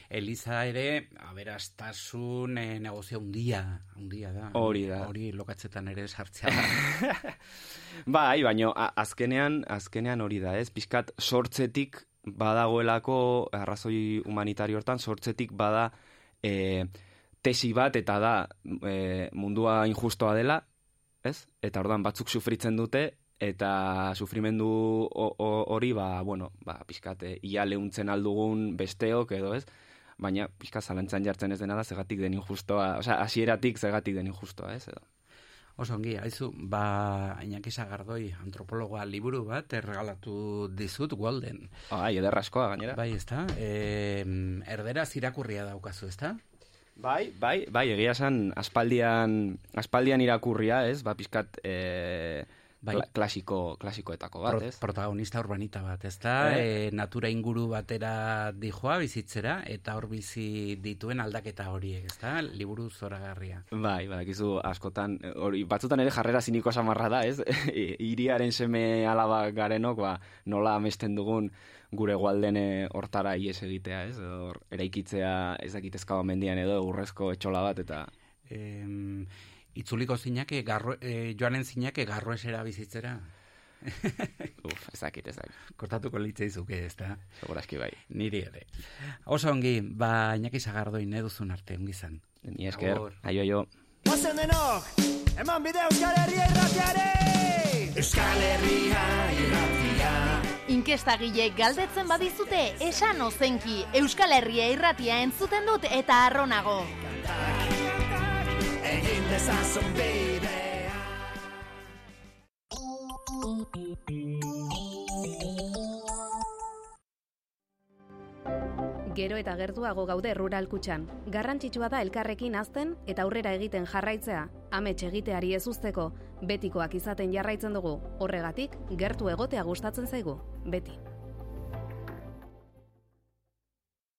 Eliza ere, aberastasun e, negozio hundia, hundia da. Hori da. Hori lokatzetan ere sartzea. bai, baina azkenean, azkenean hori da, ez? Pizkat sortzetik badagoelako arrazoi humanitario hortan sortzetik bada e, tesi bat eta da e, mundua injustoa dela, ez? Eta ordan batzuk sufritzen dute eta sufrimendu hori ba bueno, ba pizkat e, ia leuntzen aldugun besteok edo, ez? Baina pizkat zalantzan jartzen ez dena da zegatik den injustoa, osea, hasieratik zegatik den injustoa, ez? Edo. Oso ongi, haizu, ba, Iñaki Sagardoi antropologoa liburu bat erregalatu dizut Walden. Ai, ederraskoa gainera. Bai, ezta? E, erdera zirakurria daukazu, ezta? Bai, bai, bai, egia esan aspaldian, aspaldian irakurria, ez? Ba, pizkat, e, bai. klasiko, klasikoetako bat, ez? protagonista urbanita bat, ez da? Eh? E, natura inguru batera dijoa bizitzera, eta hor bizi dituen aldaketa horiek, ez da? Liburu zoragarria. Bai, gizu askotan, hori, batzutan ere jarrera ziniko samarra da, ez? Iriaren seme alaba garenok, ba, nola amesten dugun gure gualdene hortara ies egitea, ez? Or, eraikitzea ezakitezka mendian edo urrezko etxola bat, eta... Em, itzuliko zinake, garro, e, joanen zinake garro esera bizitzera. Uf, ezakit, ezakit. Kortatuko litzei zuke, ez da? Segurazki bai. Niri ere. Oso ongi, ba, inaki zagardo ineduzun arte, ongi zan. Ni esker, aio, aio. Ozen denok, eman bide Euskal Herria irratiare! Euskal Herria irratia, Inkestagile galdetzen badizute, esan ozenki, Euskal Herria irratia entzuten dut eta arronago. Egin dezazun bidea Gero eta gertuago gaude rural kutxan. Garrantzitsua da elkarrekin azten eta aurrera egiten jarraitzea, amets egiteari ez usteko, betikoak izaten jarraitzen dugu. Horregatik, gertu egotea gustatzen zaigu, beti.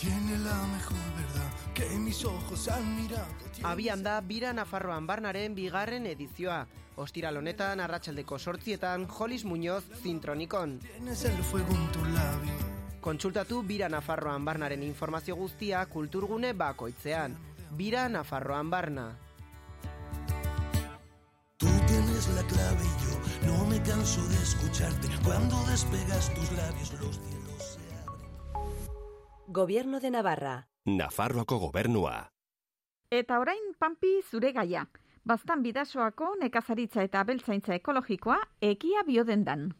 Tiene la mejor verdad que mis ojos han mirado. Abian da Bira Nafarroan Barnaren bigarren edizioa. Ostiral honetan arratsaldeko sortzietan Jolis Muñoz zintronikon. Tienes el fuego en tu labio. Kontsultatu Bira Nafarroan Barnaren informazio guztia kulturgune bakoitzean. Bira Nafarroan Barna. Tú tienes la clave y yo no me canso de escucharte. Cuando despegas tus labios los Gobierno de Navarra. Nafarroako gobernua. Eta orain panpi zure gaia. Baztan bidasoako nekazaritza eta abeltzaintza ekologikoa ekia biodendan.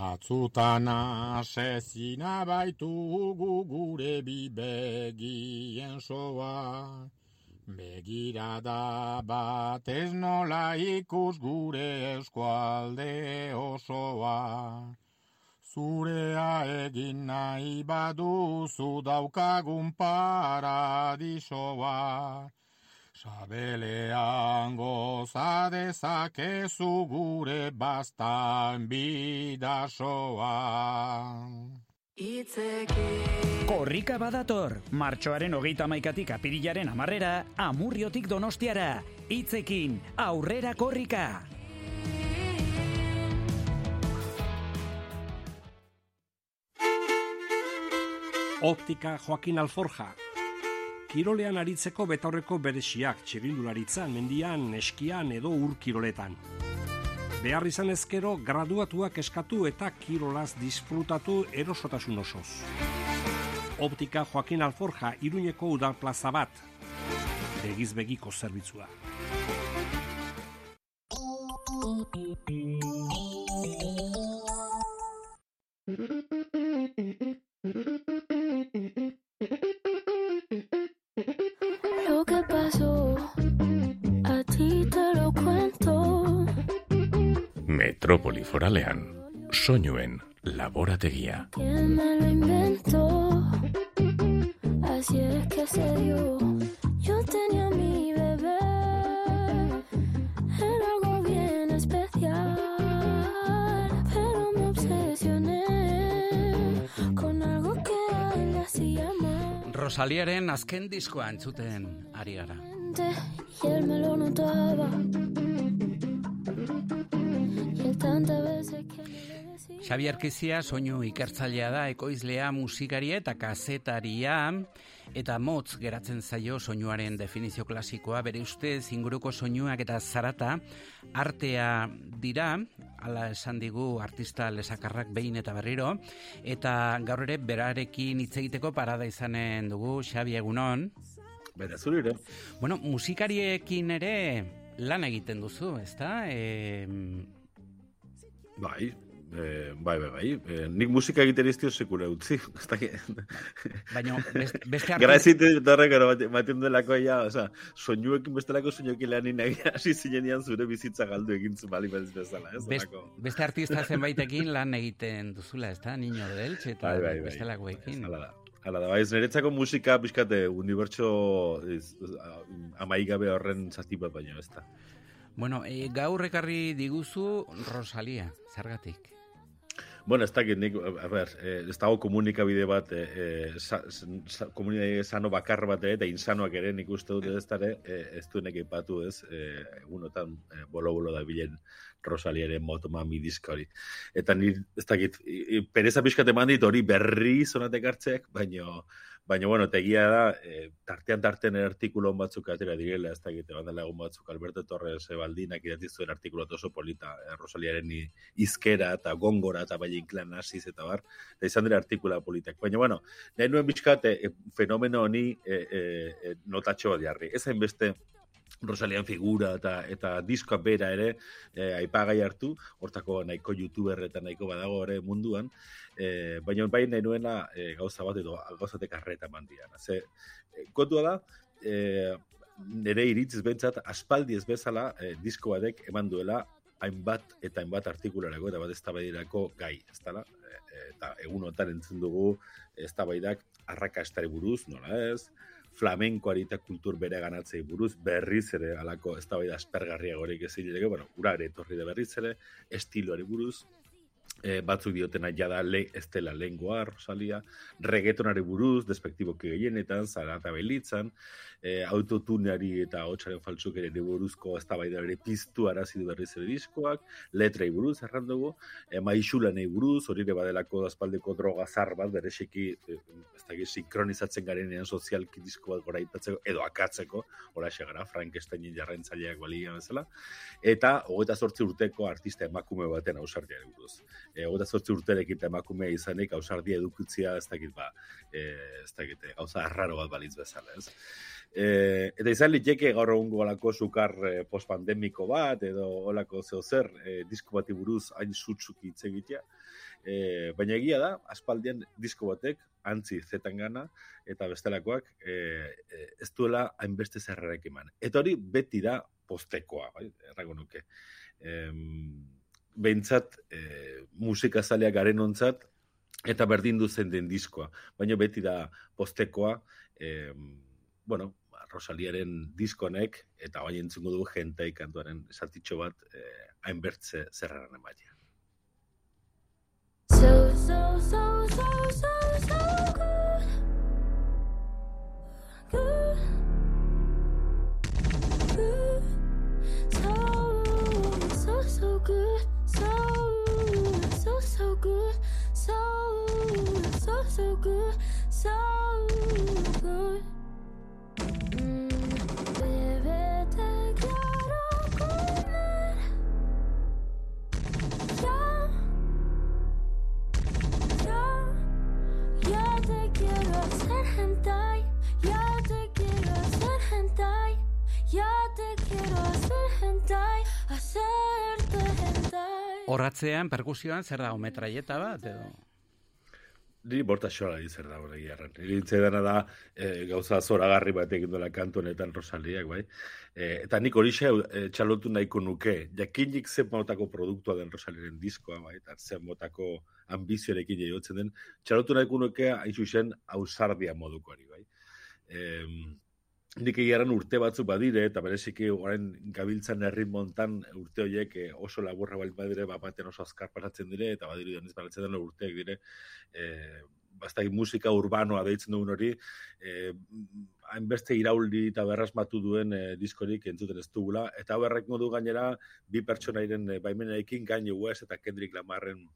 Batzutan asezina baitugu gure bi begien soa. Begirada bat ez nola ikus gure eskualde osoa. Zurea egin nahi baduzu daukagun paradisoa. Sabelean goza dezakezu gure bastan bidasoa. Korrika badator, martxoaren hogeita maikatik apirilaren amarrera, amurriotik donostiara. Itzekin, aurrera korrika! Optika Joaquin Alforja. Kirolean aritzeko betaurreko beresiak txirindularitzan, mendian, eskian edo ur kiroletan. Behar izan ezkero, graduatuak eskatu eta kirolaz disfrutatu erosotasun osoz. Optika Joaquin Alforja iruñeko udal plaza bat. Begiz begiko zerbitzua. Lo Metrópoli foralean, soinuen laborategia. ¿Quién me lo inventó? Así es que se dio. Yo tenía mi bebé. Era algo bien especial. Pero me obsesioné con algo que a él le hacía mal. Rosaliaren azken diskoa entzuten ari gara. Y él me lo notaba. Xabi Arkizia soinu ikertzailea da, ekoizlea, musikaria eta kazetaria, eta motz geratzen zaio soinuaren definizio klasikoa, bere ustez inguruko soinuak eta zarata artea dira, ala esan digu artista lesakarrak behin eta berriro, eta gaur ere berarekin hitz egiteko parada izanen dugu, Xabi egunon. Bera, zurire. Bueno, musikariekin ere lan egiten duzu, ezta? E, Bai, eh, bai, bai, bai. Eh, nik musika egiten iztio sekura utzi. Ez da Baina beste, beste arti- Gara ezite darra gara baten delako ja, oza, soinuekin bestelako soinuekin lan inagi hasi zinean zure bizitza galdu egin zu bali bez bezala, ez? Best, beste artista zenbaitekin lan egiten duzula, ezta? Niño de Elche eta Bai, bai, bai. bestelakoekin. Hala da. Hala da, bai, ez niretzako musika pixkate unibertso ez, amaigabe horren zati bat baino, ez da. Bueno, e, gaur ekarri diguzu Rosalia, zergatik. Bueno, ez dakit nik, a ber, eh, ez dago komunikabide bat, eh, eh, sa, sa, komunikabide sano bakar bat eta insanoak ere nik uste dut ez dara, eh, ez duenek ipatu ez, eh, egunotan eh, bolo-bolo da bilen Rosaliaren motomami diska hori. Eta ni, ez dakit, i- pereza pixkat eman dit hori berri zonatek hartzeak, baino, baina, bueno, tegia da, eh, tartean tartean artikulo on batzuk atera direla, ez dakit, bandala egun batzuk, Alberto Torres Baldinak idatzi zuen artikulo oso polita, eh, Rosaliaren izkera eta gongora eta bai inklan hasiz eta bar, eta izan dira artikula politak. Baina, bueno, nahi nuen bizkat, eh, fenomeno honi eh, eh, eh, notatxo bat jarri. Ez hainbeste Rosalian figura eta eta diskoa bera ere eh, aipagai hartu, hortako nahiko youtuber eta nahiko badago ere munduan, eh, baina bai nahi nuena eh, gauza bat edo gauzatek arreta mandian. Ze, kontua da, eh, nire iritziz bentsat, aspaldi ez bezala eh, disko batek eman duela hainbat eta hainbat artikularako eta bat eztabaidarako gai, ez dala? E, eta egunotan entzun dugu eztabaidak arrakastari buruz, nola ez, flamenkoari eta kultur bere ganatzei buruz, berriz ere alako eztabaida aspergarriagorik ez zileke, bueno, ura ere etorri da berriz ere, estiloari buruz, e, batzuk diotena jada le, ez dela lengua, Rosalia, reggaetonari buruz, despektiboki gehienetan, zara eta belitzan, e, autotuneari eta hotxaren faltzuk ere buruzko eztabaida ere piztu arazi du berriz ere diskoak, letrei buruz, erran dugu, e, maixulanei buruz, hori ere badelako aspaldeko droga zar bat, bereziki, e, ez da sinkronizatzen garenean sozialki disko bat goraipatzeko, edo akatzeko, hola gara, Frankensteinin jarraintzaileak balia bezala, eta hogeita zortzi urteko artista emakume baten ausardiari buruz. E, hogeita zortzi urterekin eta emakumea izanik ausardia edukitzia ez dakit ba, e, ez dakit, e, gauza arraro bat balitz bezala, ez? E, eta izan liteke gaur egungo olako sukar e, postpandemiko bat, edo olako zeo zer, e, disko bati buruz hain zutzuk hitz egitea, e, baina egia da, aspaldian disko batek, antzi zetan gana, eta bestelakoak e, e, ez duela hainbeste zerrarek eman. Eta hori beti da postekoa, bai, errago nuke. Em, behintzat, e, musika zaleak garen ontzat, eta berdin duzen den diskoa. Baina beti da postekoa, e, bueno, Rosaliaren diskonek, eta bai entzungo dugu jentei kantuaren esatitxo bat, e, hainbertze. So, so, so, so, so, hentai, hacerte hentai. Horratzean, perkusioan, zer dago metraieta bat, edo? Ni borta xola zer da hori erran. Iritze dena da e, gauza zoragarri bat egin duela kantu honetan Rosaliak, bai. E, eta nik hori e, txalotu nahiko nuke. Jakinik zen motako produktua den Rosaliaren diskoa, bai. Eta zen motako ambizioarekin jaiotzen den. Txalotu nahiko nuke hain zuzen ausardia modukoari, bai. E, nik egiaran urte batzuk badire, eta bereziki orain gabiltzan herri montan urte horiek eh, oso laburra baldin badire, bat baten oso azkar pasatzen dire, eta badiri doniz balatzen den urteak dire, eh, bastai musika urbanoa deitzen dugun hori, eh, hainbeste irauldi eta berrasmatu duen eh, diskorik entzuten ez dugula, eta berrek modu gainera, bi pertsonairen eh, baimenarekin Kanye West eta Kendrick Lamarren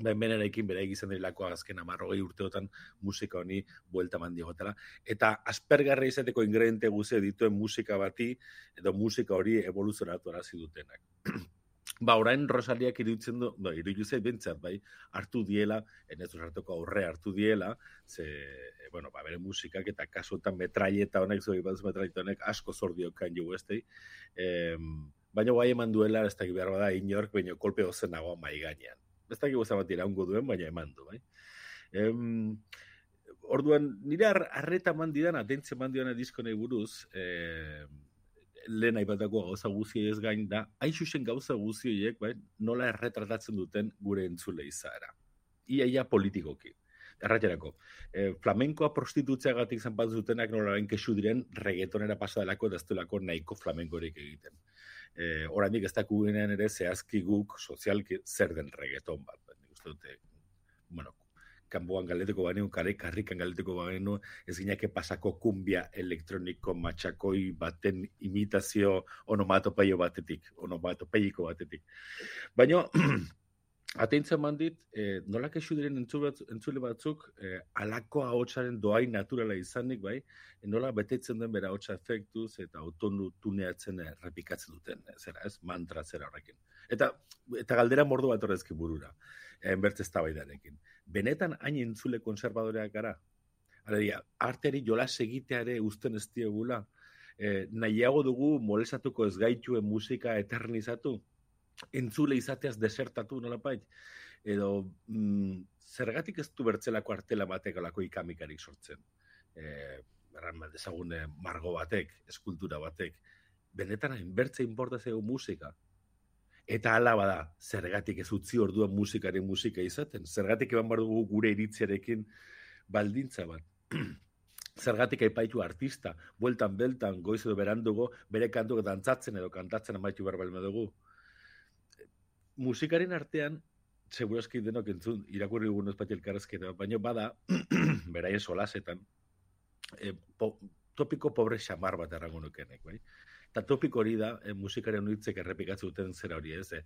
baimenarekin bere egizan dirilako azken amarrogei urteotan musika honi buelta mandi gotela. Eta aspergarra izateko ingrediente guze dituen musika bati, edo musika hori evoluzionatu arazi dutenak. ba, orain Rosaliak iruditzen du, no, iruditzen zait bentsat, bai, hartu diela, enez hartuko aurre hartu diela, ze, e, bueno, ba, bere musikak eta kasuetan metraieta honek, zoi bat metraieta honek asko zordio Kanye Westei, em, baina guai eman duela, ez da behar bada inork, baina kolpe ozen nagoa mai gainean. Ez da gauza bat iraungo duen, baina eman du, bai. Em, orduan, nire ar, arreta eman didan, atentzia eman didan disko nahi buruz, eh, lehen aipatako gauza guzi ez gain da, hain xuxen gauza guzi bai, nola erretratatzen duten gure entzule izaera. Ia, ia politikoki. Erraterako, eh, flamenkoa prostitutzeagatik zanpat dutenak nola kesu diren reggaetonera pasadelako eta ez nahiko flamenkorik egiten. Eh, oraindik ez dakugenean ere zehazki guk sozialki zer den reggaeton bat. Nik uste dute, bueno, kanboan galeteko baino, kare karrikan galeteko baino, ez gineke pasako kumbia elektroniko matxakoi baten imitazio onomatopeio batetik, onomatopeiko batetik. Baina, ateintzen mandit, eh, nola kexu diren entzule batzuk, batzuk eh, alako ahotsaren doai naturala izanik, bai, eh, nola betetzen den bera ahotsa efektuz eta autonu tuneatzen errepikatzen duten, eh, zera, ez, mantra zera horrekin. Eta, eta galdera mordu bat horrezki burura, enbertze eztabaidarekin. Benetan hain entzule konservadoreak gara? Alegia, arteari jolas egiteare uzten ez diegula, eh, nahiago dugu molesatuko ez gaituen musika eternizatu, entzule izateaz desertatu nolapait, edo mm, zergatik ez du bertzelako artela batek alako ikamikarik sortzen. E, Erran bat ezagune margo batek, eskultura batek, benetan hain bertze importazio musika. Eta hala bada, zergatik ez utzi orduan musikaren musika izaten, zergatik eban bar dugu gure iritziarekin baldintza bat. zergatik aipaitu artista, bueltan beltan, goiz edo berandugo, bere kantuk dantzatzen edo kantatzen amaitu behar dugu musikaren artean, segurazki denok entzun, irakurri dugun elkarrezketa, baina bada, beraien solasetan, e, po, topiko pobre xamar bat errango nukenek, bai? Eta topiko hori da, e, musikaren hitzek errepikatzen duten zera hori, ez? E,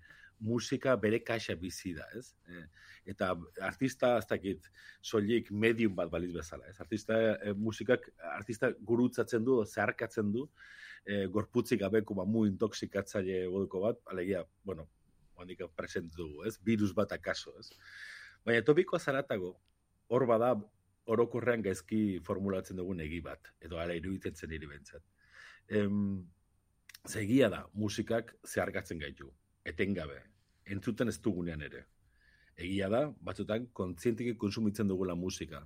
musika bere kaxa bizi da, ez? E, eta artista, ez dakit, soilik medium bat baliz bezala, ez? Artista, e, musikak, artista gurutzatzen du, zeharkatzen du, e, gorputzik gabeko mamu intoxikatzaile goduko bat, alegia, bueno, handik present dugu, ez? Virus bat akaso, ez? Baina topikoa zaratago, hor bada orokorrean gaizki formulatzen dugun egi bat, edo ala iruditzen hiri bentsat. Em, zegia da, musikak zeharkatzen gaitu, etengabe, entzuten ez dugunean ere. Egia da, batzutan, kontzientiki konsumitzen dugula musika.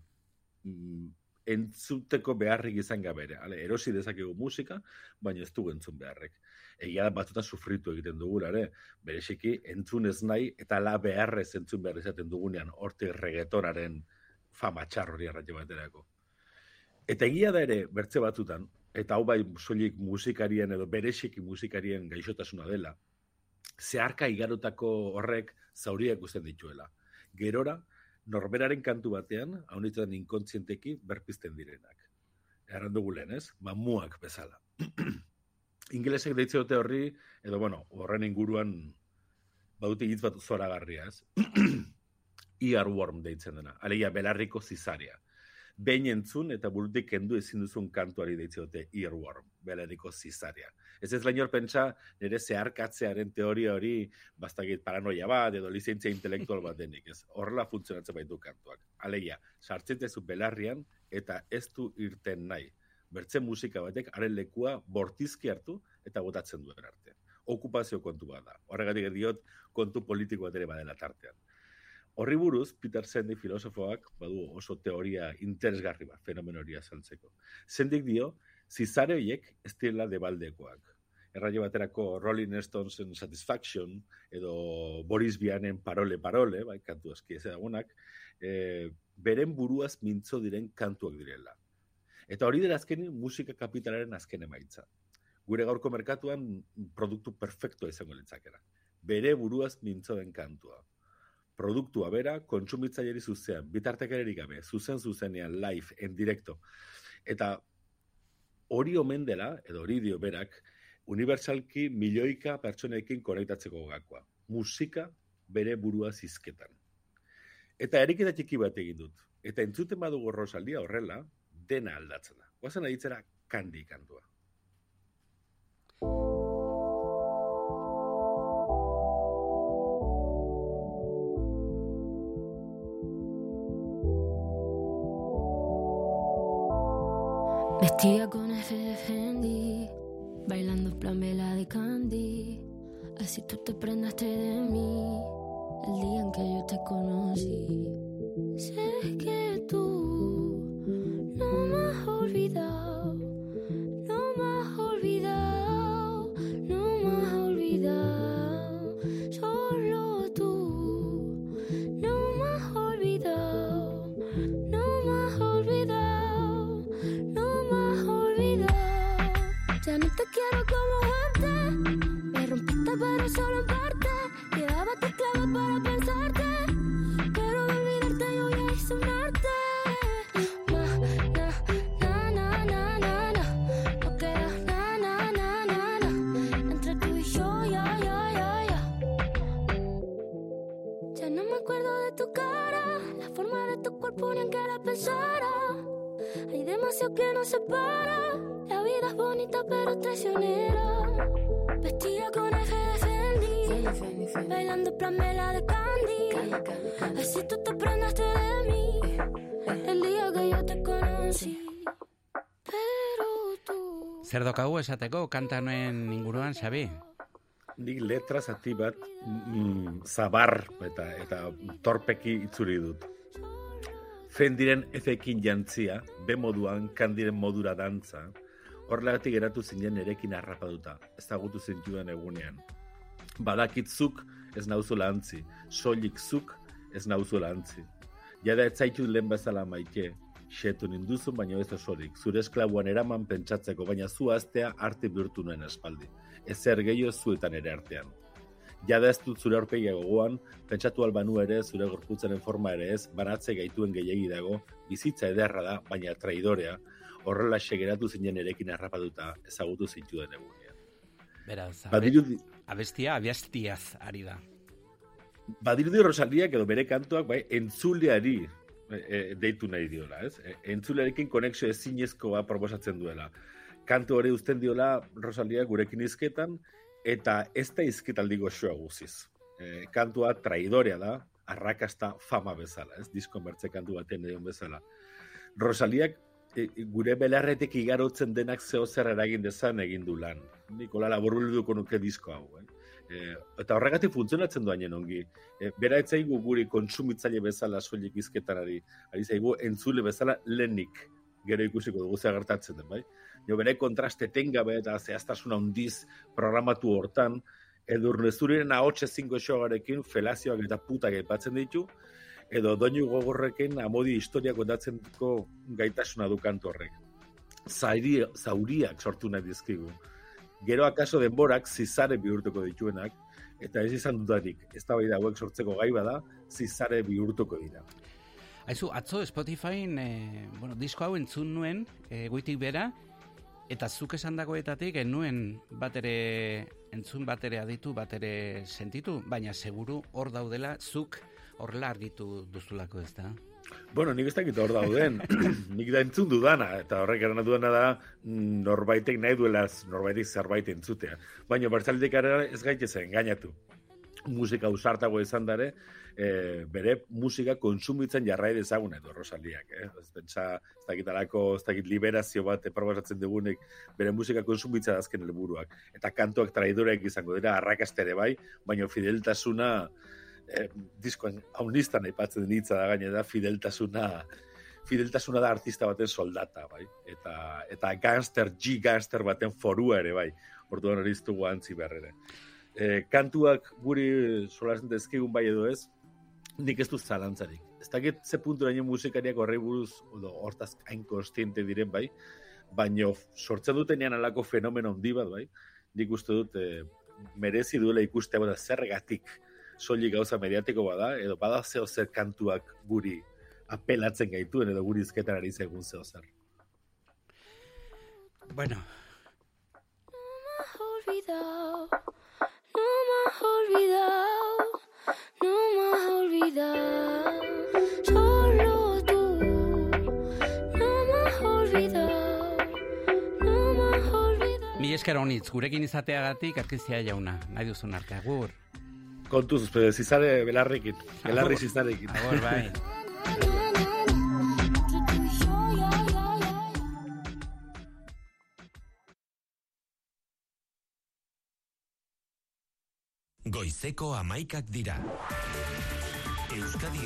Mm, entzuteko beharrik izan gabere. Ale, erosi dezakegu musika, baina ez dugu entzun beharrek. Egia da batzutan sufritu egiten dugula, ere, bereziki entzun ez nahi eta la beharrez entzun behar izaten dugunean horti reggaetonaren fama txar hori arratxe baterako. Eta egia da ere, bertze batzutan, eta hau bai soilik musikarien edo bereziki musikarien gaixotasuna dela, zeharka igarotako horrek zauriak usten dituela. Gerora, norberaren kantu batean, haunitzen inkontzienteki berpizten direnak. Erran dugu lehen, ez? Mamuak bezala. Ingelesek deitze dute horri, edo bueno, horren inguruan badute hitz bat zoragarria, ez? Earworm deitzen dena, alegia belarriko zizaria. Behin entzun eta burutik kendu ezin duzun kantuari deitze dute earworm, belarriko zizaria. Ez ez lainor pentsa, nire zeharkatzearen teoria hori, bastakit paranoia bat, edo lizentzia intelektual bat denik, ez? Horrela funtzionatzen baitu kantuak. Alegia, sartzen belarrian, eta ez du irten nahi. Bertzen musika batek, haren lekua bortizki hartu, eta botatzen duen arte. Okupazio kontu bat da. Horregatik diot, kontu politiko bat ere badela tartean. Horri buruz, Peter Sendi filosofoak badu oso teoria interesgarri bat, fenomen hori azaltzeko. Sendik dio, zizare horiek ez direla debaldekoak. Erraio baterako Rolling Stonesen Satisfaction, edo Boris Bianen Parole Parole, bai, kantu aski ez edagunak, e, beren buruaz mintzo diren kantuak direla. Eta hori dira azkenin musika kapitalaren azken emaitza. Gure gaurko merkatuan produktu perfektua izango litzakera. Bere buruaz mintzo den kantua produktua bera, kontsumitzaileri zuzean, bitartekarerik gabe, zuzen zuzenean, live, en directo. Eta hori omen dela, edo hori dio berak, unibertsalki milioika pertsonekin konektatzeko gakoa. Musika bere burua zizketan. Eta eriketa txiki bat egin dut. Eta entzuten badugu rosaldia horrela, dena aldatzen da. Guazen aditzera kandi kantua. Vestida con F de Fendi, bailando plan vela de Candy. Así tú te prendaste de mí el día en que yo te conocí. Sé que tú te quiero como antes. Me rompiste, pero solo en parte. Quedaba tu clave para pensarte. Pero olvidarte, yo ya hice No queda. Entre tú y yo, ya, ya, ya, ya. Ya no me acuerdo de tu cara. La forma de tu cuerpo ni en que la pensara. Hay demasiado que nos separa. Bonita pero traicionera. Vestida con eje de Fendi, bailando plamela de Candy. Así tú te prendaste de mí, el día que yo te conocí. Pero tú... Zer dokagu esateko kantanoen inguruan, Xabi? Nik letra zati bat mm, zabar eta eta torpeki itzuri dut. Fendiren efekin jantzia, be moduan, kandiren modura dantza, horregatik geratu zinen erekin harrapaduta, ezagutu zintuen egunean. Badakitzuk ez nauzula antzi, soilik zuk ez nauzula antzi. Jada ez zaitu lehen bezala maike, xetu ninduzun baino ez osorik, zure esklabuan eraman pentsatzeko, baina zu aztea arte bihurtu nuen espaldi. Ezer gehiago zuetan ere artean. Jada ez dut zure aurpegia gogoan, pentsatu albanu ere, zure gorputzaren forma ere ez, banatze gaituen gehiagi dago, bizitza ederra da, baina traidorea, horrela geratu zinen erekin harrapaduta ezagutu zituen egunean. Beraz, Badirudi, abestia, abestiaz ari da. badirudi Rosaliak edo bere kantuak bai entzuleari e, e, deitu nahi diola, ez? E, entzulearekin konexio ezinezkoa proposatzen duela. Kantu hori uzten diola Rosalia gurekin izketan eta ez da izketaldi goxoa guziz. E, kantua traidorea da, arrakasta fama bezala, ez? Disko mertze kantu baten edo bezala. Rosaliak gure belarretik igarotzen denak zeo zer eragin dezan egin du lan. Nikola laburbilduko nuke disko hau, eh? E, eta horregatik funtzionatzen duainen ongi. E, bera ez zaigu guri kontsumitzaile bezala soilik izketan ari, zaigu entzule bezala lehenik gero ikusiko dugu gertatzen den, bai? Jo bere kontraste tengabe eta zehaztasuna handiz programatu hortan, edurne zuriren ahotxe zinko xogarekin felazioak eta putak aipatzen ditu, edo doinu gogorrekin amodi historia kontatzeko gaitasuna du kantu horrek. Zairi, zauriak sortu nahi dizkigu. Gero akaso denborak zizare bihurtuko dituenak, eta ez izan dudarik, ez da hauek sortzeko gai bada, zizare bihurtuko dira. Aizu, atzo Spotifyn, e, bueno, disko hau entzun nuen, e, goitik bera, eta zuk esan dagoetatik, ez nuen bat ere, entzun bat ere aditu, bat ere sentitu, baina seguru hor daudela, zuk horrela argitu duzulako ez da? Bueno, nik ez dakit hor dauden, nik da entzun dudana, eta horrek eran duena da norbaitek nahi duela norbaitek zerbait entzutea. Baina bertzaldik ez gaitezen engainatu. Musika usartago izan dare, e, bere musika konsumitzen jarrai dezagun edo Rosaliak, eh? Ez pentsa, ez dakit alako, ez dakit liberazio bat proposatzen dugunek bere musika konsumitza da azken helburuak. Eta kantuak traidoreak izango dira, arrakastere bai, baina fideltasuna eh, diskoan haunistan aipatzen hitza da gaine da fideltasuna fideltasuna da artista baten soldata, bai. Eta eta gangster G gangster baten forua ere bai. Orduan hori iztugu antzi behar ere. E, kantuak guri solasen dezkigun bai edo ez, nik ez dut zalantzarik. Ez dakit ze puntu daño musikariak horrei buruz, odo, hortaz hain konstiente diren bai, baino sortzen dutenean alako fenomeno handi bat bai, nik uste dut e, merezi duela ikustea bada zergatik soilik gauza mediatiko bada, edo bada zeo zer kantuak guri apelatzen gaituen, edo guri izketan ari zegun zeo zer. Bueno, olvidado, no me olvidado, no me olvidado. Solo tú, no me olvidado, no me olvidado. mi esker honitz, gurekin izateagatik arkezia jauna, nahi duzun arte, agur. Kontuz, zizare belarrekin, belarri zizarekin. Agur, bai. Goizeko amaikak dira. Euskadi